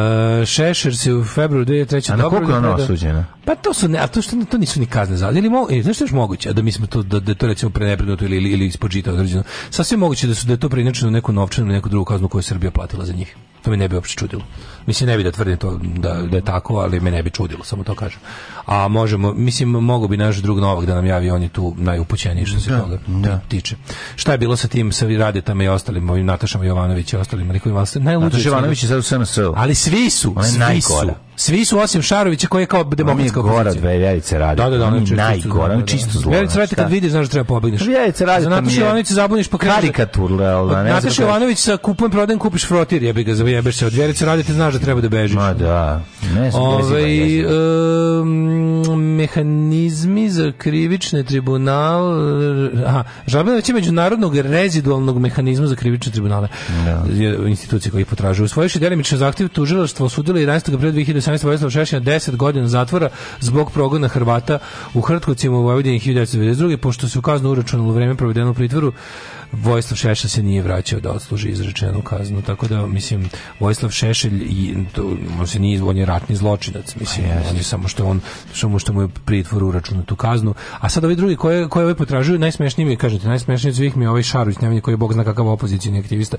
Šešer se u februaru 2003. A na koliko je ona osuđena? Pa to su ne, a to što to nisu ni kazne za, ili mo, e, znaš šta je moguće, da mi smo to da, da to recimo prenebrinuto ili ili, ili žita određeno. Sasvim moguće da su da je to preinačeno neku novčanu, ili neku drugu kaznu koju je Srbija platila za njih. To me ne bi uopšte čudilo. Mislim, ne bi da tvrdim to da, da je tako, ali me ne bi čudilo, samo to kažem. A možemo, mislim, mogu bi naš drug Novak da nam javi, on je tu najupućeniji što se da, toga da. tiče. Šta je bilo sa tim, sa Radetama i ostalim, ovim Natašama Jovanović i ostalim likovima? Najluđe Jovanović je sad u sns Ali svi su, svi su. Svi su osim Šarovića koji je kao demokratska opozicija. Gora od radi. Da, da, da, on je najgora, on čisto zlo. Veljarice radi kad vidi, znaš da treba pobegneš. Veljarice radi za Natašu Jovanović zabuniš po karikaturla, al da ne. Nataša da Jovanović sa kupom prodajem kupiš frotir, jebi ga, zajebeš se od Veljarice radi, ti znaš da treba da bežiš. Ma da. Ne znam. Ovaj mehanizmi za krivični tribunal, aha, žalbena većina međunarodnog rezidualnog mehanizma za krivične tribunale. Da. Institucije koji potražuju svoje delimično zahtev tužilaštvo osudilo 11. aprila 2000 18. Vojislav Šešina 10 godina zatvora zbog progona Hrvata u Hrtkovcima u Vojvodini 1992. pošto se u kaznu uračunalo vreme provedeno u pritvoru Vojislav Šešelj se nije vraćao da odsluži izrečenu kaznu, tako da, mislim, Vojislav Šešelj, i, to, on se nije, on ratni zločinac, mislim, pa on je samo što on, samo što mu je pritvor uračunao tu kaznu, a sad ovi drugi koje, koje ove potražuju, najsmešnijim, kažete, najsmešniji svih mi je ovaj Šarović, nemanje koji je bog zna kakav opozicioni aktivista,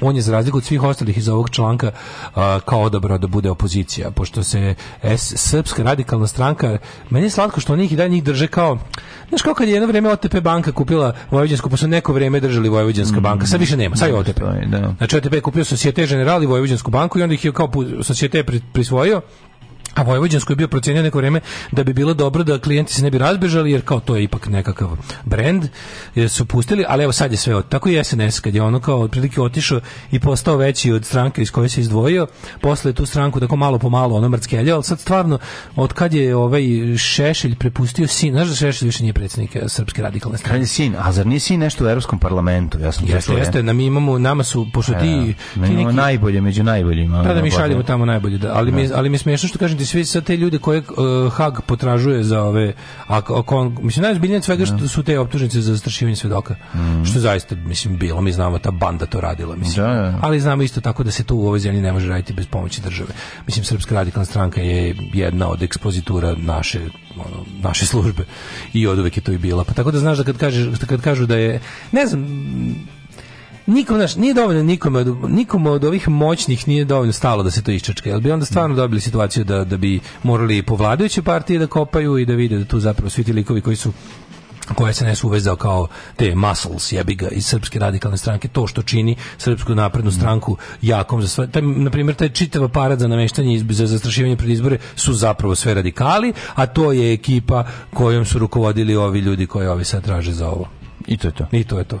on je za razliku od svih ostalih iz ovog članka a, kao odabrao da bude opozicija, pošto se S, Srpska radikalna stranka, meni je slatko što oni ih i dalje njih drže kao, znaš kao kad je jedno vreme OTP banka kupila Vojvođansku, posle su neko vrijeme držali Vojvođanska banka. Sad više nema, sad je OTP. Da. Znači OTP je kupio Societe General i Vojvođansku banku i onda ih je kao Societe prisvojio A Vojvođansko je bio procenio neko vreme da bi bilo dobro da klijenti se ne bi razbežali, jer kao to je ipak nekakav brend, jer su pustili, ali evo sad je sve, od, tako i SNS, kad je ono kao otprilike otišao i postao veći od stranke iz koje se izdvojio, posle tu stranku tako malo po malo ono mrckelja, ali sad stvarno, od kad je ovaj Šešelj prepustio sin, znaš da Šešelj više nije predsjednik e, Srpske radikalne stranke? sin, a zar nije sin nešto u Europskom parlamentu? Ja sam jeste, jeste, na, mi imamo, nama su, pošto e, ti... ti neki, najbolje, među najboljima. Pa da, pa da mi šaljemo tamo najbolje, da, ali, mi, da. ali mi smiješno što kažem ti svi sa te ljude koje uh, Hag potražuje za ove ako, ako mislim najozbiljnije svega što da. su te optužnice za zastrašivanje svedoka. Mm. Što zaista mislim bilo, mi znamo ta banda to radila, mislim. Da, da. Ali znamo isto tako da se to u ovoj zemlji ne može raditi bez pomoći države. Mislim Srpska radikalna stranka je jedna od ekspozitura naše ono, naše službe i od uvek je to i bila. Pa tako da znaš da kad kažeš kad kažu da je ne znam niko znaš, nije dovoljno nikome od, nikome od ovih moćnih nije dovoljno stalo da se to iščačka, jel bi onda stvarno da. dobili situaciju da, da bi morali po vladajućoj partiji da kopaju i da vide da tu zapravo svi ti likovi koji su koje se nes uvezao kao te muscles jebiga iz srpske radikalne stranke to što čini srpsku naprednu mm. stranku jakom za sve taj na primjer taj čitav aparat za nameštanje za zastrašivanje pred izbore su zapravo sve radikali a to je ekipa kojom su rukovodili ovi ljudi koji ovi sad traže za ovo i to je to i to je to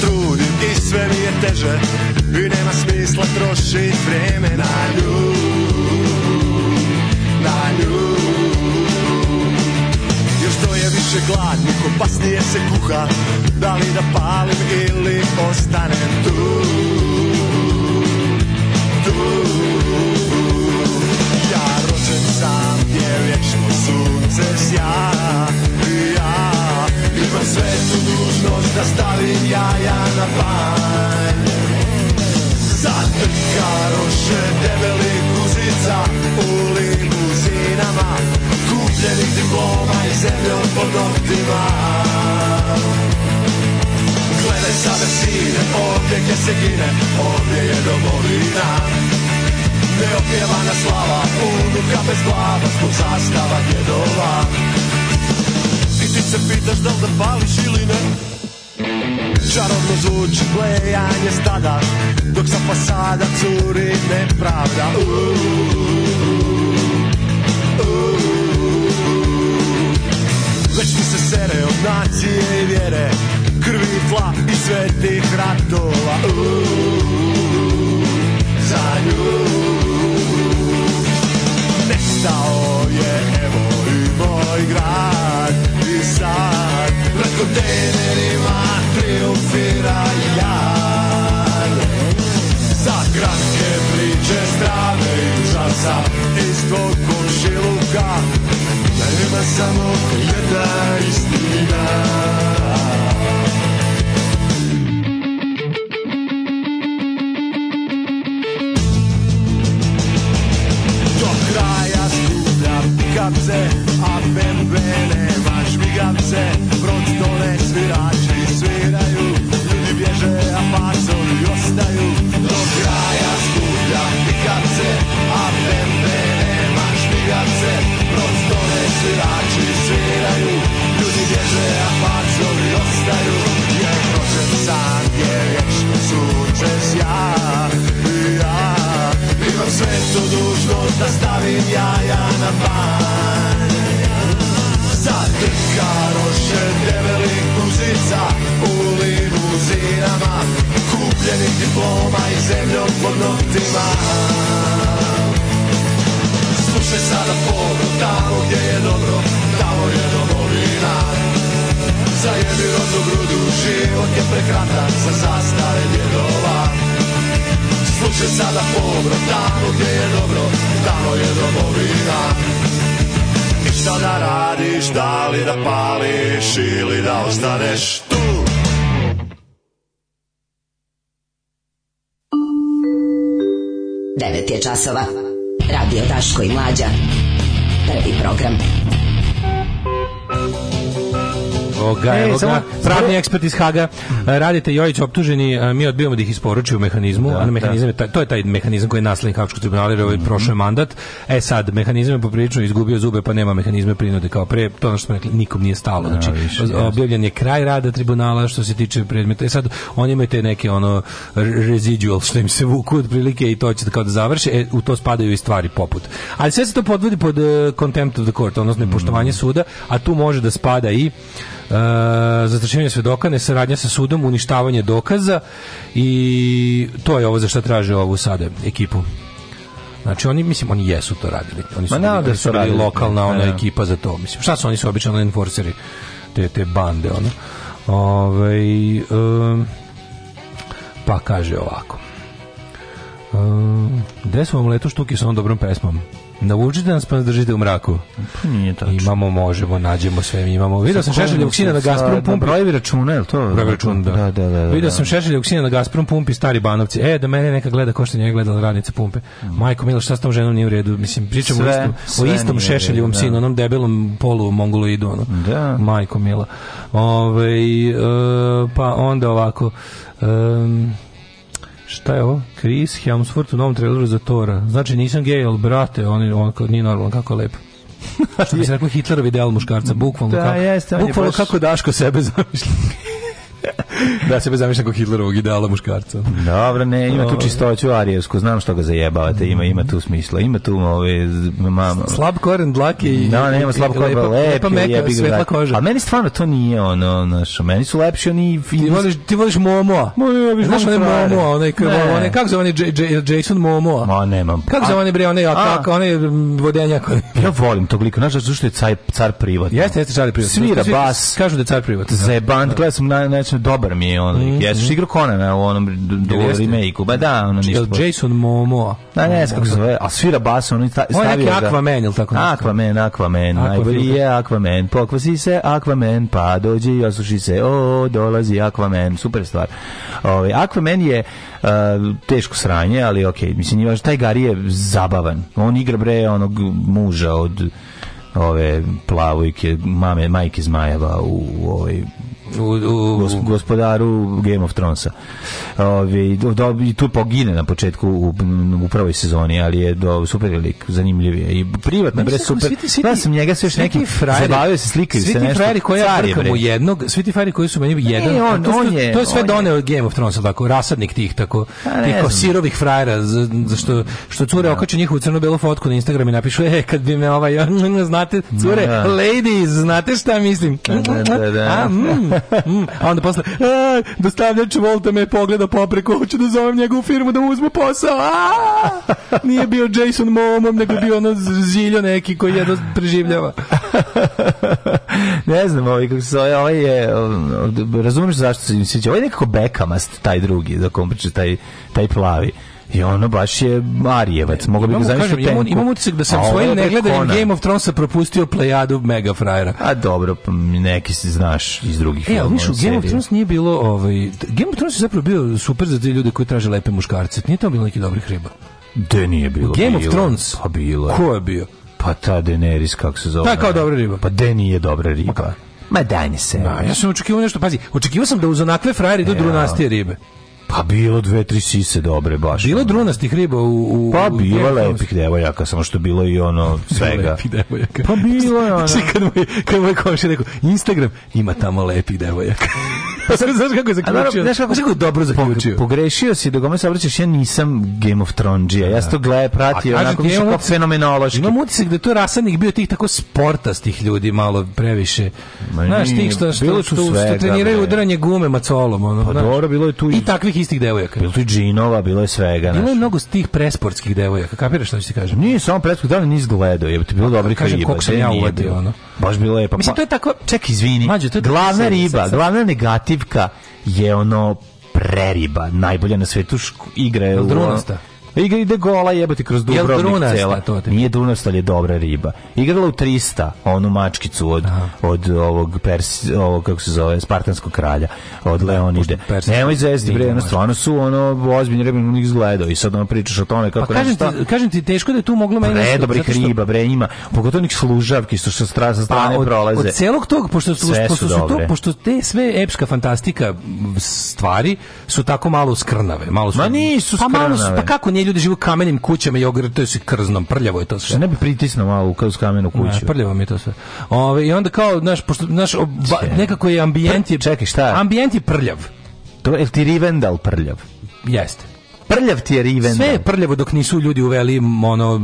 trudim i sve mi je teže I nema smisla trošit vreme na nju Na nju Još to je više gladnik, opasnije se kuha Da li da palim ili ostanem tu Tu Ja rođen sam gdje vječno sunce sja Imam svetu dužnost da stavim jaja na panj Zatrkaroše debeli guzica u limuzinama Kupljenih diploma i zemljom pod noktima Gledaj sada sine, ovdje gdje se gine, ovdje je domovina Neopjevana slava, unuka bez glava, zbog zastava djedova se pitaš da li da pališ ili ne Čarobno zvuči blejanje stada Dok sa fasada curi nepravda Već mi se sere od nacije i vjere Krvi i tla i svetih ratova Uuu, Za nju Nestao je evo i moj grad containerima triumfira ja Za kratke priče strane i užasa iz tvog komšiluka da Nema samo jedna istina Do kraja skupljam kapce, a bembe nema žmigavce svirači sviraju Ljudi bježe, a pacovi ostaju Do kraja skuplja pikace A tempe nema špigace Prostore svirači sviraju Ljudi bježe, a pacovi ostaju Jer prođen san je vječno sunčeš ja I ja Imam sve tu dužnost da stavim jaja na van Karoše debelih mužica u limuzinama Kupljenih diploma i zemljom pod noktima Slušaj sada poru, tamo gdje je dobro, tamo je domovina Zajebi rozu grudu, život je prekratak za zastare djedova Slušaj sada pobro, tamo gdje je dobro, tamo je domovina šta da radiš, da li da pališ ili da ostaneš tu. Devet je časova. Radio Daško i Mlađa. Prvi program. Evo ga, e, evo ga. Pravni ekspert iz Haga. Mhm. E, radite Jojić optuženi, e, mi odbijamo da ih isporuči u mehanizmu, da, a mehanizam da. je, to je taj mehanizam koji je naslednik Haškog tribunala, jer je mm -hmm. prošao mandat. E sad, mehanizam je poprilično izgubio zube, pa nema mehanizme prinude kao pre, to ono što smo rekli, nikom nije stalo. Da, znači, objavljen je kraj rada tribunala što se tiče predmeta. E sad, oni imaju te neke ono residual što im se vuku prilike i to će da kao da završe, e, u to spadaju i stvari poput. Ali sve se to podvodi pod uh, contempt of the court, odnosno mhm. nepoštovanje mm -hmm. suda, a tu može da spada i Eh, zatrašivanje svedoka, nesaradnja sa sudom, uništavanje dokaza i to je ovo za šta traže ovu sada ekipu. Znači oni mislim oni jesu to radili. Oni su Ma, bili, da oni su radili, lokalna pa ona ne, da. ekipa za to. Mislim šta su oni su obično enforceri te te bande ono. Ove, ovaj, um, pa kaže ovako. Um, gde su vam leto štuki sa onom dobrom pesmom? Naučite nas pa nas držite u mraku. Pa nije tačno. Imamo, možemo, nađemo sve, mi imamo. Video sam Šešeljevog sina na Gazprom pumpi. Brojevi računa, je to? Brojevi računa, da. Da, da, da. da Video da. sam Šešeljevog sina na Gazprom pumpi, stari Banovci. E, da mene neka gleda ko što nije gledala radnice pumpe. Mm. Majko Milo, šta s tom ženom nije u redu? Mislim, pričamo sve, o istom, o istom Šešeljevom da. sinu, onom debelom polu mongoloidu, ono. Da. Majko Mila. Ove, ovaj, e, pa onda ovako... Um, Šta je ovo? Chris Hemsworth u novom traileru za Tora. Znači nisam gej, ali brate, on, on, on nije normalan, kako je lepo. Šta bi se reklo Hitlerovi ideal muškarca, bukvalno, da, kako, jeste, bukvalno baš... kako Daško sebe zamišlja da se bez zamišljam kog Hitlerovog ideala muškarca. Dobro, ne, ima tu ovaj. čistoću arijevsku, znam što ga zajebavate, ima ima tu smisla, ima tu ove ovaj, mama. Slab koren dlake i Da, nema slab koren, lepa, lepa meka, da. svetla koža. A meni stvarno to nije ono, znaš, meni su lepši oni Ti voliš ti voliš Momoa. Momoa, znaš onaj Momoa, onaj onaj kako zove onaj Jason Momoa. Ma nemam. Kako zove onaj bre, onaj kako onaj vodenjak. Ja volim tog lika, znaš zašto je car privat. Jeste, jeste car privat. Svira bas. Kažu da je car privat. Da. Zebant, gledam na odlično dobar mi je on Mm -hmm. Jesi igrao Conan u onom remake-u. Ba pa da, ono ništa. Jel Jason Momoa? Da, ne, kako se zove. A svira bas, on stavio ga. On je neki Aquaman, ili tako nešto? Aquaman, Aquaman. Najbolji je Aquaman. Pokvasi se Aquaman, pa dođi i osuši se. O, dolazi Aquaman. Super stvar. Ove, ovaj, Aquaman je uh, teško sranje, ali okej. Okay. Mislim, njivaš, taj Gary je zabavan. On igra bre onog muža od ove plavojke mame majke zmajeva u, u ovoj u, u, Gos, gospodaru Game of Thronesa. Ove, do, i tu pogine na početku u, u prvoj sezoni, ali je do, super lik, zanimljiv je. I privatno, bre, super. Da sam njega sve još neki frajeri. Zabavio se, slikaju se nešto. Frajeri koji ja brkam u jednog, svi ti frajeri koji su meni jedan. E, on, pa to, on je, to je sve doneo Game of Thrones, tako, rasadnik tih, tako, pa tih sirovih frajera, za, za što, što cure da. okače njihovu crno-belu fotku na Instagram i napišu, e, kad bi me ovaj, znate, cure, da. ladies, znate šta mislim? Da, da, da. da. A, mm, mm, a onda posle, e, dostavljač Volta me pogleda popreko, hoću da zovem njegovu firmu da uzmu posao. A, nije bio Jason Momom, nego bio ono ziljo neki koji jedno preživljava. ne znam, ovaj, kako se zove, ovaj je, um, razumiješ zašto se im sviđa, ovaj je nekako bekamast, taj drugi, za kom priča, taj, taj plavi. I ono baš je Marijevac. Mogu bi ga zamisliti Imam, imam utisak da sam svojim negledanjem Game of Thronesa propustio plejadu mega frajera. A dobro, pa neki se znaš iz drugih e, filmova. Viš, Game of Thrones nije bilo... Ovaj, Game of Thrones je zapravo bio super za te ljude koji traže lepe muškarce. Nije to bilo neki dobrih riba. Da nije bilo. Game bilo. of Thrones? Pa bilo. Ko je bio? Pa ta Daenerys, kako se zove. Ta kao dobra riba. Pa Deni je dobra riba. Okay. Ma daj se. Da, ja sam očekivao nešto, pazi, očekivao sam da uz onakve frajere idu e, drunastije ribe. Pa bilo dve, tri sise dobre, baš. Bilo drunastih riba u... u pa bilo lepih devojaka, samo što bilo i ono svega. Lepih devojaka. Pa bilo je ono... Znači, kad mu kad mu je komši rekao, Instagram ima tamo lepih devojaka. pa sad znaš kako je zaključio. Znaš kako, kako je dobro zaključio. Pogrešio si, dok me sabraćaš, ja nisam Game of Thrones ija Ja sam to gledaj, pratio, onako više kao fenomenološki. Imam utisak da to je rasadnik bio tih tako sportastih ljudi malo previše. Znaš, tih što, što, što, što, treniraju udaranje gume macolom. Ono, pa dobro, bilo je tu i... I takvih istih devojaka. Bilo je džinova, bilo je svega. Bilo je mnogo tih presportskih devojaka, kapiraš šta ću ti kažem? Nije samo presportski, da li nisi gledao, je ti bilo pa, dobri riba. Kažem koliko sam ja uvatio, ono. Baš bilo je. Pa, Mislim, pa- to je tako... Ček, izvini, Mađu, to je glavna riba, glavna negativka je ono preriba, najbolja na svetu igra je... Drunasta. Igra ide gola jebati kroz Dubrovnik je cela. To te... Nije drunastal je dobra riba. Igrala u 300, onu mačkicu od, od ovog, Persi, ovog kako se zove, Spartanskog kralja, od da, Leonide. Nemoj zvezdi, bre, ono stvarno su ono ozbiljni riba, on ih gledao i sad ono pričaš o tome kako... Pa kažem, nešto... ti, kažem ti, teško da je tu moglo meni... Da Pre dobrih što... riba, bre, ima, pogotovo onih služavki što, što stra, sa strane pa, od, prolaze. Od celog tog, pošto, su, pošto, su dobre. to, pošto te sve epska fantastika stvari su tako malo skrnave, malo su... Ma nisu skrnave. Pa, malo su, pa kako nje ljudi žive u kamenim kućama i ogrtaju se krznom, prljavo je to sve. Ne bi pritisnuo malo kao kamenu kuću. Ne, prljavo mi je to sve. Ove, I onda kao, znaš, pošto, znaš, oba, nekako je ambijent je... Čekaj, šta? Ambijent je prljav. To je ti Rivendal prljav? Jeste. Prljav ti je Rivendal. Sve je prljavo dok nisu ljudi uveli ono,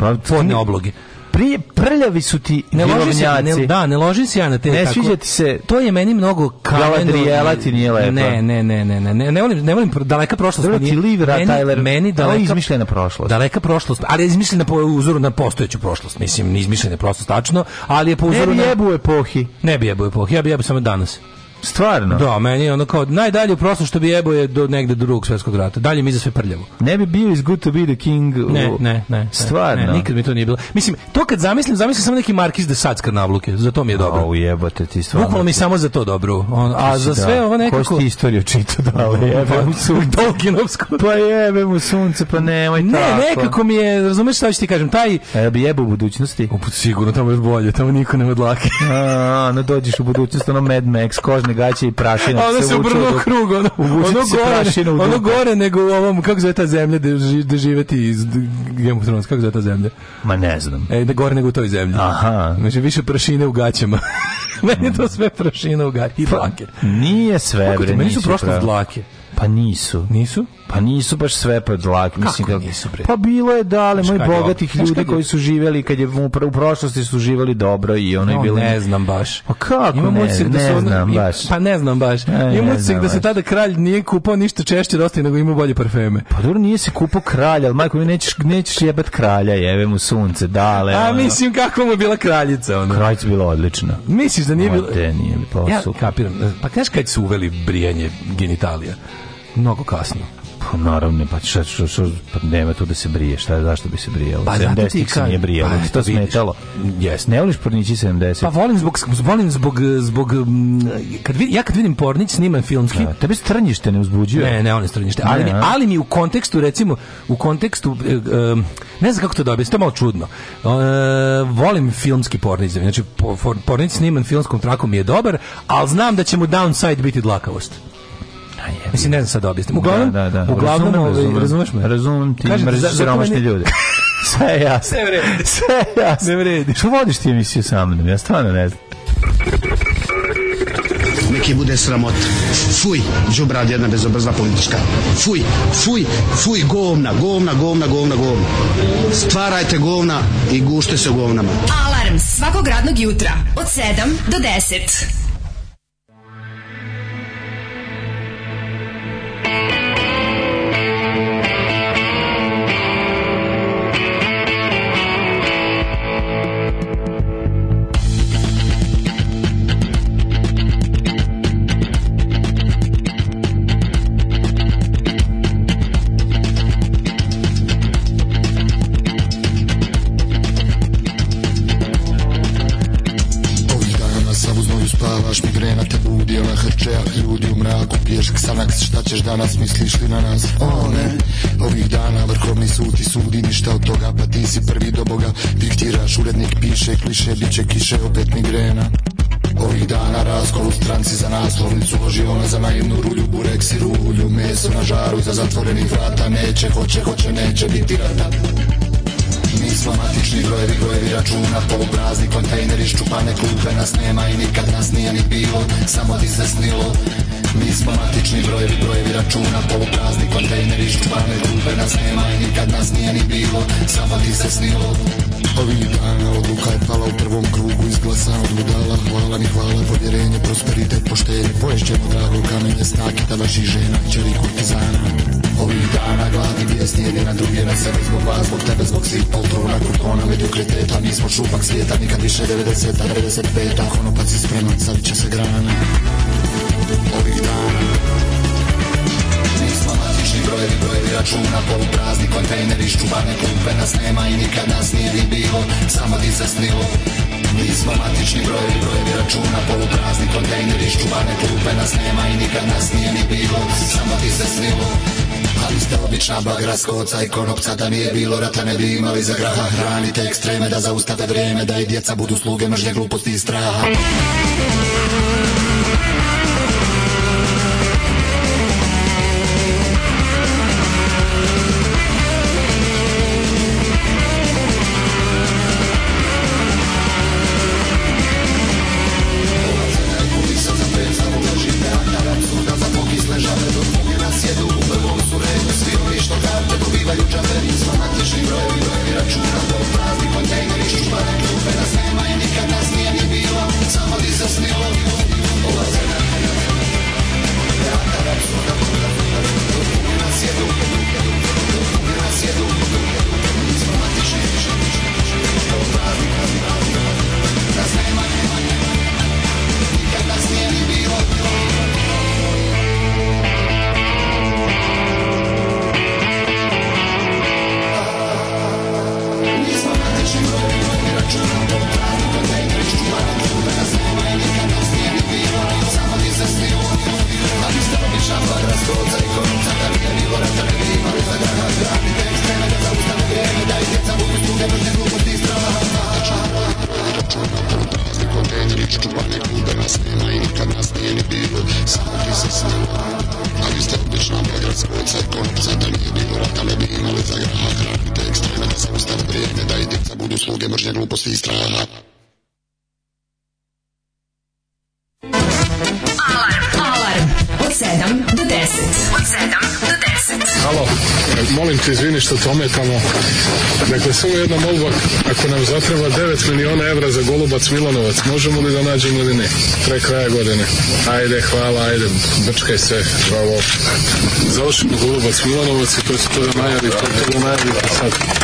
pa, podne obloge pri, prljavi su ti ne loži se, ne, da, ne loži se ja na te. Ne tako. sviđa ti se. To je meni mnogo kameno. Galadrijela ti nije lepa. Ne, ne, ne, ne, ne, ne, ne volim, ne volim daleka prošlost. Treba pa ti Liv Tyler. Meni daleka, izmišljena prošlost. Daleka prošlost, ali je izmišljena po uzoru na postojeću prošlost. Mislim, izmišljena prošlost, tačno, ali je po uzoru ne bi jebu epohi. Ne bi jebu epohi, ja bi jebu samo danas. Stvarno? Da, meni je ono kao najdalje u prošlost što bi jebo je do negde drugog svetskog rata. Dalje mi za sve prljavo. Ne bi bio iz Good to be the King. U... Ne, ne, ne. Stvarno. Ne, nikad mi to nije bilo. Mislim, to kad zamislim, zamislim samo neki Markiz de Sade navluke. Za to mi je dobro. Au jebote ti stvarno. Bukvalno mi samo za to dobro. On, a za da. sve da. ovo nekako Ko ti istoriju čita da ali jebe mu pa, sunce. Tolkienovsko. Pa jebe mu sunce, pa nemoj ne, tako. Ne, nekako mi je, razumeš šta ću ti kažem, taj A ja bi jebo u budućnosti. U sigurno tamo je bolje, tamo niko nema dlake. a, no dođeš u budućnost, ono Mad Max, kožne crne gaće i prašina. A ono se ubrnuo u krug, ono, ono, gore, ono gore nego u ovom, kako zove ta zemlja da živeti iz Game of Thrones, kako zove ta zemlja? Ma ne znam. E, da gore nego u toj zemlji. Aha. Znači, više prašine u gaćama. meni je to sve prašina u gaći i pa, dlake. Nije sve, bre, nisu. Meni su prošle dlake. Pa nisu. Nisu? Pa nisu baš sve pa dlak, mislim da nisu bre. Pa bilo je da, dale moj bogatih ljudi koji su živeli kad je u, u prošlosti su živeli dobro i ono no, je bilo ne znam baš. Pa kako Imam ne, ne, da ne znam i, baš. Pa ne znam baš. Ne, Imam utisak da se tada kralj nije kupao ništa češće dosta nego ima bolje parfeme. Pa dobro nije se kupao kralj, al majko mi nećeš nećeš jebat kralja, jebe mu sunce, dale. A ono. mislim kako mu je bila kraljica ona. Kraljica bila odlična. Misliš da nije bilo? Ja kapiram. Pa kažeš kad su uveli brijanje genitalija? Mnogo kasno. Pa naravno, pa šta, šta, šta, pa nema tu da se brije, šta, zašto bi se brijalo? Pa 70-ih se nije brijalo, pa, da to smetalo. Jes, ne voliš pornići 70 Pa volim zbog, volim zbog, zbog mm, kad vidim, ja kad vidim pornić, sniman filmski. Da, tebi strnjište ne uzbuđuje? Ne, ne, on je strnjište, ali, ne, mi, ali mi u kontekstu, recimo, u kontekstu, e, e, ne znam kako to da dobiti, to je malo čudno. E, volim filmski znači, pornić, znači pornić sniman filmskom trakom je dobar, ali znam da će mu downside biti dlakavost. Mislim, ne znam sad objasnim. Da, uglavnom, da, da, da. uglavnom razumem, ovaj, razumem, razumeš me? Razumem ti, Kažem, mrziš siromašne ljude. Sve je jasno. Sve vredi. Sve je jasno. Ne vredi. Što vodiš ti emisiju sa mnom? Ja stvarno ne znam. Neki bude sramot. Fuj, džubrad jedna bezobrzna politička. Fuj, fuj, fuj, govna, govna, govna, govna, govna. Stvarajte govna i gušte se govnama. Alarm svakog radnog jutra od 7 do 10. su na nas one Ovih dana vrhovni sud ti sudi ništa od toga Pa ti si prvi do Boga Diktiraš, urednik piše, kliše, bit kiše, opet migrena Ovih dana raskol u stranci za naslovnicu Oživona za naivnu rulju, burek si rulju Meso na žaru iza zatvorenih vrata Neće, hoće, hoće, neće biti rata Nismo matični brojevi, brojevi računa Poluprazni kontejneri, ščupane klupe Nas nema i nikad nas nije ni bilo Samo ti se snilo Mi smo matični brojevi, brojevi računa Poluprazni kontejneri, ščupane grupe Nas nema i nikad nas nije ni bilo Samo ti se snilo Ovih dana odluka je pala u prvom krugu Izglasan od budala, hvala ni hvala Povjerenje, prosperitet, poštenje Poješćemo drago kamenje, snake Tadaši žena, čeri kurtizana Ovih dana gladni vijesti jedni na druge Na sebe zbog vas, zbog tebe, zbog svih poltrona Kurtona, mediokriteta, mi smo šupak svijeta Nikad više 90-a, 95-a Konopac je spreman, savit će se grana ovih dana Nismo matični brojevi, brojevi računa Poluprazni kontejneri, ščubane klupe Nas nema i nikad nas nije ni bilo Samo ti se snilo Nismo matični brojevi, brojevi računa Poluprazni kontejneri, ščubane klupe Nas nema i nikad nas nije ni bilo Samo ti se snilo ali ste obična bagra skoca i konopca Da nije bilo rata ne bi imali za graha Hranite ekstreme da zaustave vrijeme Da i djeca budu sluge mržnje gluposti i straha mržnje, mržnje gluposti i straha. Alarm! Alarm! Od 7 do 10. Od 7 do 10. Halo, molim te izvini što te ometamo. Dakle, samo jedna molba, ako nam zatreba 9 miliona evra za Golubac Milanovac, možemo li da nađemo ili ne? Pre kraja godine. Ajde, hvala, ajde, brčkaj se, bravo. Završimo Golubac Milanovac i to se to da najavi, to, to da najavi sad.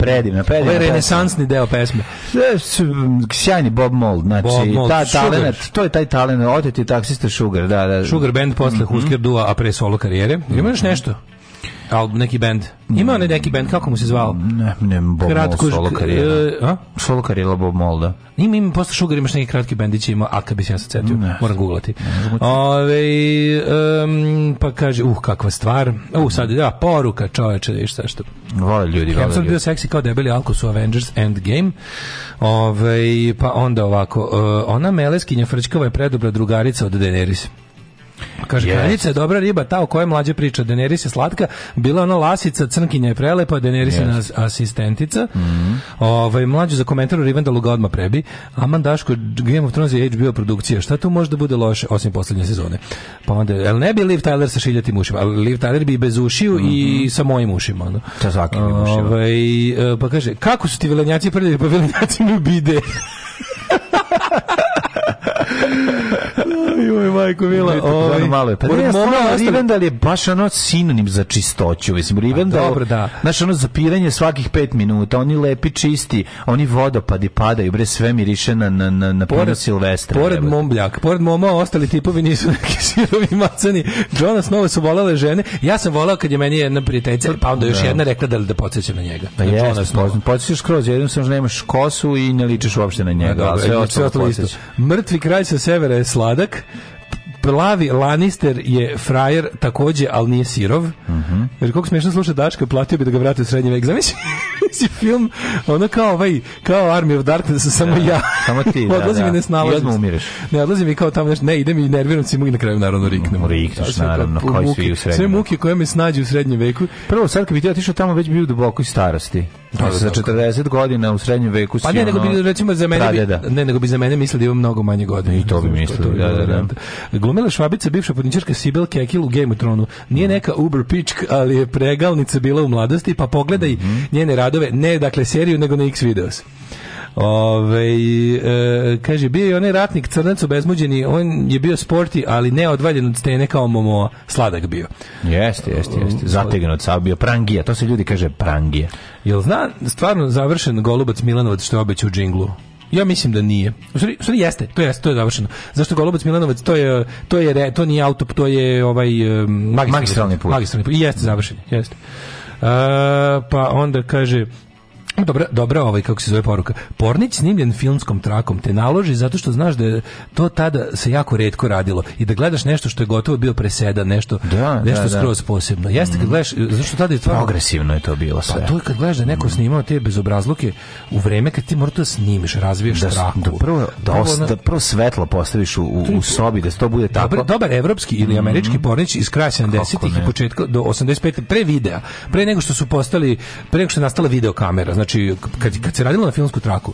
Predivno, predivno. Ovo je renesansni deo pesme. Sjajni Bob Mold, znači, Bob Mold. ta talent, to je taj talent, oteti taksista Sugar, da, da. Sugar band posle mm -hmm. Husker Dua, a pre solo karijere. Imaš mhm. nešto? album, neki band. Ima onaj neki bend kako mu se zvao? Ne, ne, Bob Kratko, Mol, solo karijela. E, a? Solo karijela Bob Mol, da. Ima, ima, posle Sugar imaš neki kratki bendić, ima, a kad bi se moram googlati. Ove, um, pa kaže, uh, kakva stvar. Uh, sad, da, poruka, čoveče, viš šta što. Vole ljudi, vole ljudi. bio seksi kao debeli alko su Avengers Endgame. Ove, pa onda ovako, uh, ona meleskinja Frčkova je predobra drugarica od Daenerys. Kaže, yes. kraljica je dobra riba, ta o kojoj mlađe priča. Daenerys je slatka, bila ona lasica, crnkinja je prelepa, Daenerys je yes. asistentica. Mm -hmm. Ovaj, mlađu za komentar u Rivendalu ga odmah prebi. Aman Daško, Game of Thrones je HBO produkcija. Šta tu može da bude loše, osim poslednje sezone? Pa onda, el ne bi Liv Tyler sa šiljatim ušima? Ali Liv Tyler bi bez ušiju mm -hmm. i mhm. sa mojim ušima. Sa zakinim ušima. Ovaj, e, pa kaže, kako su ti velenjaci prljavi? Pa velenjaci mi bide. Joj, majko mila. Ovaj, malo je. Pa ne, ja Rivendal je baš ono sinonim za čistoću. Mislim, Rivendal, pa dobro, da. Znaš, ono zapiranje svakih 5 minuta, oni lepi čisti, oni vodopadi padaju, bre, sve miriše na, na, na, na pored, Silvestra. Pored Mombljak, pored Moma, ostali tipovi nisu neki sirovi macani. Jonas Nove su volele žene. Ja sam volao kad je meni jedna prijateljica, pa onda još da. jedna rekla da li da podsjećam na njega. Pa jes, podsjećaš kroz, jednom sam nemaš kosu i ne ličiš uopšte na njega. Da, da sve ostalo isto. Mrtvi kralj sa severa je slav sladak, Plavi Lannister je frajer takođe, ali nije sirov. Uh mhm. -huh. Jer koliko smiješno sluša Daška, platio bi da ga vrati u srednji vek. Zamisli? si film, ono kao ovaj, kao Army of Darkness, da, samo ja. Da, samo ti, da, odlazi da. mi ne snalazim. I odmah umireš. Ne, odlazim i kao tamo nešto, ne, idem i nerviram se i na kraju naravno riknem. Rikneš, naravno, kao i svi u srednjem. Sve muke koje me snađu u srednjem veku. Prvo, sad kad bi ti otišao tamo, već bi u dubokoj starosti. Da, sa 40 da, godina u srednjem veku pa ne nego bi recimo za mene bi, ne nego bi za mene mislili da ima mnogo manje godina i to bi mislili da, da, da. glumila švabica bivša podničarka Sibel Kekil u Game of Thrones nije mhm. neka uber pičk ali je pregalnica bila u mladosti pa pogledaj mhm. njene bradove, ne dakle seriju, nego na X videos. Ove, e, kaže, bio je onaj ratnik crnac obezmuđeni, on je bio sporti, ali ne odvaljen od stene kao Momo, sladak bio. Jeste, jeste, jeste. Um, Zategan od bio prangija, to se ljudi kaže prangija. Jel zna stvarno završen Golubac Milanovac što je obećao u džinglu? Ja mislim da nije. U stvari, u stvari jeste, to jeste, to je završeno. Zašto Golubac Milanovac, to je to je to nije auto, to je ovaj e, magistralni, magistralni put. Magistralni put. I jeste završen, jeste pa onda kaže Dobra, dobra ovaj, kako se zove poruka. Pornić snimljen filmskom trakom te naloži zato što znaš da je to tada se jako redko radilo i da gledaš nešto što je gotovo bio preseda, nešto, da, da, nešto da, skroz da. posebno. Jeste kad mhm. gledaš, zašto tada je tvarno... Progresivno je to bilo pa sve. Pa to je kad gledaš da neko mhm. snimao te bezobrazluke u vreme kad ti mora da snimiš, razviješ da, traku. Da prvo, da, os, da prvo svetlo postaviš u, u, sobi, da to bude tako. Dobar, dobar evropski ili mhm. američki mm pornić iz kraja 70-ih i početka do 85 pre videa, pre nego što su postali, pre nego što je nastala videokamera, znači znači kad, kad se radilo na filmsku traku,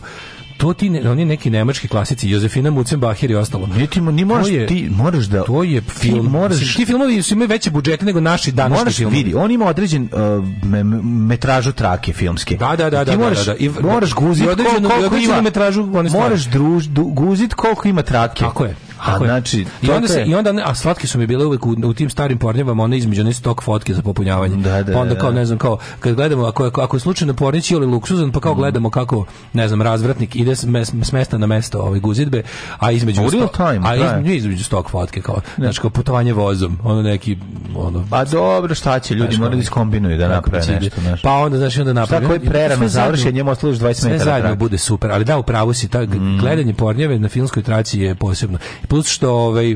to ti ne, oni neki nemački klasici Josefina Mucenbacher i ostalo. Niti ni možeš je, ti možeš da to je film ti ti filmovi su imaju veće budžete nego naši današnji moraš filmovi. vidi, on ima određen uh, me, metražu trake filmske. Da, da, da, ti da, da, moraš, da, da, da. I moraš guzit koliko, koliko, koliko ima metražu, one Moraš druž, du, guzit koliko ima trake. Tako je. A znači, I onda, se, i onda, a slatke su mi bile uvek u, u tim starim pornjevama, one između one stok fotke za popunjavanje. Da, da, pa onda da. kao, ne znam, kao, kad gledamo, ako, ako, je slučajno pornić ili luksuzan, pa kao mm. gledamo kako, ne znam, razvratnik ide s, mesta na mesto ove guzidbe, a između, a sto, time, a da. između, između stok fotke, kao, ne. znači, kao putovanje vozom, ono neki, ono... Pa dobro, šta će, ljudi moraju da iskombinuju da naprave nešto, znaš. Pa onda, znači, onda naprave. Šta koji prerano završi, njemu oslužiš 20 metara. Sve zajedno bude super, ali da, u pravu si, ta, mm. gledanje pornjeve na filmskoj traci je posebno plus što ovaj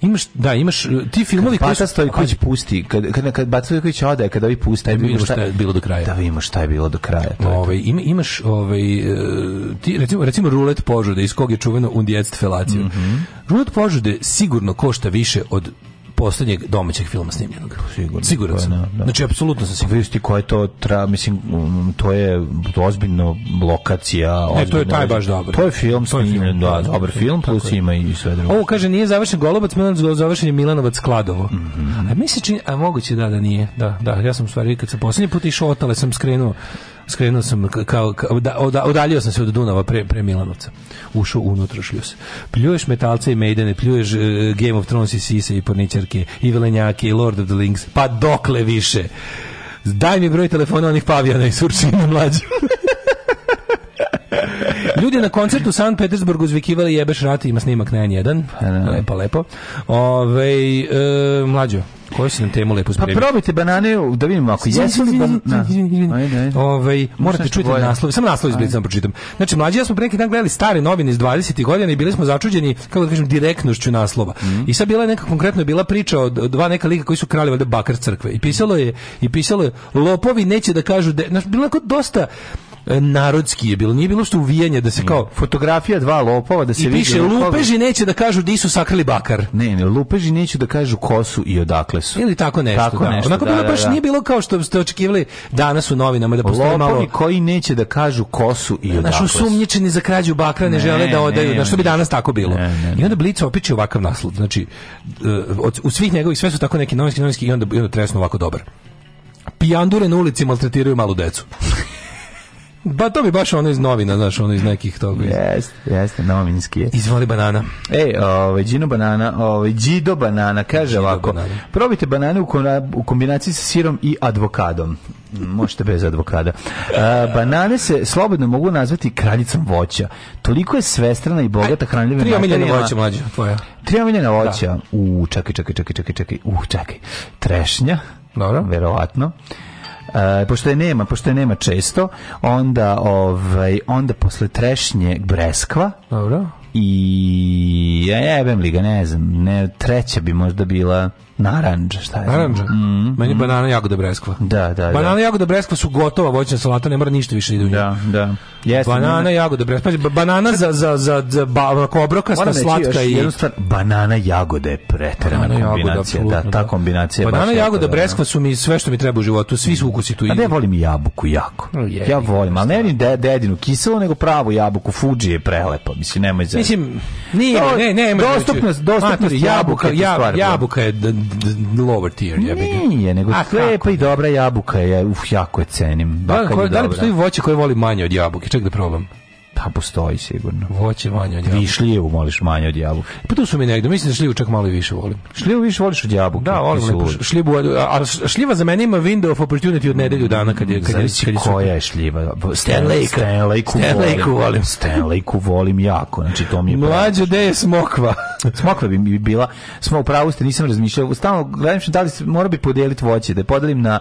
imaš da imaš ti filmovi koji Pata Stojković pusti kad kad kad Bata ode kada vi pusti da vidimo šta, je bilo do kraja da vidimo šta je bilo do kraja to ovaj ima, imaš ovaj e, ti recimo recimo rulet požude iz kog je čuveno undijet felacija mm -hmm. rulet požude sigurno košta više od poslednjeg domaćeg filma snimljenog. Sigurno. Sigurno sam. Na, da, na. Da. Znači, apsolutno sam pa siguran. Vidiš ko je to, tra, mislim, mm, to je ozbiljno lokacija. Ozbiljno, ne, to je taj baš dobro. To je film snimljen, da, da dobar film, plus ima i sve drugo. Ovo kaže, nije završen Golobac, Milanovac, završen je Milanovac Skladovo. Mm -hmm. A mi čini, a moguće da, da nije. Da, da, ja sam u stvari, kad sam poslednji put išao, otale sam skrenuo skrenuo sam kao, kao da, oda, odaljio sam se od Dunava pre, pre Milanovca. Ušao unutra se Pljuješ metalce i mejdene, pljuješ uh, Game of Thrones i sise i porničarke i velenjake i Lord of the Rings. Pa dokle više? Daj mi broj telefona onih pavijana i surčina mlađa. Ljudi na koncertu u San Petersburgu zvikivali jebeš rat, ima snimak na N1. Pa, da. Lepo, lepo. Ove, e, mlađo, Koju si nam temu lepo pa spremio? Pa probajte banane, da vidimo ako jesu li banane. Ovaj, morate čuti naslov, samo naslov iz Blica vam pročitam. Znači, mlađi ja smo pre neki dan gledali stare novine iz 20. godina i bili smo začuđeni, kako da kažem, direktnošću naslova. Mm. I sad bila je neka, konkretno bila priča od dva neka lika koji su krali valjda bakar crkve. I pisalo je, i pisalo je, lopovi neće da kažu, de, da znači, bilo je dosta, E, narodski je bilo, nije bilo što uvijanje da se kao fotografija dva lopova da se vidi. I piše lupeži neće da kažu di su sakrili bakar. Ne, ne, lupeži neće da kažu ko su i odakle su. Ili tako nešto. Tako da. nešto. Onako da, bilo da, baš da. nije bilo kao što ste očekivali danas u novinama da postoji Lopovi malo koji neće da kažu ko su i da, odakle. su. Našu sumnjičeni za krađu bakra ne, ne žele da odaju, ne, na što bi danas tako bilo. Ne, I onda Blic opiče ovakav naslov. Znači e, od, u svih njegovih sve su tako neki novinski novinski i onda i onda tresno ovako dobar. Pijandure na ulici maltretiraju malu decu. Ba, to mi baš ono iz novina, znaš, ono iz nekih toga. Jeste, jeste, novinski je. Izvoli banana. E, ovaj, Gino banana, ovaj, Gido banana, kaže Gido ovako, banana. probajte banane u kombinaciji sa sirom i advokadom. Mm, možete bez advokada. Uh, e, banane se slobodno mogu nazvati kraljicom voća. Toliko je svestrana i bogata hranljivim materijama. Tri omiljena voća, mlađa, tvoja. Tri omiljena da. voća. Da. U, čekaj, čekaj, čekaj, čekaj, čekaj. U, čekaj. Trešnja. Dobro. Verovatno. Verovatno E, pošto je nema, pošto je nema često, onda ovaj onda posle trešnje breskva. Dobro. I ja e, jebem liga, ne znam, ne treća bi možda bila Naranđ, šta je? Naranđa. Mm, Meni mm. banana jagoda breskva. Da, da, da. Banana da. jagoda breskva su gotova voćna salata, ne mora ništa više da ide u nju. Da, da. Jeste, banana ne... jagoda breskva. Pa, banana za za za za ba, obrokasta, slatka i stvar, banana jagoda je preterana banana kombinacija, jagoda, da, ta da. kombinacija. Banana jagoda breskva su mi sve što mi treba u životu, svi su ukusi tu. A ne volim jabuku jako. je, ja volim, ali ne ni de, dedinu kiselo, nego pravu jabuku. Fuji je prelepa, mislim nemoj za. Mislim, nije, ne, ne, dostupnost, znači- dostupnost jabuka, jabuka je lower tier, ja bih. Nije, nego A, slepa i dobra jabuka je, uf, jako je cenim. Baka da, da li postoji voće koje voli manje od jabuke? Ček da probam. Pa postoji sigurno. Voće manje od jabuka. šljivu voliš manje od jabuka. Pa tu su mi negde, mislim da šljivu čak malo i više volim. Šljivu više voliš od jabuke. Da, volim lepo šljivu, a šljiva za mene ima window of opportunity od nedelju dana kad je kad je, kad koja je šljiva. Stanley, Stanley, Stanley volim. Stanley volim jako, znači to mi je. Mlađe da je smokva. smokva bi bila. Smo u pravu ste, nisam razmišljao. Stalno gledam što da li mora bi podeliti voće, da podelim na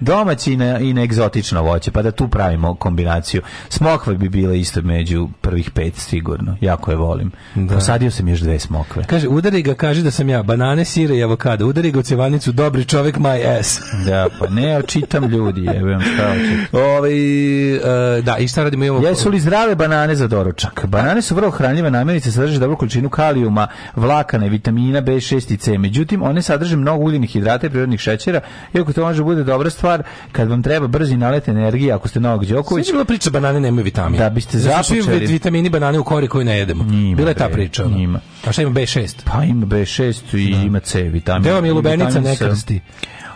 domaće i na, i na egzotično voće, pa da tu pravimo kombinaciju. Smokva bi bila isto među prvih pet sigurno. Jako je volim. Da. Posadio sam još dve smokve. Kaže, udari ga, kaže da sam ja banane, sire i avokado. Udari ga u cjevanicu, dobri čovjek, my ass. da, pa ne, očitam ljudi, jebem, šta Ove, uh, da, i šta radimo? Ovo... Jesu li zdrave banane za doručak? Banane su vrlo hranljive namirnice, sadrže dobru količinu kalijuma, vlakane, vitamina B6 i C. Međutim, one sadrže mnogo ugljenih hidrata i prirodnih šećera, iako to može bude dobra stvar kad vam treba brzi nalet energije ako ste Novak Đoković. Sve je bila priča banane nemaju vitamina. Da biste zapravo svi vitamini banane u kori koju ne jedemo. Njima, Bila je ta priča. Ima. A šta ima B6? Pa ima B6 i da. ima C vitamin. Deo mi je lubenica ne krsti.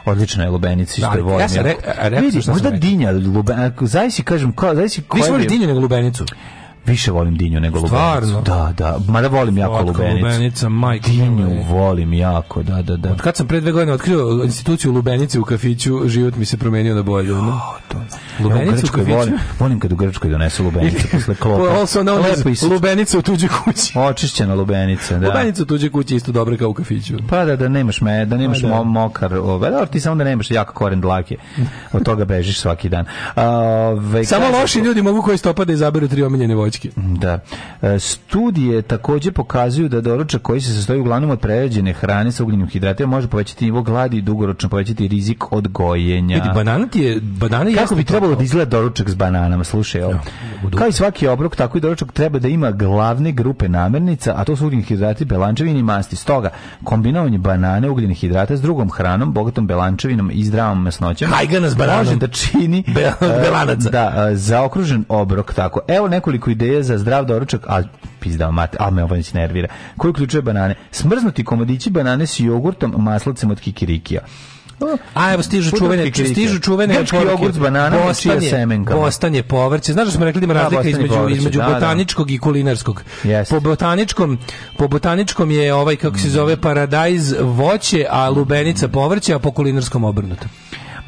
Odlična je lubenica što je volim. Ja sam re, re, Vidi, možda dinja, lubenica, zavisi kažem, zavisi koja je... Više voliš dinju nego lubenicu. Više volim dinju nego Stvarno? lubenicu. Da, da. Mada volim Svatka jako lubenicu. Lubenica, majka. Dinju volim jako, da, da, da. Od kad sam pre dve godine otkrio instituciju lubenice u kafiću, život mi se promenio na bolje. No, to... Lubenicu u kafiću? Volim, volim kad u Grčkoj donesu lubenicu posle klopa. Also known as lubenica u tuđoj kući. Očišćena lubenica, da. Lubenica u tuđoj kući isto dobra kao u kafiću. Pa da, da nemaš me, da nemaš pa, da. mokar, ove, da, ti samo da nemaš jako koren dlake. Od toga bežiš svaki dan. Ove, samo loši ljudi mogu koji stopa da izaberu tri omiljene voće. Slovačke. Mm, da. E, studije takođe pokazuju da doručak koji se sastoji uglavnom od prerađene hrane sa ugljenim hidratima može povećati nivo gladi i dugoročno povećati rizik od gojenja. Vidi, banana ti je... Banana Kako bi trebalo da izgleda doručak s bananama? Slušaj, ovo. Ja, da, Kao i svaki obrok, tako i doručak treba da ima glavne grupe namirnica, a to su ugljeni hidrati, belančevini i masti. Stoga, kombinovanje banane, ugljenih hidrata s drugom hranom, bogatom belančevinom i zdravom masnoćom, Hajga nas da čini... Be, e, belanaca. Da, e, zaokružen obrok, tako. Evo nekoliko ideja za zdrav doručak, a pizdao mate, a me ovo se nervira, koji uključuje banane. Smrznuti komadići banane s jogurtom, maslacem od kikirikija. A evo stižu čuvene, stižu čuvene Grčki jogurt s bananama, Bostan je, semenka. Bostan je povrće. Znaš da smo rekli da ima da, razlika između, povrće, između da, da. botaničkog da. i kulinarskog. Yes. Po, botaničkom, po botaničkom je ovaj, kako se mm. zove, paradajz voće, a lubenica povrće, a po kulinarskom obrnuto.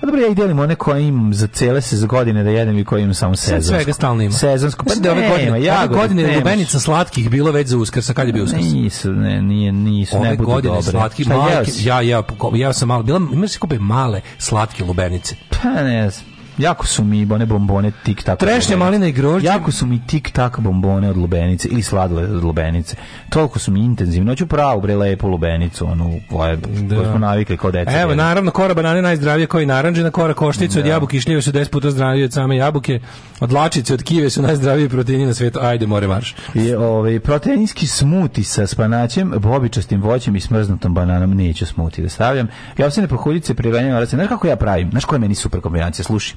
A pa dobro, ja i delim one koje imam za cele se godine da jedem i koje imam samo sezonsko. Svega stalno ima. Sezonsko, pa da ove godine, ja godine nemaš. lubenica slatkih bilo već za Uskrs, a kad je bio Uskrs? Nisu, ne, nije, nisu, ove ne budu godine dobre. slatkih, malke, ja, ja, ja, ja sam malo, bila, imaš da se kupe male slatke lubenice. Pa ne znam jako su mi one bombone tik tak. Trešnje maline i grožđe. Jako su mi tik tak bombone od lubenice ili sladole od lubenice. Toliko su mi intenzivno. Hoću pravu bre lepu lubenicu, onu ovaj, da. koja smo navikli kao deca. Evo, naravno kora banane najzdravije kao i narandžina kora koštica od da. jabuke i šljive su 10 puta zdravije od same jabuke. Od lačice od kive su najzdraviji proteini na svetu. Ajde, more marš. I ovaj proteinski smuti sa spanaćem, bobičastim voćem i smrznutom bananom neću smuti da stavljam. Ja se ne prohuljice priranjam, ali se znaš kako ja pravim. Znaš koja meni super kombinacija, slušaj.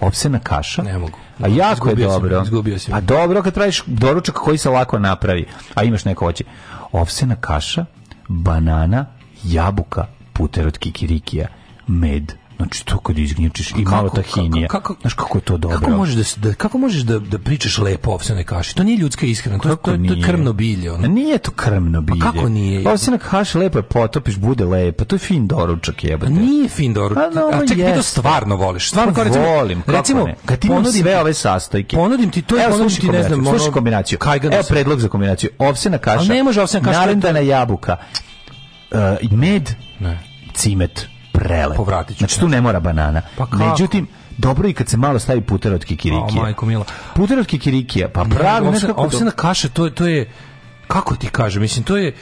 Opsena kaša. Ne mogu. A jako je dobro. Izgubio si. A pa dobro kad tražiš doručak koji se lako napravi, a imaš neko oči. Opsena kaša, banana, jabuka, puter od kikirikija, med Znači to kad izgnječiš i malo tahinija. Kako, znaš kako je to dobro. Kako možeš da, da kako možeš da da pričaš lepo o ovsene kaši? To nije ljudska ishrana, to, to, to je krmno bilje. Ono. Nije to krmno pa bilje. Pa kako nije? Pa ovsena kaša lepo je potopiš, bude lepo. To je fin doručak jebote. Nije fin doručak. Pa A, no, A ček, ti to stvarno voliš. Stvarno kao recimo, volim, recimo ne? kad ti ponudim sve ove sastojke. Ponudim ti to je ponudim ti ne znam, slušaj kombinaciju. Evo predlog za kombinaciju. Ovsena kaša. A ne može ovsena kaša. Narendana da- jabuka. Uh, med, ne. cimet prelepo. Povratit ću. Znači tu ne mora banana. Pa Međutim, dobro i kad se malo stavi puter od kikirikija. O, majko mila. Puter od kikirikija, pa pravi, ne, ovsena, ovsena kaša, to, to je, kako ti kažem, mislim, to je,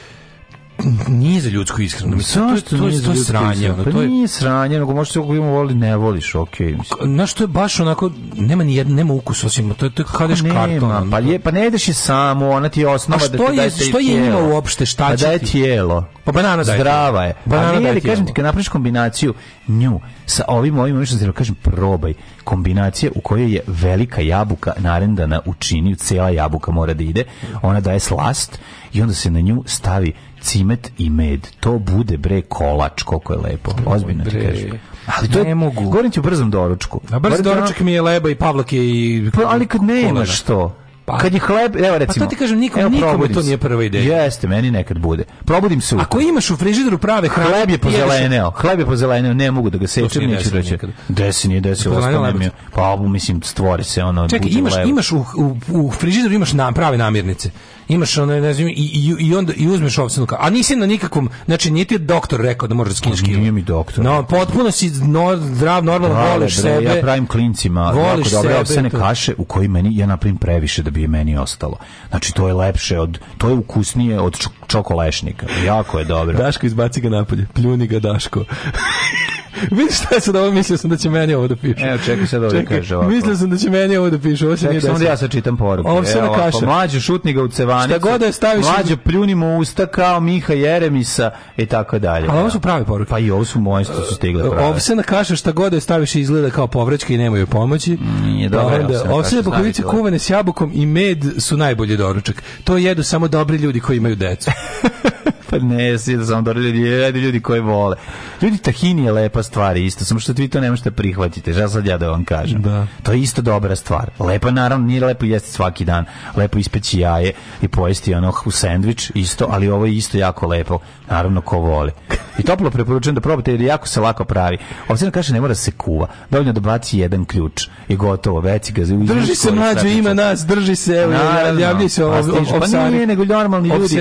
nije za ljudsku ishranu. Mislim, to, to, to, to je sranje. Pa to je... nije sranje, nego možeš se kojima voli, ne voliš, okej. Okay, na što je baš onako, nema ni jedan, nema ukus osim, to je, to je kadeš pa karton. Pa, je, pa ne ideš je samo, ona ti je osnova da ti daje tijelo. A što je njima uopšte, šta pa će ti? Pa daje tijelo. Pa banana daje Zdrava je. Pa banana pa nije, kažem ti, kad napraviš kombinaciju nju sa ovim ovim, ovim što ti kažem, probaj. Kombinacija u kojoj je velika jabuka narendana u činiju, cijela jabuka mora da ide, ona daje slast i onda se na nju stavi cimet i med. To bude bre kolač, koliko je lepo. Ozbiljno ti kažem. Ali to ne je, mogu. Govorim ti u brzom doručku. Na brz doručak mi je leba i pavlake i... Pa, ali kad nemaš to, Pa, kad je hleb, evo recimo. Pa to ti kažem, nikom, nikom to nije prva ideja. Jeste, meni nekad bude. Probudim se. Ako imaš u frižideru prave hrane, hleb je pozeleneo. Hleb je pozeleneo, ne mogu da ga sečem, neću reći. Desi nije desi, ostane Pa mislim stvori se ono. Čekaj, imaš levo. imaš u, u, u frižideru imaš nam prave namirnice imaš ono ne znam i i onda i uzmeš ovsenu kafu. A nisi na nikakvom, znači niti je doktor rekao da možeš da skineš pa, kilo. Nije mi doktor. No, potpuno si no, zdrav, normalno voliš sebe. Ja pravim klincima voliš jako dobre ovsene kaše u kojoj meni ja napravim previše da bi bi meni ostalo. Znači to je lepše od to je ukusnije od čokolešnika. Jako je dobro. Daško izbaci ga napolje. Pljuni ga Daško. Vidiš šta se da ovo mislio sam da će meni ovo da piše. Evo, čekaj sad ovo kaže ovako. Mislio sam da će meni ovo da piše, ovo se nije da desilo. Čekaj, da ja sad čitam poruku. Ovo se nakaša. Mlađo šutni ga u cevanicu. Šta god da staviš. Mlađo pljunimo usta kao Miha Jeremisa i tako dalje. Ali ovo su prave poruke. Pa i ovo su moje što su stigle prave. Ovo se nakaša šta god da staviš izgleda kao povrećke i nemaju pomoći. Nije dobro. Ovo se bokovice kuvane s jabukom i med su najbolji doručak. To jedu samo dobri ljudi koji imaju decu. pa ne, svi da sam ljudi, ljudi koji vole. Ljudi, tahini je lepa stvar isto, samo što vi to ne možete prihvatiti. Žal sad ja da vam kažem. Da. To je isto dobra stvar. Lepa, naravno, nije lepo jesti svaki dan. Lepo ispeći jaje i pojesti ono u sendvič, isto, ali ovo je isto jako lepo. Naravno, ko voli. I toplo preporučujem da probate jer jako se lako pravi. Ovdje kaže ne mora da se kuva. Dovoljno da baci jedan ključ i gotovo. Veci ga Drži se mlađo, ima nas, drži se. Evo, javljaju se o, o, o, pa, pa nije, nego normalni ljudi.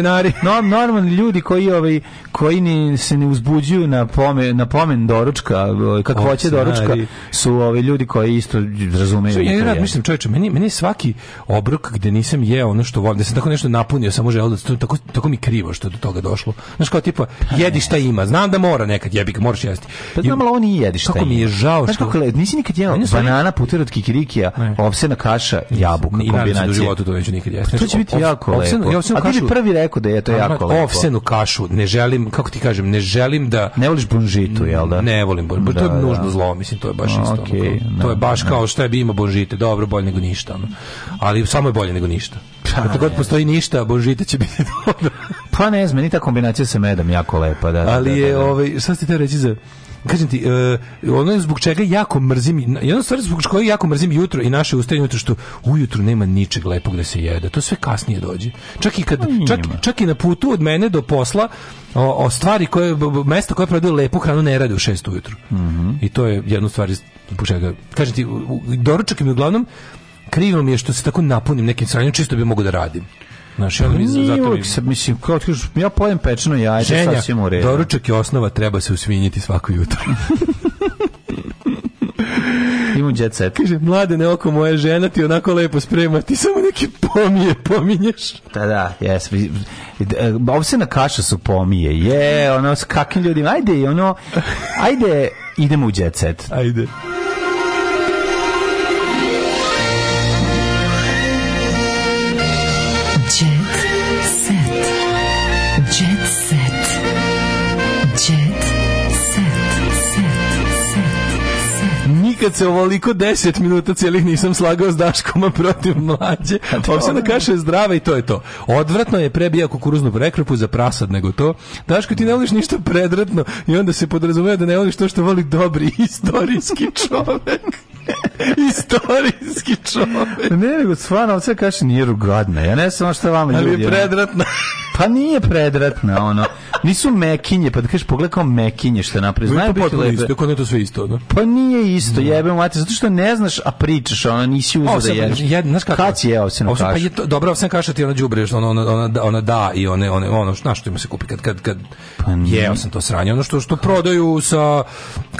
Normalni ljudi ljudi koji ovaj koji ni, se ne uzbuđuju na pomen na pomen doručka, ovaj, kako hoće doručka, su ovi ovaj, ljudi koji isto razumeju. Ja, ja mislim čoveče, meni meni svaki obrok gde nisam jeo ono što volim, da sam tako nešto napunio, samo želudac, to tako tako mi krivo što je do toga došlo. Znaš kao tipa pa jedi šta ima, znam da mora nekad jebi ga, moraš jesti. Pa znam, ali ovo jedi šta. Tako mi je žao što. Znaš kako nisi nikad jeo banana puter od kikirikija, ovsena kaša, jabuka da kombinacija. I u životu to već nikad jesti. Pa to će biti jako lepo. A ti prvi rekao da je to jako lepo. Ovsenu kašu, ne želim, kako ti kažem, ne želim da... Ne voliš bonžitu, jel da? Ne volim bonžitu, da, pa to je da, da. nužno da. zlo, mislim, to je baš isto. Okay, to je da, baš kao šta je bi imao bonžite, dobro, bolje nego ništa. Ono. Ali samo je bolje nego ništa. Pa kako god postoji ništa, bonžite će biti dobro. pa ne znam, ni ta kombinacija sa medom jako lepa, da. Ali je, ovaj, šta ste te reći za kažem ti, uh, ono je zbog čega jako mrzim, jedna stvar zbog čega jako mrzim jutro i naše ustajanje jutro, što ujutru nema ničeg lepog da se jede, to sve kasnije dođe. Čak i, kad, pa čak, čak i na putu od mene do posla, o, o stvari koje, mesto koje prodaju lepu hranu ne rade u šest ujutru. Mm -hmm. I to je jedna stvar zbog čega, kažem ti, doručak mi uglavnom, krivo mi je što se tako napunim nekim stranjem, čisto bi mogu da radim. Naš, ja, pa mi, zato mi... Sad, mislim, kao kažeš, ja pojem pečeno jaje, Ženja, sasvim u redu. doručak je osnova, treba se usvinjiti svako jutro. Imam jet set. Kaže, mlade ne oko moje žena ti onako lepo sprema, ti samo neki pomije pominješ. Da, da, jes. E, Ovsena kaša su pomije. Je, ono, s kakim ljudima, ajde, ono, ajde, idemo u jet set. Ajde. nikad se ovoliko 10 minuta cijelih nisam slagao s Daškom protiv mlađe. Ovsena kaše je zdrava i to je to. Odvratno je prebija kukuruznu prekrepu za prasad nego to. Daško, ti ne voliš ništa predratno i onda se podrazumeva da ne voliš to što voli dobri istorijski čovek. Istorijski čovjek. Ne, nego stvarno, sve kaže nije rugodna. Ja ne znam što vama ljudi. Ali je predratna. Pa nije predratna, ono. Nisu mekinje, pa da kažeš pogledaj kao mekinje što napravi. Znaju biti lepe. Isto, kako je to sve isto, no? Da. Pa nije isto, no. Da. jebe mate, zato što ne znaš, a pričaš, ona nisi uzeo da pa ješ. Je, znaš kako? Kad je ovseno kaša? Pa je to, dobro, ovseno kaša ti ona đubre, ona, ona, ona, ona da i one, one, ono, znaš što ima se kupi kad, kad, kad pa jeo sam to sranje. Ono što, što prodaju sa,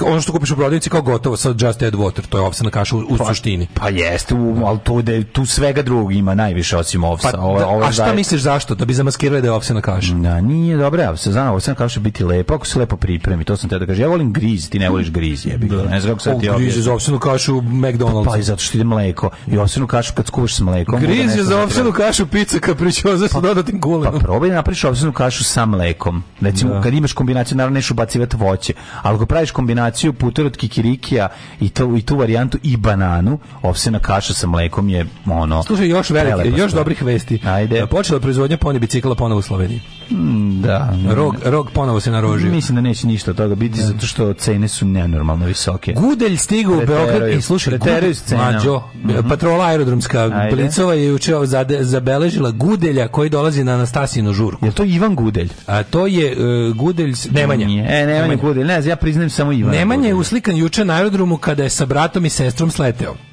ono što kupiš u prodavnici kao gotovo sa Just Add Water, to je ovsa na kašu u, pa, suštini. Pa jeste, ali tu, de, da tu svega drugog ima najviše osim ovsa. Pa, ovo, da, ovo a šta daje... misliš zašto? Da bi zamaskirali da je ovsa na kašu? Da, nije dobro, ja se znam, ovsa na kašu biti lepo, ako se lepo pripremi, to sam te da kažem. Ja volim griz, ti ne voliš griz, jebi ga. Da. Ne znam kako sad ti Griz je za ovsenu kašu McDonald's. Pa, pa i zato što ide mleko. I ovsenu kašu kad skuvaš s mlekom. Griz je za ovsenu kašu pizza kapričoza sa pa, dodatnim kulenom. Pa probaj napraviš ovsenu kašu sa mlekom. Recimo, da. kad imaš kombinaciju, naravno neš ubacivati voće. Ali ako praviš kombinaciju puter od kikirikija i, to, i tu varijantu varijantu i bananu. Ovsena kaša sa mlekom je ono. Slušaj, još velike, još dobrih vesti. Ajde. E, počela proizvodnja poni bicikla ponovo u Sloveniji. Mm, da. Rog, rog ponovo se narožio. Mislim da neće ništa od toga biti zato što cene su nenormalno visoke. Gudelj stigao u Beograd i e, slušaj, Gudelj, mađo, mm -hmm. patrola aerodromska Ajde. Blicova je juče zabeležila Gudelja koji dolazi na Anastasinu žurku. Je to Ivan Gudelj? A to je uh, Gudelj Nemanja. Nije. E, Nemanja, Gudelj, ne, ja priznajem samo Ivan. Nemanja je uslikan juče na aerodromu kada je sa bratom i sestrom sleteo.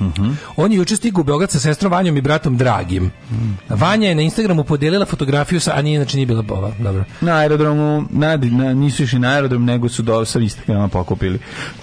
Mm -hmm. On je juče stigao u Beograd sa sestrom Vanjom i bratom Dragim. Mm -hmm. Vanja je na Instagramu podelila fotografiju sa, a nije, znači nije bila bova, dobro. Na aerodromu, na, na, nisu išli na aerodrom, nego su do, sa Instagrama pokupili.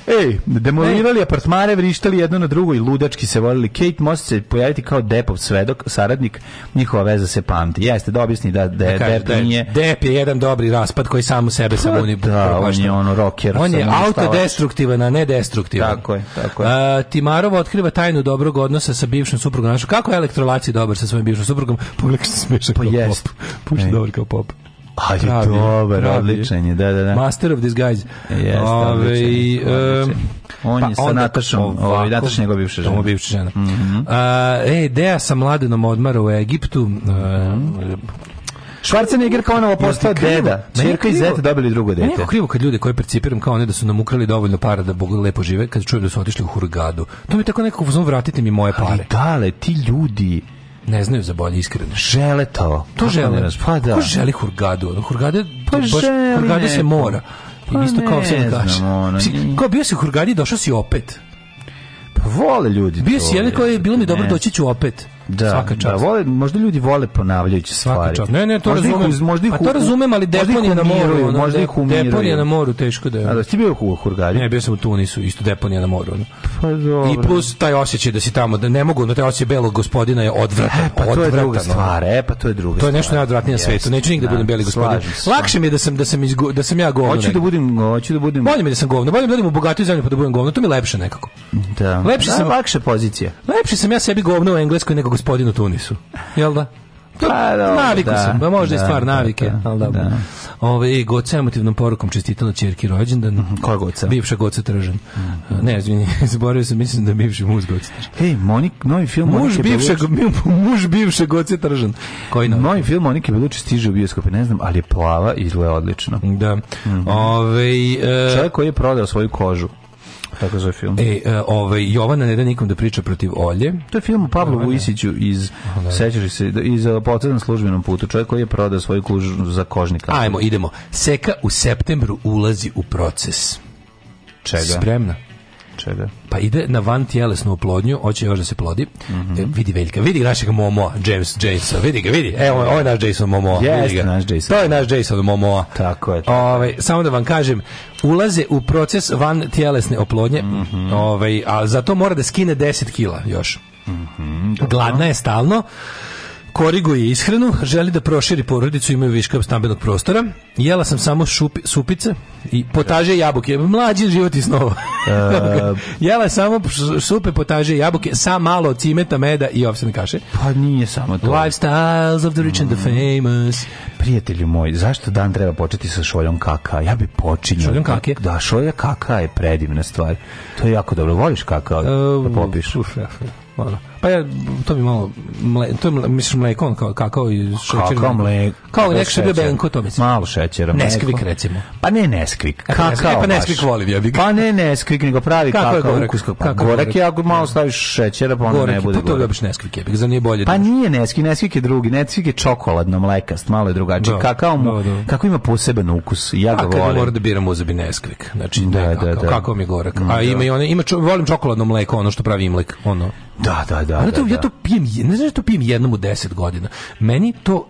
Ej, demolirali ne. apartmare, vrištali jedno na drugo i ludački se volili. Kate Moss se pojaviti kao Depov svedok, saradnik, njihova veza se pamti. Jeste, da objasni da, de, da Depp da Dep da nije... Depp je jedan dobri raspad koji sam u sebe sam pa uni... Da, on je ono rocker. On je autodestruktivan, a ne destruktivan. Tako je, tako je. A, Timarova otkriva tajnu dobrog odnosa sa bivšim suprugom. Znaš, kako je elektrolaci dobar sa svojim bivšim suprugom? Pogledaj se smeša pa kao jest. pop. dobar kao pop. Ali pravi, dobar, odličan je, da, da, da. Master of disguise. Jeste, Ove, odličan, um, On pa je sa Natašom, ovaj, Nataš njegov bivša žena. Ovo bivša žena. Mm -hmm. uh, e, Dea sa mladenom odmara u Egiptu. Uh, mm -hmm Schwarzenegger kao ono postao deda. ćerka i zet dobili drugo dete. Meni krivo kad ljude koje percipiram kao ne da su nam ukrali dovoljno para da Bog lepo žive, kad čujem da su otišli u Hurgadu. To mi tako nekako uzmano vratite mi moje pare. Ali dale, ti ljudi ne znaju za bolje iskreno. Žele to. To žele. Pa da. Ko želi Hurgadu? Hurgade, pa baš, želi Hurgade se mora. Pa isto kao se kaže. Kao bio si u Hurgadi, došao si opet. Pa vole ljudi. Bio si jedan koji je bilo mi dobro doći ću opet. Da, Svaka da, čast. Da, vole, možda ljudi vole ponavljajući Svaka stvari. Čast. Ne, ne, to možda razumem. Ih, možda ih, pa to razumem, ali deponija na moru, ono, možda ih umiruju. Deponija na moru teško da je. A da si bio u Hurgari? Ne, bio sam u Tunisu, isto deponija na moru. Ono. Pa dobro. I plus taj osjećaj da si tamo, da ne mogu, no taj osjećaj belog gospodina je odvratan. E, pa to odvratan, je druga stvar, e, pa to je druga To je nešto najodvratnije na svetu, neću nigde da, da budem beli gospodin. Lakše mi je da sam, da sam, izgo, da sam ja govno. Hoću da budem, hoću da budem. Bolje mi da sam govno, bolje mi da budem u bogatoj zemlji pa da budem govno, to mi je lepše nekako. Da. Lepše da, sam, lakše pozicije. Lepše sam ja sebi govno u engleskoj nego gospodin u Tunisu. Jel da? Pa, dobro, Naviku da, sam, pa možda da, i stvar navike. Da, ali dobro. Da? da. Ove, i Goca emotivnom porukom čestitano čerki rođendan. Mm Koja Goca? Bivša Goca Tržan. Mm -hmm. Ne, izvini, zaboravio sam, mislim da je bivši muž Goca Tržan. Ej, Monik, novi film muž Monike bivša, Beluči. Muž bivše Goca Tržan. Koji novi? Novi film Monike Beluči stiže u bioskope, ne znam, ali je plava i izgleda odlično. Da. Mm -hmm. Ove, e... Čovjek koji je prodao svoju kožu. Tako zove film. E, e, ovaj, Jovana ne da nikom da priča protiv Olje. To je film o Pavlu Vujisiću iz, da. sećaš se, da, iz e, potredan službenom putu. Čovjek koji je prodao svoju kožu za kožnika. Ajmo, idemo. Seka u septembru ulazi u proces. Čega? Spremna čega? Da. Pa ide na van tjelesnu oplodnju, hoće još da se plodi. Mm -hmm. e, vidi velika, vidi našeg Momoa, James Jason, vidi ga, vidi. Evo, ovo je naš Jason Momoa. Yes, naš Jason. To je naš Jason Momoa. Tako je. Ove, ovaj, samo da vam kažem, ulaze u proces van tjelesne oplodnje, mm -hmm. ove, ovaj, a zato mora da skine 10 kila još. Mm -hmm, Gladna je stalno, koriguje ishranu, želi da proširi porodicu, imaju viška stambenog prostora. Jela sam samo šupi, supice i potaže jabuke. Mlađi život i snova. E... Jela samo supe, potaže jabuke sa malo cimeta, meda i ovsene kaše. Pa nije samo to. Lifestyles of the rich and the mm. famous. Prijatelju moj, zašto dan treba početi sa šoljom kaka? Ja bi počinio. Šoljom kake? Da, šolja kaka je predivna stvar. To je jako dobro. Voliš kaka? E... da popiš. Uf, ja, Pa ja, to bi malo, mle, to je, misliš, mleko, on kao, kakao i šećer. Kakao, mleko. Kao nek što bi benko, to mislim. Malo šećera. Neskvik, recimo. Pa ne neskvik, kakao. E, pa, e, pa neskvik volim, ja bih. Pa ne neskvik, nego pravi kakao. Kako je gorak? Ukus, pa, kako gorak je ako malo staviš šećera, pa onda gorak, ne bude gorak. Pa to ljubiš neskvik, ja bih, za nije bolje. Pa nije neskvik, neskvik je drugi, neskvik je čokoladno mlekast, malo je drugačije. Da, kakao mu, da, da. kako ima poseban ukus, ja ga pa volim. A kad Moram da biram uzabi neskvik, znači, da, da, da. kakao mi je gorak. Mm, A ima i one, ima, volim čokoladno mleko, ono što pravi imlek, ono. Da, da, da. Ono to, da, da. Ja to pijem, ne znam što pijem jednom u 10 godina. Meni to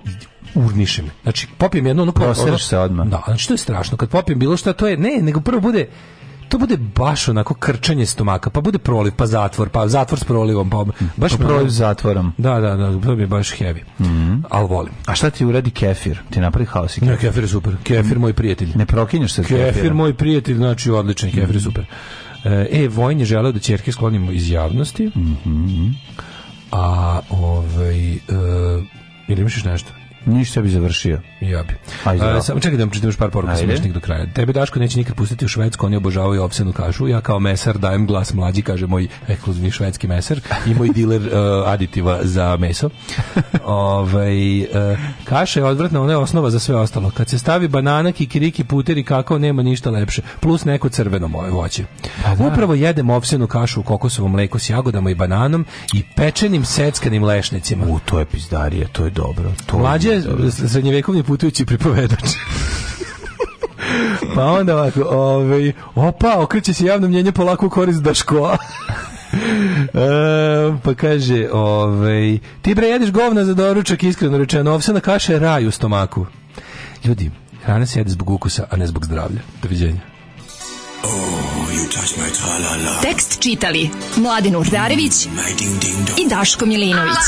urniše me. Znači, popijem jedno ono... Proseraš se odmah. Da, znači to je strašno. Kad popijem bilo šta, to je... Ne, nego prvo bude to bude baš onako krčanje stomaka, pa bude proliv, pa zatvor, pa zatvor s prolivom, pa baš pa proliv s zatvorom. Da, da, da, to bi baš heavy. Mm -hmm. Al volim. A šta ti uradi kefir? Ti napravi haos i kefir. Ne, kefir je super. Kefir moj prijatelj. Ne prokinješ se kefir. Kefir moj prijatelj, znači odličan, kefir je super. E, e Vojn je želeo da čerke sklonimo iz javnosti. Mm -hmm. A, ovaj, e, ili imaš nešto? Ništa bi završio. Ja bi. A, da. samo čekaj da vam čitam još par poruka smešnih do kraja. Tebe Daško neće nikad pustiti u Švedsku, oni obožavaju opsenu kašu. Ja kao mesar dajem glas mlađi, kaže moj ekskluzivni švedski mesar i moj diler uh, aditiva za meso. Ovaj uh, kaša je odvratna, ona je osnova za sve ostalo. Kad se stavi banana, kikiriki, puteri, kakao, nema ništa lepše. Plus neko crveno moje voće. Pa da. Upravo jedem opsenu kašu u kokosovom mleku s jagodama i bananom i pečenim seckanim lešnicima. U, to je pizdarije, to je dobro. To Mlađe, srednjevekovni putujući pripovedač. pa onda ovako, ovaj, opa, okreće se javno mnjenje polako u korist da škola. e, pa kaže, ovaj, ti bre jedeš govna za doručak, iskreno rečeno, ovsena kaša je raj u stomaku. Ljudi, hrana se jede zbog ukusa, a ne zbog zdravlja. Doviđenja. Oh, Tekst čitali Mladin Urdarević mm, i Daško Milinović.